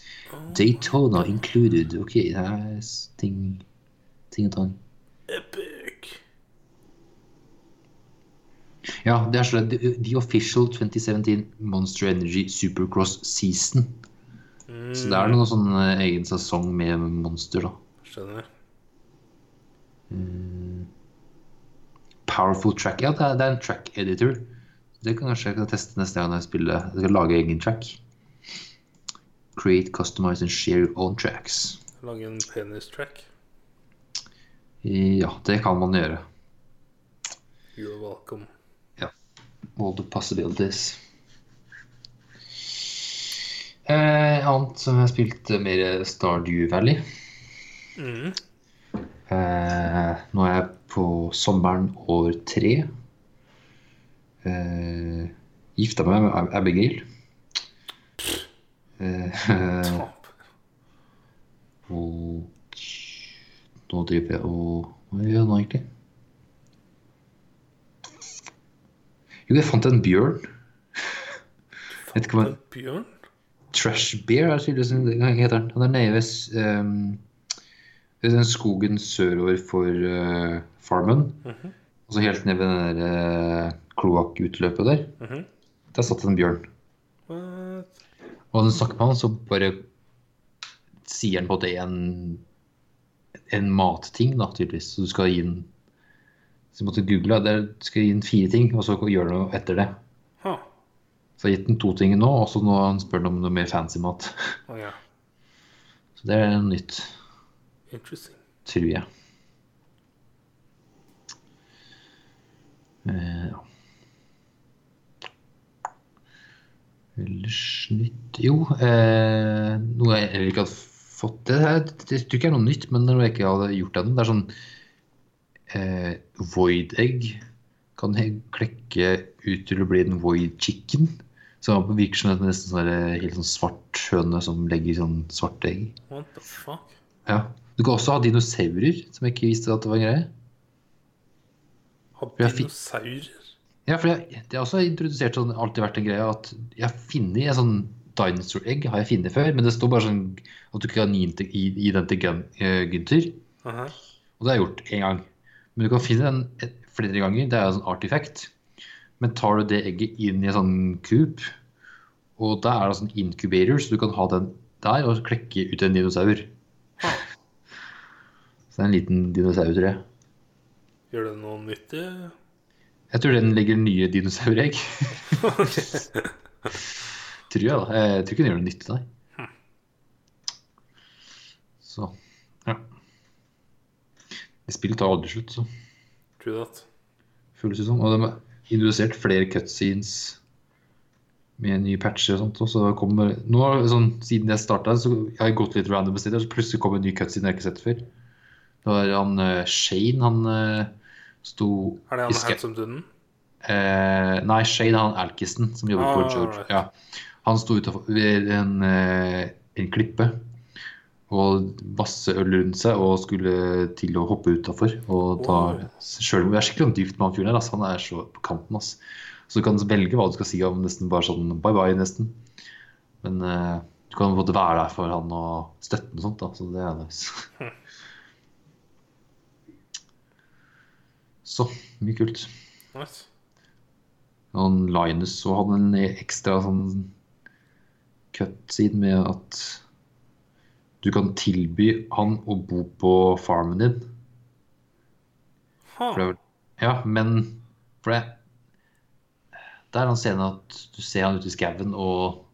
Daytona included. Ok, det er s- ting, ting og tang. Epic. Ja, det er sånn the, the official 2017 Monster Energy Supercross season. Så det er noen sånn eh, egen sesong med monster, da. Skjønner. Powerful track. Ja, det er, det er en track editor. Det kan kanskje jeg kan teste neste gang jeg spiller. Jeg skal lage egen track. Create, customize and share your own tracks. Lage en penis-track. Ja, det kan man gjøre. You're welcome. All the possibilities. Eh, annet som jeg har spilt, eh, mer Stardew Valley. Mm. Eh, nå er jeg på sommeren år tre. Eh, gifta meg med Ab- Abigail. Eh, og nå driver jeg og Hva gjør jeg nå, egentlig? Jo, jeg fant en bjørn. Vet ikke hva En bjørn? Trash Bear er tydeligvis den heter den. Er nede ved ehm, den skogen sørover for uh, Farmen. Mhm. Og så helt ned ved den der uh, kloakkutløpet der. Mhm. Der satt det en bjørn. What? Og når du snakker med han, så bare sier han på at det er en, en matting, da, tydeligvis. Så du skal gi den Så jeg måtte google. Du skal gi den fire ting, og så gjør du noe etter det. Huh. Så jeg har gitt den to ting nå, og så nå han spør han om noe mer fancy mat. Oh, ja. Så det er nytt, Interesting. tror jeg. Eh, ja. Ellers nytt Jo, eh, noe jeg ikke hadde fått Det, det, det det, det er er noe nytt, men det er noe jeg ikke hadde gjort ennå. Det er sånn eh, Void-egg kan he- klekke ut til å bli en void chicken. Så det virker som en nesten sånn helt sånn svart høne som legger sånn svarte egg. What the fuck? Ja. Du kan også ha dinosaurer, som jeg ikke visste at det var en greie. Ha dinosaurer? Ja, for jeg, det har også introdusert sånn, alltid vært en greie at jeg har funnet en sånn dinosaur-egg, har jeg funnet før, men det står bare sånn at du ikke kan gi den til, eh, Gunther. Og det har jeg gjort én gang. Men du kan finne den flere ganger. Det er en sånn artifact. Men tar du det egget inn i en sånn coop, og da er det sånn incubator, så du kan ha den der og klekke ut en dinosaur. Så det er en liten dinosaur, tror jeg. Gjør det noe nyttig? Jeg tror den legger nye dinosauregg. tror jeg, da. Jeg tror ikke den gjør noe nyttig, nei. Så ja. Spillet tar aldri slutt, så True that. føles det som. Og de har introdusert flere cutscenes med nye patcher og sånt. Og så kommer nå, sånn, Siden jeg starta, så har jeg gått litt random steder, så plutselig kommer en ny cutscene jeg ikke har sett før. Det var han uh, Shane, han uh, sto Er det han handsome duden? Uh, nei, Shane han Alkison, som jobber for på George. right. Ja. Han sto utafor en, en klippe og masse øl rundt seg og skulle til å hoppe utafor. Wow. sjølmord. Det er skikkelig dypt med han fyren her. Altså. Han er så på kanten. Altså. Så du kan velge hva du skal si om nesten bare sånn bye bye, nesten. Men eh, du kan både være der for han og støtte han og sånt, da. Så det er nice. Så mye kult. Nice. Og Linus så hadde en ekstra sånn cutscene med at du kan tilby han å bo på farmen din. For det, ja, men for det Det er en scenen at du ser han ute i skauen, og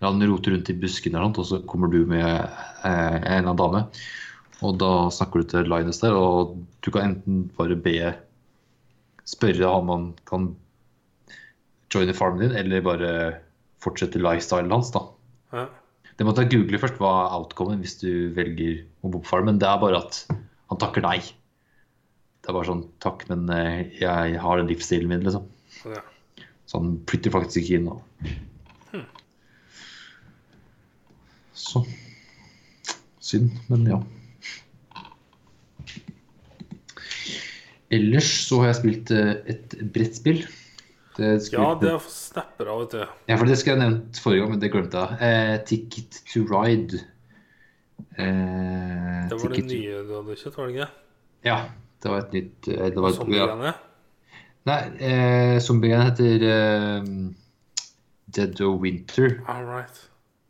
han roter rundt i buskene, eller noe, og så kommer du med eh, en eller annen dame. Og da snakker du til Linus der, og du kan enten bare be Spørre om han kan joine farmen din, eller bare fortsette lifestylen hans, da. Ja. Det måtte jeg google først, hva er outcomen hvis du velger å bo på farmen. Det er bare at han takker nei. Det er bare sånn Takk, men eh, jeg har den livsstilen min, liksom. Ja. Så han flytter faktisk ikke inn nå. Så Synd, men ja. Ellers så har jeg spilt eh, et brettspill. Ja, det er snapper av, og til. ja, for det skulle jeg nevnt forrige gang, men det glemte jeg. Eh, Ticket to Ride. Eh, Det var det nye du hadde kjøpt, var det ikke? Ja, det var et nytt eh, det var, Sånn ja. Nei, eh, zombiegreiene heter eh, Dead of Winter. All right.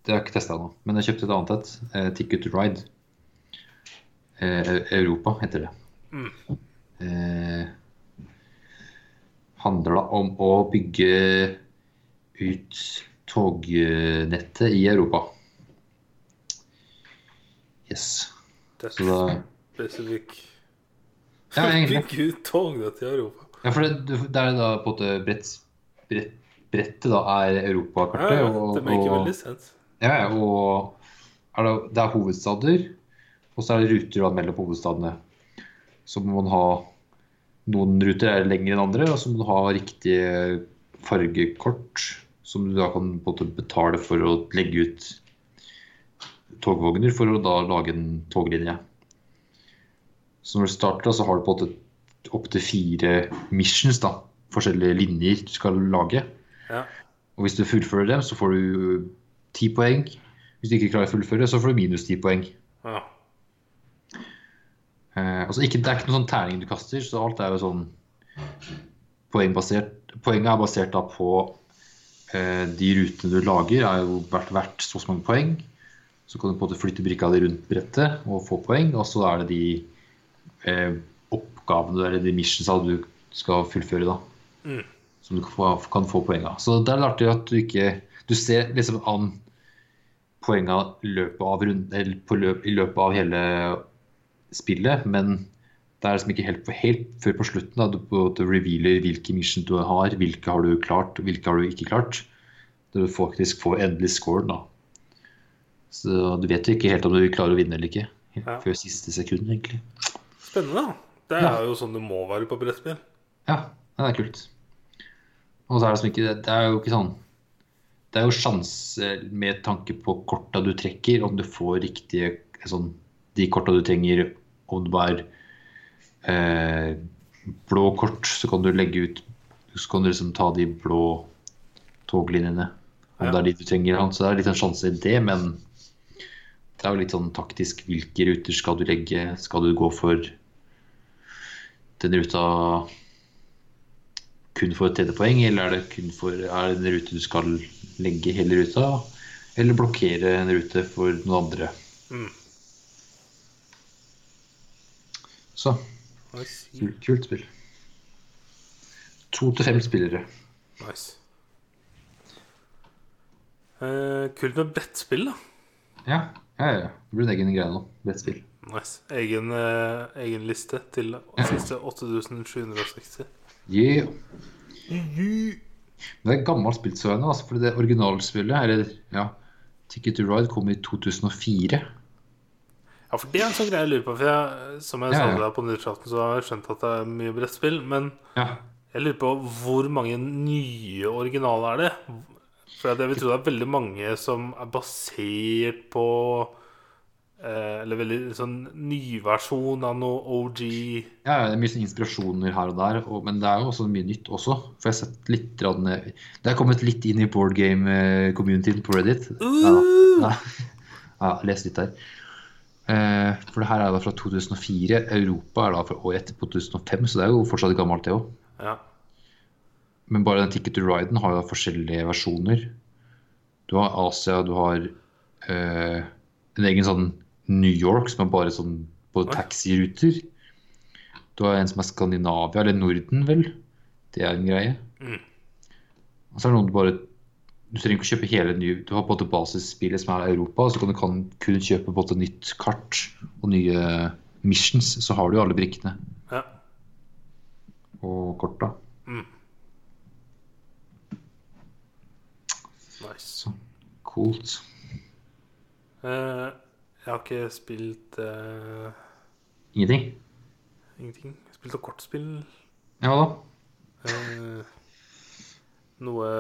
Det har jeg ikke testa ennå, men jeg kjøpte et annet et. Eh, Ticket to Ride. Eh, Europa heter det. Mm. Handler da om å bygge ut tognettet i Europa. Yes. Det Så da er spesifikk Ja. Bygge ut tognett i Europa. Ja, for det, det er da på en måte brett, brett, brettet da er europakartet. ja, ja, det maker veldig sens. ja, ja, og er det, det er hovedstader, og så er det ruter da mellom hovedstadene. så må man ha Noen ruter er lengre enn andre, og så må du ha riktige fargekort som du da kan betale for å legge ut togvogner for å da lage en toglinje. Så når du starter, så har du på en måte opptil fire missions, da. Forskjellige linjer du skal lage. Ja. Og hvis du fullfører dem, så får du ti poeng. Hvis du ikke klarer å fullføre, så får du minus ti poeng. ja. Eh, altså ikke, det er ikke noen sånn terning du kaster, så alt er jo sånn poengbasert. Poenget er basert da på eh, de rutene du lager, er jo verdt, verdt så mange poeng. Så kan du på en måte flytte brikka di rundt brettet og få poeng. Og så er det de eh, oppgavene eller de missionsa du skal fullføre, da. Mm. Som du kan få, kan få poeng av. Så det er artig at du ikke Du ser liksom an poenga løpet av rundt, eller på løp, i løpet av hele spillet, men det er liksom ikke helt, helt før på slutten da, du, du revealer hvilke mission du har, hvilke har du klart, hvilke har du ikke klart. Du faktisk får endelig scoren, da. Så du vet jo ikke helt om du klarer å vinne eller ikke. Ja. Før siste sekund, egentlig. Spennende, da. Det er Ja. jo sånn det må være på brettspill. Ja, det er kult. Og så er det ikke Det er jo ikke sånn Det er jo sjanse med tanke på korta du trekker, om du får riktige sånn, De korta du trenger, om det er eh, blå kort, så kan du legge ut Så kan du liksom ta de blå toglinjene. Om Ja. det er de du trenger. Så det er litt en sjanse i det, men det er jo litt sånn taktisk. Hvilke ruter skal du legge? Skal du gå for den ruta kun for et tredje poeng, eller er det kun for er det en rute du skal legge hele ruta, eller blokkere en rute for noen andre? Mm. Så Nice. kult spill. To til fem spillere. nice. Eh, kult med brettspill, da. Ja, ja, ja. Det blir en egen greie nå. Brettspill. Nice. Egen, eh, egen liste til siste 8760. Yeah. Men det er gammelt jeg nå, altså, for det originalspillet, eller ja, Ticket to Ride kom i 2004. Ja, for det er en sånn greie jeg lurer på. For jeg, som jeg Ja, sa ja. deg på nyttårsaften, så har jeg skjønt at det er mye brettspill. Men Ja. jeg lurer på hvor mange nye originale er det? For jeg vil tro det er veldig mange som er basert på eh, Eller veldig sånn nyversjon av noe OG Ja, det er mye sånn inspirasjoner her og der, og, men det er jo også mye nytt også. For jeg har sett litt grann, Det har kommet litt inn i board game-communityen på Reddit. Ja, ja. ja les litt der. Eh, for det her er da fra 2004. Europa er da fra året etter på 2005, så det er jo fortsatt gammelt, det òg. Ja. Men bare den Ticket to Riden har jo da forskjellige versjoner. Du har Asia, du har eh, en egen sånn New York som er bare sånn på taxiruter. Du har en som er Skandinavia, eller Norden, vel. Det er en greie. Mm. Og så er det noen du bare Du trenger ikke å kjøpe hele nye Du har på en måte basisspillet som er Europa, så kan du kan kun kjøpe måte nytt kart og nye missions. Så har du jo alle brikkene ja. og korta. Mm. Nice. Så coolt. Uh, jeg har ikke spilt uh... Ingenting? ingenting. Jeg spilte kortspill. Ja hva da? Uh, noe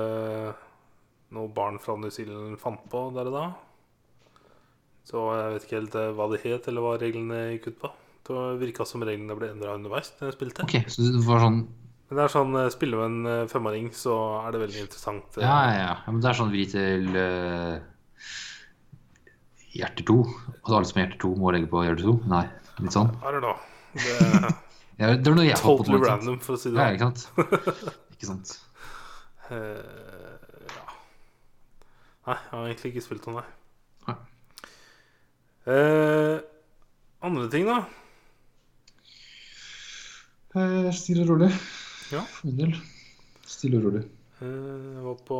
Noe barn fra New Zealand fant på der og da. Så jeg vet ikke helt eh, hva det het, eller hva reglene gikk ut på. Det virka som reglene ble endra underveis da jeg spilte. Ok, så det var sånn Men det er sånn Spiller du en femåring, så er det veldig interessant. eh, Ja, ja, ja. ja men det er sånn vri til uh, hjerte 2. Altså alle som har hjerte 2, må legge på hjerte 2? Nei, litt sånn. Know. Det er Ja, det var noe jeg fant på. totally random, for å si det Ja, sånn. ikke sant? Ikke sant. Nei, jeg har egentlig ikke spilt noe, nei. Nei. Eh, andre ting, da? Eh, Stille og rolig. Ja. For min del. Stille og rolig. Eh, Jeg var på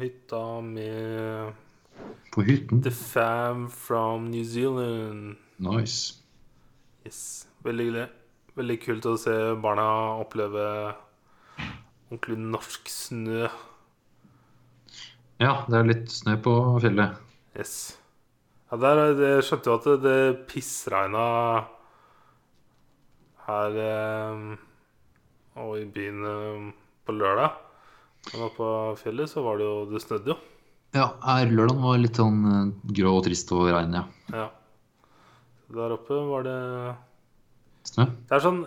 hytta med På hytten. The Fam from New Zealand. Nice. Yes. Veldig hyggelig. Veldig kult å se barna oppleve ordentlig norsk snø. Ja, det er litt snø på fjellet. Yes. Ja, der, er- jeg skjønte jo at det, det pissregna her eh, og i byen eh, på lørdag. Men på fjellet så var det jo Det snødde jo. Ja, her lørdagen var litt sånn eh, grå og trist og regn, ja. Ja. Der oppe var det Snø? Det er sånn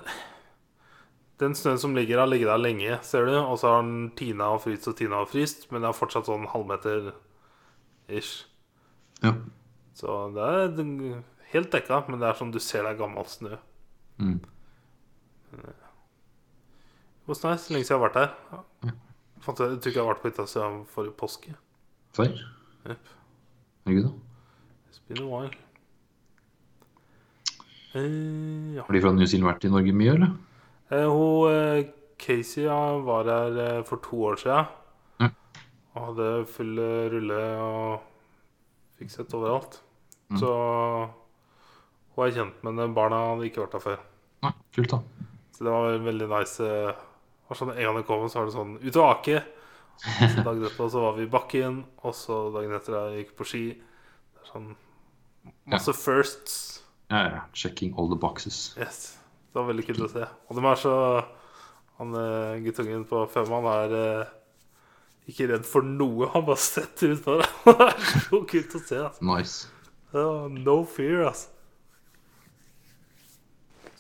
Den snøen som ligger der, ligger der lenge, ser du. Og så har den tina og fryst og tina og fryst, men det er fortsatt sånn halvmeter ish. Ja. Så det er helt dekka, men det er sånn du ser det er gammel snø. Mm. Det? Så lenge siden jeg har vært her. Fant jeg, jeg tror ikke jeg har vært på hytta siden forrige påske. Serr? Yep. Herregud, da. It's been a while. Eh, ja. Har de fra New Zealand vært i Norge mye, eller? Eh, hun eh, Casey ja, var her eh, for to år siden. Mm. Og hadde full rulle og fikk sett overalt. Mm. Så hun er kjent, men eh, barna hadde ikke vært her før. Nei, kult, da. Så det var veldig nice. var sånn, En gang jeg kom, så var det sånn ut og ake. Så dagen etterpå så var vi i bakken, og så dagen etter jeg gikk på ski. Det er sånn masse firsts. Ja, ja. Checking all the boxes. Yes. Det var veldig kult å se. Og de er så Han eh, guttungen på fem, han er eh, ikke redd for noe. Han bare setter ut på det. Det er så kult å se. Altså. Nice. Uh, no fear, altså.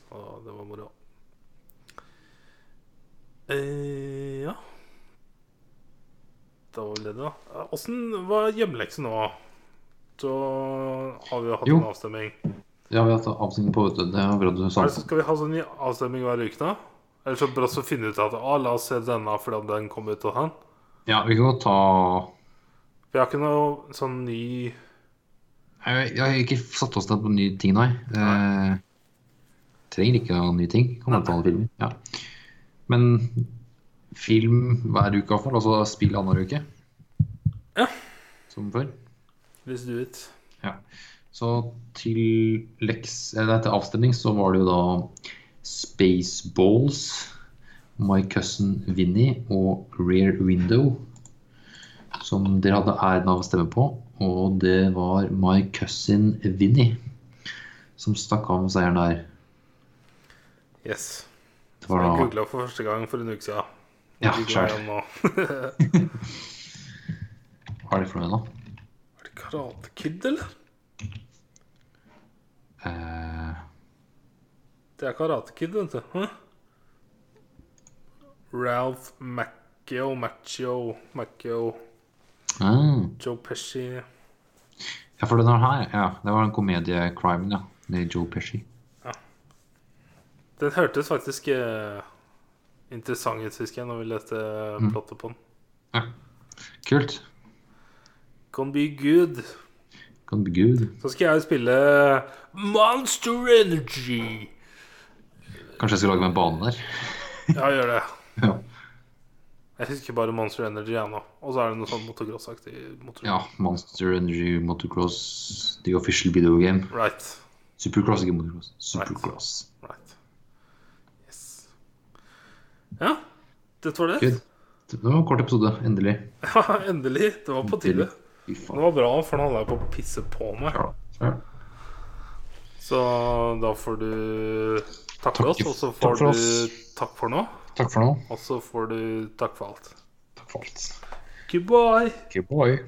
Så det var moro. Eh, ja Da var vel det, da. Åssen var hjemmelekse nå? Så har vi jo hatt Jo. en avstemning. Ja, vi har hatt avstemning på, vet du. Det er bra du det, så skal vi ha sånn ny avstemning hver uke, da? Eller så bra så finne ut at ah, la oss se denne fordi den kom ut og han. Ja, vi kan godt ta Vi har ikke noe sånn ny Jeg, jeg har ikke satt oss ned på nye ting, nei. Eh, trenger ikke noen nye ting. Kan bare ta alle filmer. Ja. Men film hver uke, iallfall. Altså spill annenhver uke. Ja. Som før. Let's do it. Ja. Så til leks, nei, til avstemning så var det jo da Spaceballs, My Cousin Vinny og Rear Window som dere hadde æren av å stemme på. Og det var My Cousin Vinny som stakk av med seieren der. Yes. Det var da googla for første gang for en uke siden. Ja, nå. Hva er det for noe, da? Er det Karate Kid, eller? Eh, Det er Karate Kid, vet du. Hæ? Ralph Macchio, Macchio, Macchio, ah. Joe Pesci Ja, for den her, ja. Det var en komedie-crime, ja. Med Joe Pesci. Den hørtes faktisk eh, interessant ut, husker jeg, når vi leste Mm. plottet på den. Ja. Kult. Can be good. Kan bli gud. Så skal jeg spille Monster Energy. Kanskje jeg skal lage meg en bane der. Ja, gjør det. Ja. Jeg husker bare Monster Energy ennå. Og så er det noe sånn motocross-aktig. Ja. Monster Energy Motocross, the official video game. Right. Supercross, ikke motocross. Supercross. right. Yes. Ja, dette var det. Good. Det var en kort episode, endelig. Ja, endelig. Det var på tide. Det var bra, for nå holder jeg på å pisse på meg. Ja, ja. Så da får du takke Takk- oss, og så får takk du takk for nå. Takk for nå. Og så får du takk for alt. Takk for alt. Goodbye. Goodbye.